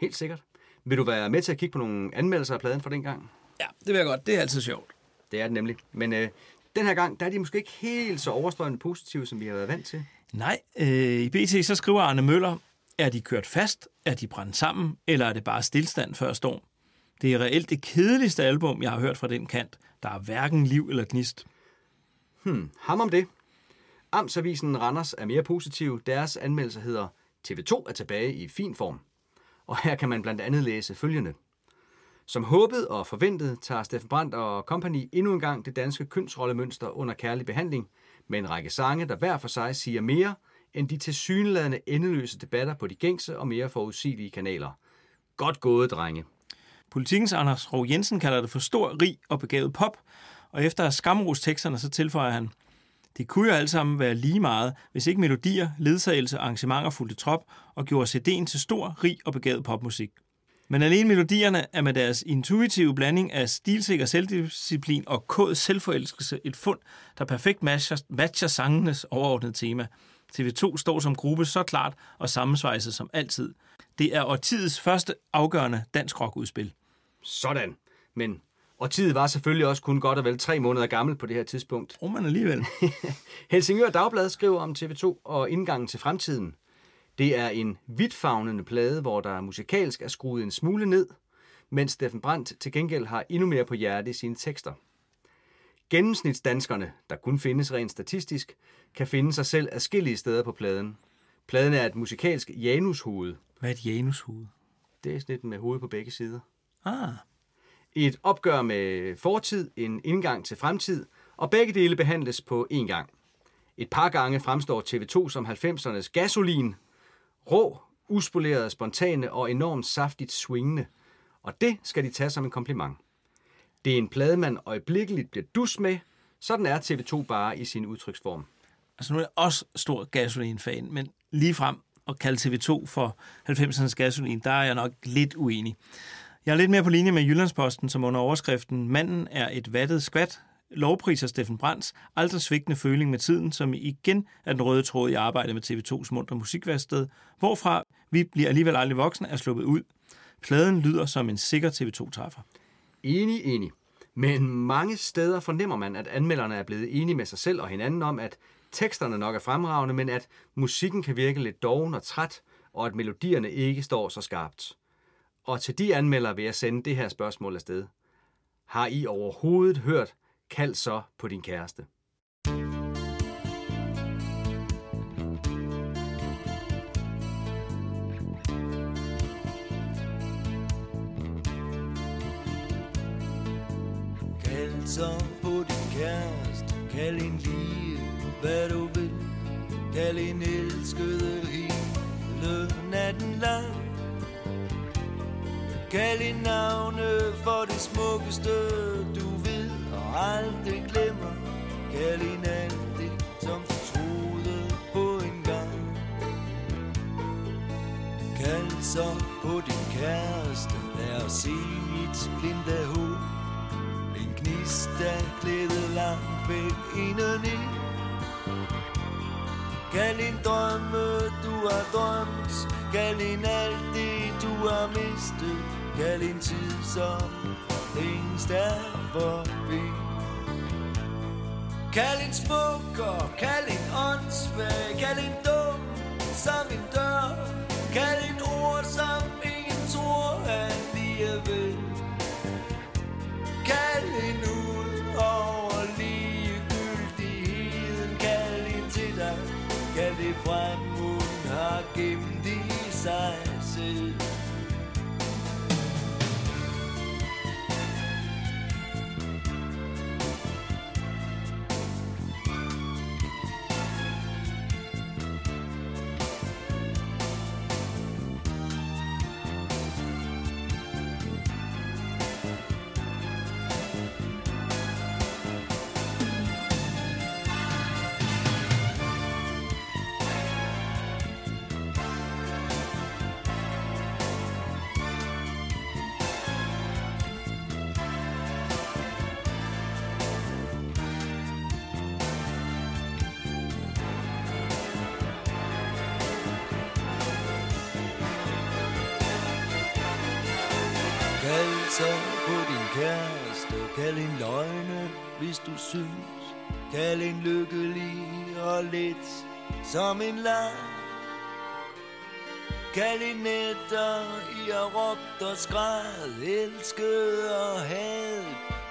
Helt sikkert. Vil du være med til at kigge på nogle anmeldelser af pladen for den gang? Ja, det vil jeg godt. Det er altid sjovt. Det er det nemlig. Men øh, den her gang, der er de måske ikke helt så overstrømmende positive, som vi har været vant til. Nej, øh, i BT så skriver Arne Møller, er de kørt fast, er de brændt sammen, eller er det bare stillstand før storm? Det er reelt det kedeligste album, jeg har hørt fra den kant. Der er hverken liv eller gnist. Hmm, ham om det. Amtsavisen Randers er mere positiv. Deres anmeldelse hedder TV2 er tilbage i fin form. Og her kan man blandt andet læse følgende. Som håbet og forventet tager Steffen Brandt og company endnu en gang det danske kønsrollemønster under kærlig behandling, med en række sange, der hver for sig siger mere, end de tilsyneladende endeløse debatter på de gængse og mere forudsigelige kanaler. Godt gået, drenge. Politikens Anders Rov Jensen kalder det for stor, rig og begavet pop, og efter at skamrose teksterne, så tilføjer han, det kunne jo alt sammen være lige meget, hvis ikke melodier, ledsagelse og arrangementer fulgte trop og gjorde CD'en til stor, rig og begavet popmusik. Men alene melodierne er med deres intuitive blanding af stilsikker selvdisciplin og kod selvforelskelse et fund, der perfekt matcher, matcher sangenes overordnede tema. TV2 står som gruppe så klart og sammensvejset som altid. Det er årtidets første afgørende dansk rockudspil. Sådan. Men og tid var selvfølgelig også kun godt og vel tre måneder gammel på det her tidspunkt. Oh, men alligevel. Helsingør Dagblad skriver om TV2 og indgangen til fremtiden. Det er en vidtfavnende plade, hvor der musikalsk er skruet en smule ned, mens Steffen Brandt til gengæld har endnu mere på hjerte i sine tekster. Gennemsnitsdanskerne, der kun findes rent statistisk, kan finde sig selv afskillige steder på pladen. Pladen er et musikalsk janushoved. Hvad er et janushoved? Det er sådan et med hovedet på begge sider. Ah. Et opgør med fortid, en indgang til fremtid og begge dele behandles på én gang. Et par gange fremstår TV2 som 90'ernes gasolin, rå, uspoleret, spontane og enormt saftigt swingende. Og det skal de tage som en kompliment. Det er en plade, man øjeblikkeligt bliver dus med. Sådan er TV2 bare i sin udtryksform. Altså nu er jeg også stor gasolin-fan, men lige frem at kalde TV2 for 90'ernes gasolin, der er jeg nok lidt uenig. Jeg er lidt mere på linje med Jyllandsposten, som under overskriften Manden er et vattet skvat, lovpriser Steffen Brands aldrig svigtende føling med tiden, som igen er den røde tråd i arbejdet med TV2's mundre musikværsted, hvorfra vi bliver alligevel aldrig voksne er sluppet ud. Pladen lyder som en sikker TV2-træffer. Enig, enig. Men mange steder fornemmer man, at anmelderne er blevet enige med sig selv og hinanden om, at teksterne nok er fremragende, men at musikken kan virke lidt doven og træt, og at melodierne ikke står så skarpt. Og til de anmeldere vil jeg sende det her spørgsmål afsted. Har I overhovedet hørt Kald så på din kæreste? Kald så på din kæreste, kald en lige, hvad du vil. Kald en elskede hele natten lang. Kald i navne for det smukkeste, du ved og aldrig glemmer. Kald i alt det, som du troede på en gang. Kald så på din kæreste, lad os se mit blinde håb. En gnist der glæde langt væk indeni Kald en drømme, du har drømt Kald en alt det, du har mistet. Kald en tid, som for længst er forbi. Kald en smuk og kald en åndssvag Kald en dum som en dør. Kald en ord, som ingen tror alligevel Kald en ud over ligegyldigheden. Kald en til dig. Kald det frem, hun har gemt. Synes. Kald en lykkelig og lidt som en leg. Kald en nætter, I har råbt og skræd, elsket og had.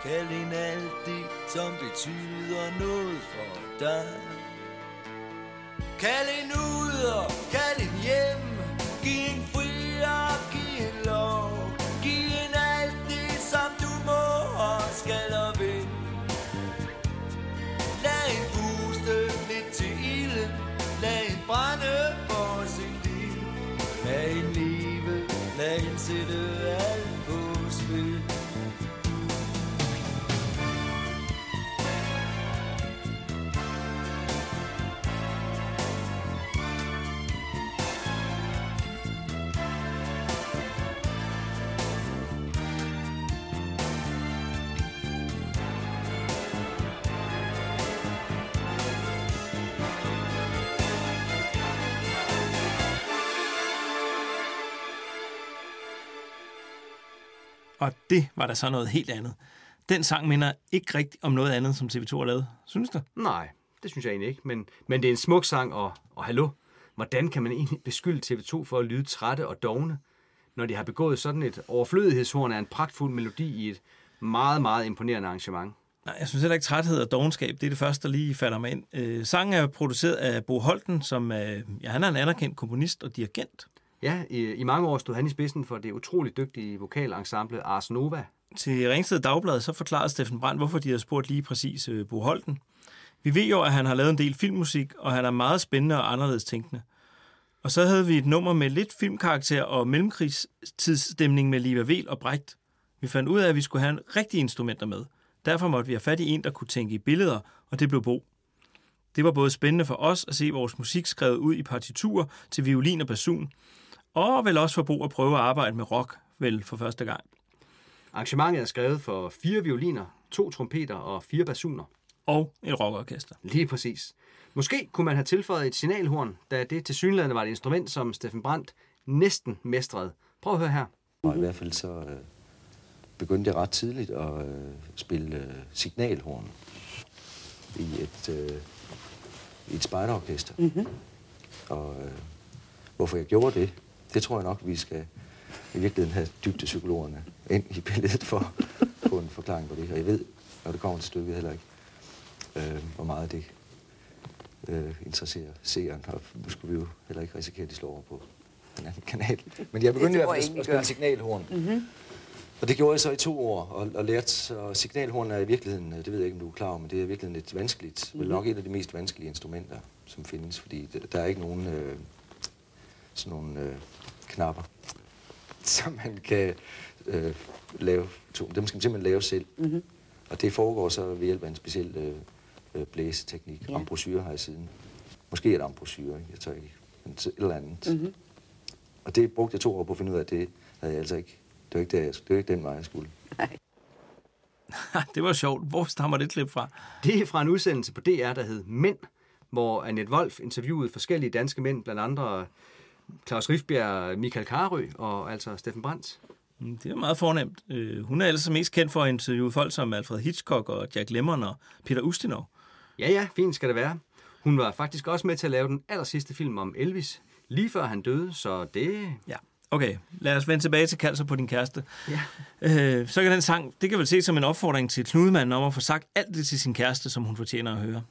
Kald en alt det, som betyder noget for dig. Kald en ud og kald en hjem, giv en fri og Lad en leve, lad en sætte alt på spil. Det var da så noget helt andet. Den sang minder ikke rigtigt om noget andet, som TV2 har lavet. Synes du? Nej, det synes jeg egentlig ikke. Men, men det er en smuk sang, og, og hallo, hvordan kan man egentlig beskylde TV2 for at lyde trætte og dogne, når de har begået sådan et overflødighedshorn af en pragtfuld melodi i et meget, meget imponerende arrangement? Nej, jeg synes heller ikke, træthed og dogenskab, det er det første, der lige falder mig ind. Øh, sangen er produceret af Bo Holten, som er, ja, han er en anerkendt komponist og dirigent. Ja, i, i mange år stod han i spidsen for det utroligt dygtige vokalensemble Ars Nova. Til Ringsted Dagblad så forklarede Steffen Brandt, hvorfor de havde spurgt lige præcis øh, Bo Holten. Vi ved jo, at han har lavet en del filmmusik, og han er meget spændende og anderledes tænkende. Og så havde vi et nummer med lidt filmkarakter og mellemkrigstidsstemning med Liva Vel og Brecht. Vi fandt ud af, at vi skulle have en rigtig instrumenter med. Derfor måtte vi have fat i en, der kunne tænke i billeder, og det blev Bo. Det var både spændende for os at se vores musik skrevet ud i partiturer til violin og basun, og vel også for Bo at prøve at arbejde med rock, vel for første gang. Arrangementet er skrevet for fire violiner, to trompeter og fire basuner. Og et rockorkester. Lige præcis. Måske kunne man have tilføjet et signalhorn, da det til synligheden var et instrument, som Steffen Brandt næsten mestrede. Prøv at høre her. Og i hvert fald så øh, begyndte jeg ret tidligt at øh, spille øh, signalhorn i et, øh, i et spejderorkester. Mhm. Og øh, hvorfor jeg gjorde det, det tror jeg nok, vi skal i virkeligheden have dybdepsykologerne ind i billedet for at få en forklaring på det. Og jeg ved, når det kommer til stykket heller ikke, øh, hvor meget det øh, interesserer seeren. Og nu skulle vi jo heller ikke risikere, at de slår over på en anden kanal. Men jeg begyndte i hvert fald at spille signalhorn. Mhm. Og det gjorde jeg så i to år, og, og lærte, så signalhorn er i virkeligheden, øh, det ved jeg ikke, om du er klar over, men det er i virkeligheden et vanskeligt, mm. vel nok et af de mest vanskelige instrumenter, som findes, fordi der er ikke nogen øh, sådan nogle øh, knapper, som man kan øh, lave, to, dem skal man simpelthen lave selv. Mhm. Og det foregår så ved hjælp af en speciel øh, øh, blæseteknik. Ja. Ambrosyre har jeg siden. Måske er det ambrosyre, jeg tør ikke, men et eller andet. Mhm. Og det brugte jeg to år på at finde ud af, at det havde jeg altså ikke. Det var ikke, der, jeg, det var ikke den vej, jeg skulle. det var sjovt. Hvor stammer det klip fra? Det er fra en udsendelse på DR, der hed Mænd, hvor Annette Wolf interviewede forskellige danske mænd, blandt andre Claus Rifbjerg, Michael Karø og altså Steffen Brandt. Mm, Det er meget fornemt. Øh, Hun er ellers mest kendt for at interviewe folk som Alfred Hitchcock og Jack Lemmon og Peter Ustinov. Ja, ja, fint skal det være. Hun var faktisk også med til at lave den aller sidste film om Elvis, lige før han døde, så det... Ja. Okay, lad os vende tilbage til Kalser på din kæreste. Ja. Øh, så kan den sang, det kan vel ses som en opfordring til knudemanden om at få sagt alt det til sin kæreste, som hun fortjener at høre.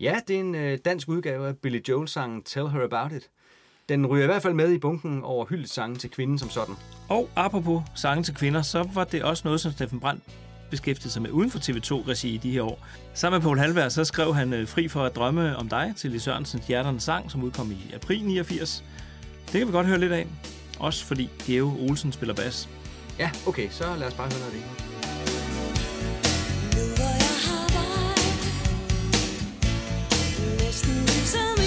Ja, det er en øh, dansk udgave af Billy Joel-sangen Tell Her About It. Den ryger i hvert fald med i bunken over hyldetsangen til kvinden som sådan. Og apropos sange til kvinder, så var det også noget, som Steffen Brandt beskæftigede sig med uden for TV2-regi i de her år. Sammen med Poul Halberg, så skrev han øh, Fri for at drømme om dig til Lis Sørensens Hjerternes Sang, som udkom i april 89. Det kan vi godt høre lidt af. Også fordi Geo Olsen spiller bas. Ja, okay, så lad os bare høre noget af det. Næsten ligesom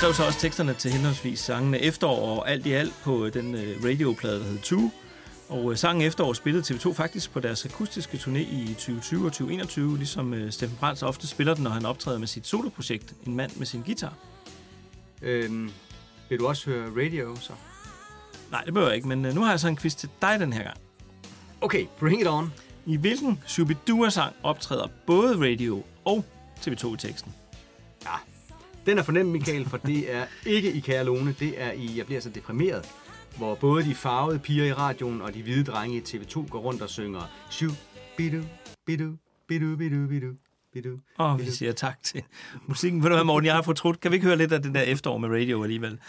skrev så også teksterne til henholdsvis sangene Efterår og Alt i Alt på øh, den øh, radioplade, der hed Two. Og øh, sangen Efterår spillede TV2 faktisk på deres akustiske turné i 2020 og 2021, ligesom Steffen Brandt ofte spiller den, når han optræder med sit soloprojekt, En mand med sin guitar. Øhm, vil du også høre radio, så? Nej, det behøver jeg ikke, men nu har jeg så en quiz til dig den her gang. Okay, bring it on. I hvilken Shubidua-sang optræder både radio og TV2 i teksten? Den er fornemt, Michael, for det er ikke i Kære Lone, det er i Jeg bliver så deprimeret, hvor både de farvede piger i radioen og de hvide drenge i TV2 går rundt og synger Shu, bidu, bidu, bidu, bidu, bidu. Og vi siger tak til musikken. Ved du hvad, Morten, jeg har fortrudt. Kan vi ikke høre lidt af den der efterår med radio alligevel?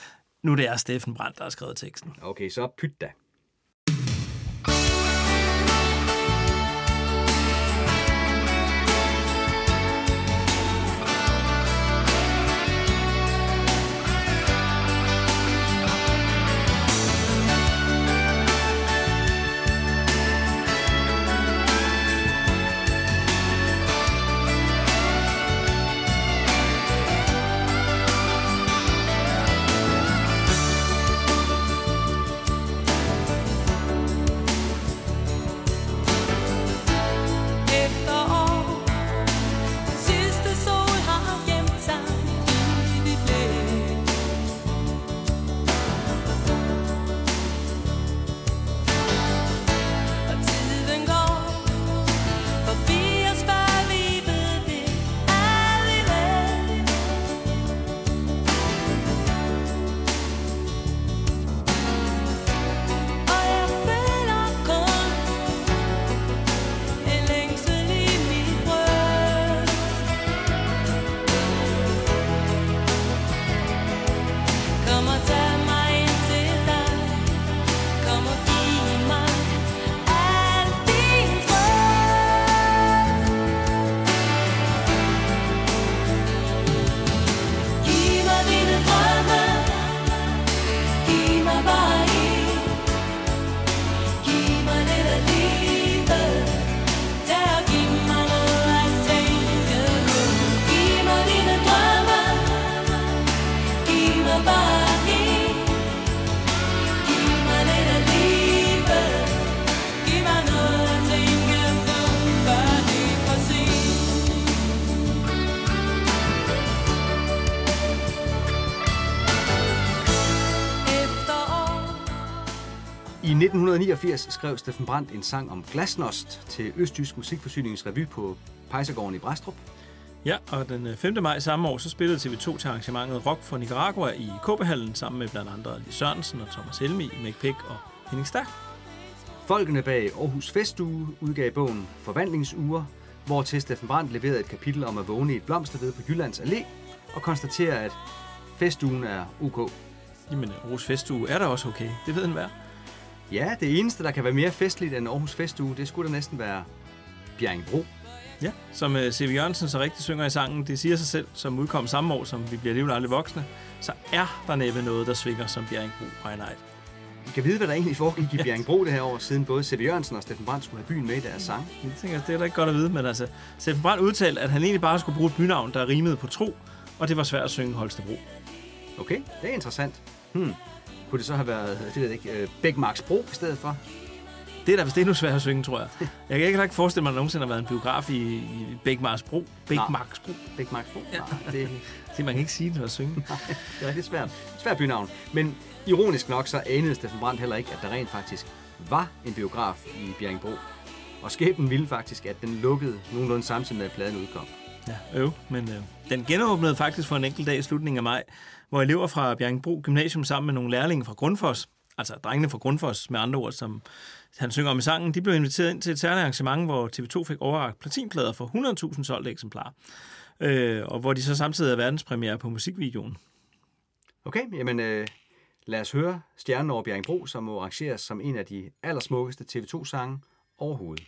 Nu det er Steffen Brandt, der har skrevet teksten. Okay, så pyt da. 1989 skrev Steffen Brandt en sang om glasnost til Østtysk Musikforsyningsrevy på Pejsergården i Brastrup. Ja, og den øh, 5. maj samme år, så spillede TV2 til arrangementet Rock for Nicaragua i KB-hallen sammen med blandt andre Lis Sørensen og Thomas Helmi, Mick Pick og Henning Stærk. Folkene bag Aarhus Festuge udgav bogen Forvandlingsuger, hvor til Steffen Brandt leverede et kapitel om at vågne i et blomsterved på Jyllands Allé og konstaterer, at festugen er ok. Jamen, Aarhus Festuge er da også okay. Det ved en hver. Ja, det eneste, der kan være mere festligt end Aarhus Festuge, det skulle da næsten være Bjerringbro. Ja, som uh, C.V. Jørgensen så rigtig synger i sangen, det siger sig selv, som udkom samme år, som vi bliver alligevel aldrig voksne, så er der næppe noget, der svinger som Bjerringbro by Night. Vi kan vide, hvad der egentlig foregik i Bjerringbro det her år, siden både C.V. Jørgensen og Steffen Brandt skulle have byen med i deres sang. Jeg tænker, det er da ikke godt at vide, men altså, Steffen Brandt udtalte, at han egentlig bare skulle bruge et bynavn, der rimede på tro, og det var svært at synge Holstebro. Okay, det er interessant. Hmm. Kunne det så have været, det ved jeg ikke, øh, Bækmarksbro i stedet for? Det er da vist endnu svært at synge, tror jeg. Jeg kan ikke, ikke forestille mig, at der nogensinde har været en biograf i, i Bækmarksbro. Bækmarksbro. Bækmarksbro? Ja. Nej, det, det man kan ikke sige det at synge. Nej, det er rigtig svært. Svært bynavn. Men ironisk nok, så anede Steffen Brandt heller ikke, at der rent faktisk var en biograf i Bjerringbro. Og skæbnen ville faktisk, at den lukkede nogenlunde samtidig med, at pladen udkom. Ja, øv, men øh, den genåbnede faktisk for en enkelt dag i slutningen af maj, hvor elever fra Bjerringbro Gymnasium sammen med nogle lærlinge fra Grundfos, altså drengene fra Grundfos med andre ord, som han synger om i sangen, de blev inviteret ind til et særligt arrangement, hvor TV2 fik overragt platinplader for 100.000 solgte eksemplarer. Øh, og hvor de så samtidig er verdenspremiere på musikvideoen. Okay, jamen øh, lad os høre Stjernen over Bjerringbro, som må arrangeres som en af de allersmukkeste TV2-sange overhovedet.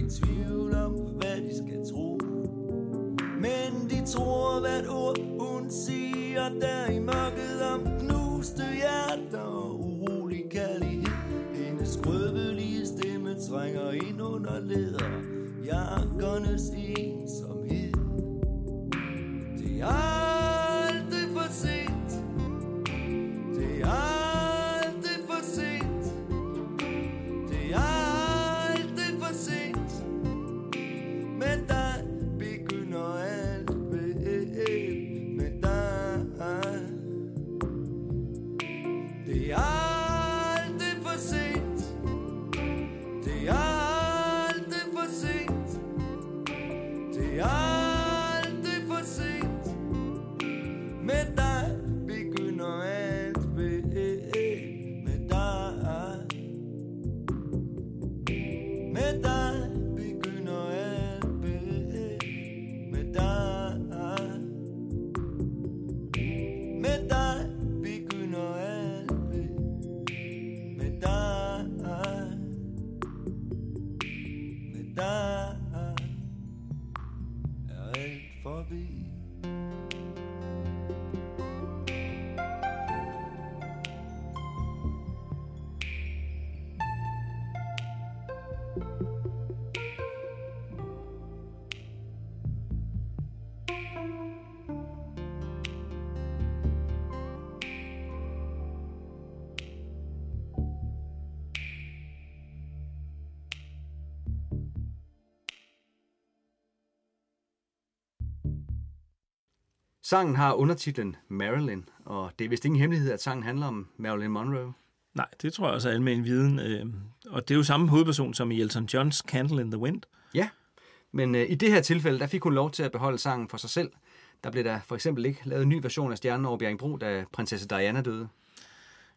i tvivl om, hvad de skal tro. Men de tror hvert ord, hun siger, der i mørket om knuste hjerter og urolig kærlighed. Hendes skrøbelige stemme trænger ind under leder. Jakkernes ensomhed. Det er Sangen har undertitlen Marilyn, og det er vist ingen hemmelighed, at sangen handler om Marilyn Monroe. Nej, det tror jeg også er almen viden. Øh, og det er jo samme hovedperson som i Elton Johns Candle in the Wind. Ja, men øh, i det her tilfælde, der fik hun lov til at beholde sangen for sig selv. Der blev der for eksempel ikke lavet en ny version af Stjernen over Bjerringbro, da prinsesse Diana døde.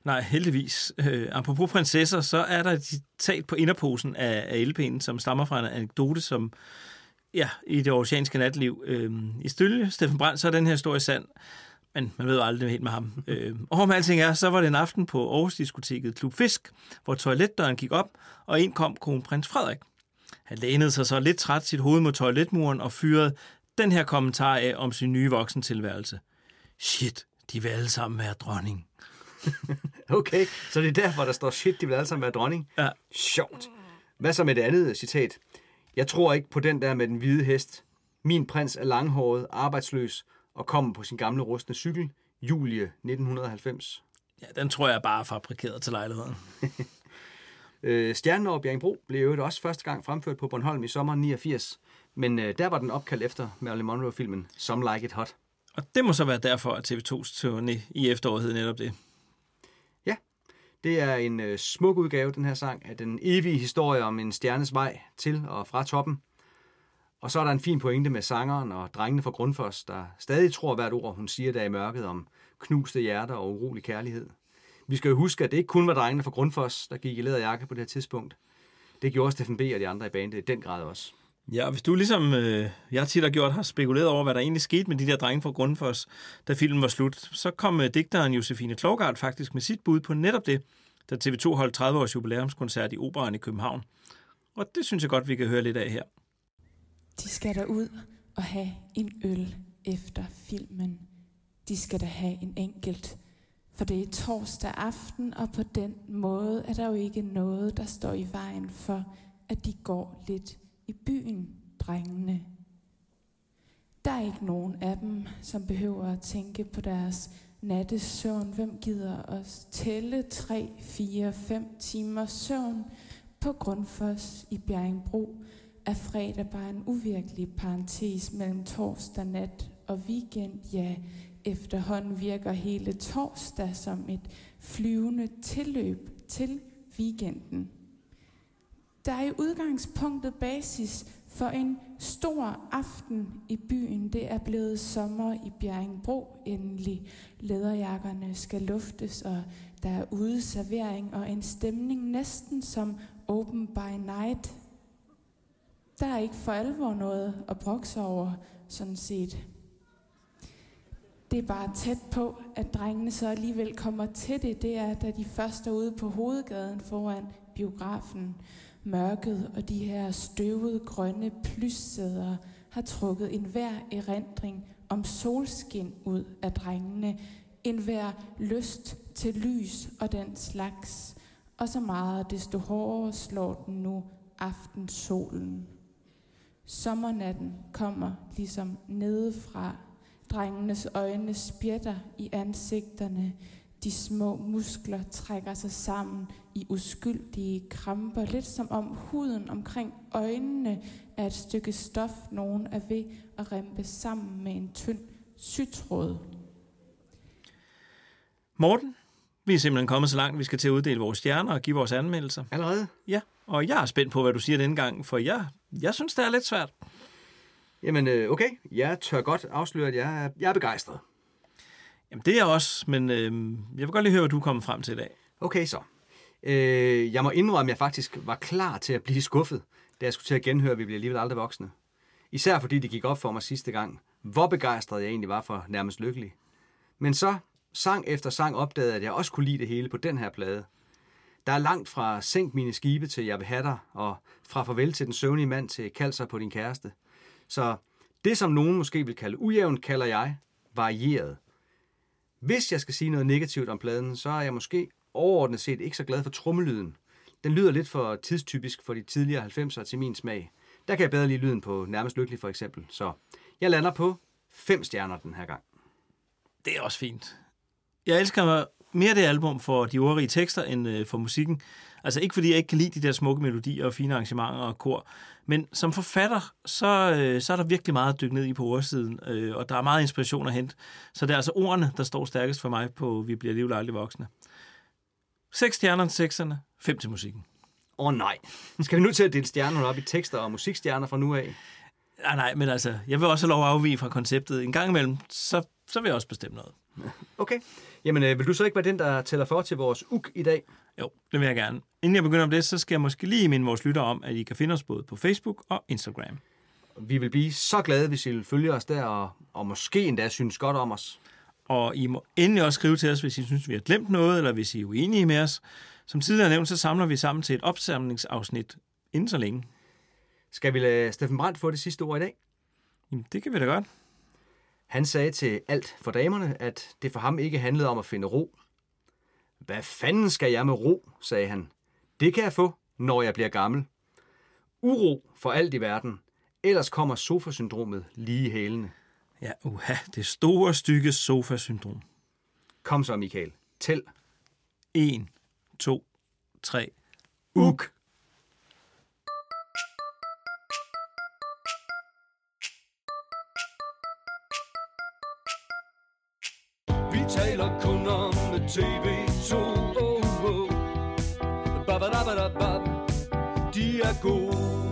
Nej, heldigvis. Øh, apropos prinsesser, så er der et citat på inderposen af, af LP'en, som stammer fra en anekdote, som ja, i det oceanske natliv. Øh, I Stølge, Steffen Brandt, så er den her historie sand, men man ved aldrig helt med ham. Øh, og med alting er, så var det en aften på Aarhus Diskoteket Klub Fisk, hvor toiletdøren gik op, og ind kom kronprins Frederik. Han lænede sig så lidt træt sit hoved mod toiletmuren og fyrede den her kommentar af om sin nye voksentilværelse. Shit, de vil alle sammen være dronning. Okay, så det er derfor, der står shit, de vil alle sammen være dronning. Ja. Sjovt. Hvad så med det andet citat? Jeg tror ikke på den der med den hvide hest. Min prins er langhåret, arbejdsløs og kommer på sin gamle rustne cykel. Julie 1990. Ja, den tror jeg bare er fabrikeret til lejligheden. Øh, Stjernen over Bjerringbro blev jo også første gang fremført på Bornholm i sommeren 89. Men øh, der var den opkaldt efter Marilyn Monroe-filmen Some Like It Hot. Og det må så være derfor, at TV2's turné i efteråret hed netop det. Det er en øh, smuk udgave, den her sang, af den evige historie om en stjernes vej til og fra toppen. Og så er der en fin pointe med sangeren og drengene fra Grundfos, der stadig tror hvert ord, hun siger der i mørket om knuste hjerter og urolig kærlighed. Vi skal jo huske, at det ikke kun var drengene fra Grundfos, der gik i læderjakke på det her tidspunkt. Det gjorde Steffen B. og de andre i bandet i den grad også. Ja, hvis du ligesom øh, jeg tit har gjort, har spekuleret over, hvad der egentlig skete med de der drenge fra Grundfos, da filmen var slut, så kom øh, digteren Josefine Klogart faktisk med sit bud på netop det, da TV2 holdt 30 års jubilæumskoncert i Operan i København. Og det synes jeg godt, vi kan høre lidt af her. De skal der ud og have en øl efter filmen. De skal da have en enkelt. For det er torsdag aften, og på den måde er der jo ikke noget, der står i vejen for, at de går lidt i byen, drengene. Der er ikke nogen af dem, som behøver at tænke på deres nattesøvn. Hvem gider os tælle 3, 4, 5 timer søvn på Grundfos i Bjerringbro? Er fredag bare en uvirkelig parentes mellem torsdag nat og weekend? Ja, efterhånden virker hele torsdag som et flyvende tilløb til weekenden. Der er i udgangspunktet basis for en stor aften i byen. Det er blevet sommer i Bjerringbro endelig. Læderjakkerne skal luftes, og der er ude servering og en stemning næsten som open by night. Der er ikke for alvor noget at brokse over, sådan set. Det er bare tæt på, at drengene så alligevel kommer til det. Det er, da de først er ude på hovedgaden foran biografen. Mørket og de her støvede grønne plyssæder har trukket enhver erindring om solskin ud af drengene. enhver lyst til lys og den slags. Og så meget desto hårdere slår den nu aftensolen. Sommernatten kommer ligesom nedefra. Drengenes øjne spjætter i ansigterne. De små muskler trækker sig sammen i uskyldige kramper, lidt som om huden omkring øjnene er et stykke stof, nogen er ved at rempe sammen med en tynd sytråd. Morten, vi er simpelthen kommet så langt, vi skal til at uddele vores stjerner og give vores anmeldelser. Allerede? Ja, og jeg er spændt på, hvad du siger denne gang, for jeg, jeg synes, det er lidt svært. Jamen, øh, okay. Jeg tør godt afsløre, at jeg er, jeg er begejstret. Jamen, det er jeg også, men øh, jeg vil godt lige høre, hvad du er kommet frem til i dag. Okay, så. Øh, jeg må indrømme, at jeg faktisk var klar til at blive skuffet, da jeg skulle til at genhøre, Vi bliver alligevel aldrig voksne. Især fordi det gik op for mig sidste gang, hvor begejstret jeg egentlig var for nærmest lykkelig. Men så, sang efter sang, opdagede jeg, at jeg også kunne lide det hele på den her plade. Der er langt fra Sænk mine skibe til Jeg vil have dig, og fra Farvel til den søvnige mand til Kald sig på din kæreste. Så det, som nogen måske vil kalde ujævnt, kalder jeg varieret. Hvis jeg skal sige noget negativt om pladen, så er jeg måske overordnet set ikke så glad for trommelyden. Den lyder lidt for tidstypisk for de tidligere 90'ere til min smag. Der kan jeg bedre lide lyden på Nærmest Lykkelig for eksempel. Så jeg lander på fem stjerner den her gang. Det er også fint. Jeg elsker mere det album for de ordrige tekster end øh, for musikken. Altså ikke fordi jeg ikke kan lide de der smukke melodier og fine arrangementer og kor, men som forfatter, så, øh, så er der virkelig meget at dykke ned i på ordsiden, øh, og der er meget inspiration at hente. Så det er altså ordene, der står stærkest for mig på Vi bliver livet aldrig voksne. Seks stjerner til sekserne, fem til musikken. Åh oh, nej. Skal vi nu til at dele stjernerne op i tekster og musikstjerner fra nu af? Nej, nej, men altså, jeg vil også have lov at afvige fra konceptet. En gang imellem, så, så vil jeg også bestemme noget. Okay. Jamen, øh, vil du så ikke være den, der tæller for til vores uk i dag? Jo, det vil jeg gerne. Inden jeg begynder om det, så skal jeg måske lige minde vores lyttere om, at I kan finde os både på Facebook og Instagram. Vi vil blive så glade, hvis I vil følge os der, og, og måske endda synes godt om os. Og I må endelig også skrive til os, hvis I synes, vi har glemt noget, eller hvis I er uenige med os. Som tidligere nævnt, så samler vi sammen til et opsamlingsafsnit inden så længe. Skal vi lade Steffen Brandt få det sidste ord i dag? Jamen, det kan vi da godt. Han sagde til alt for damerne, at det for ham ikke handlede om at finde ro. Hvad fanden skal jeg med ro, sagde han. Det kan jeg få, når jeg bliver gammel. Uro for alt i verden. Ellers kommer sofasyndromet lige i hælene. Ja, uha, det store stykke sofa-syndrom. Kom så, Michael. Tæl. 1, 2, 3. Uk. Vi taler kun om TV2 oh, oh. Ba, ba, da, ba, da, ba. De er gode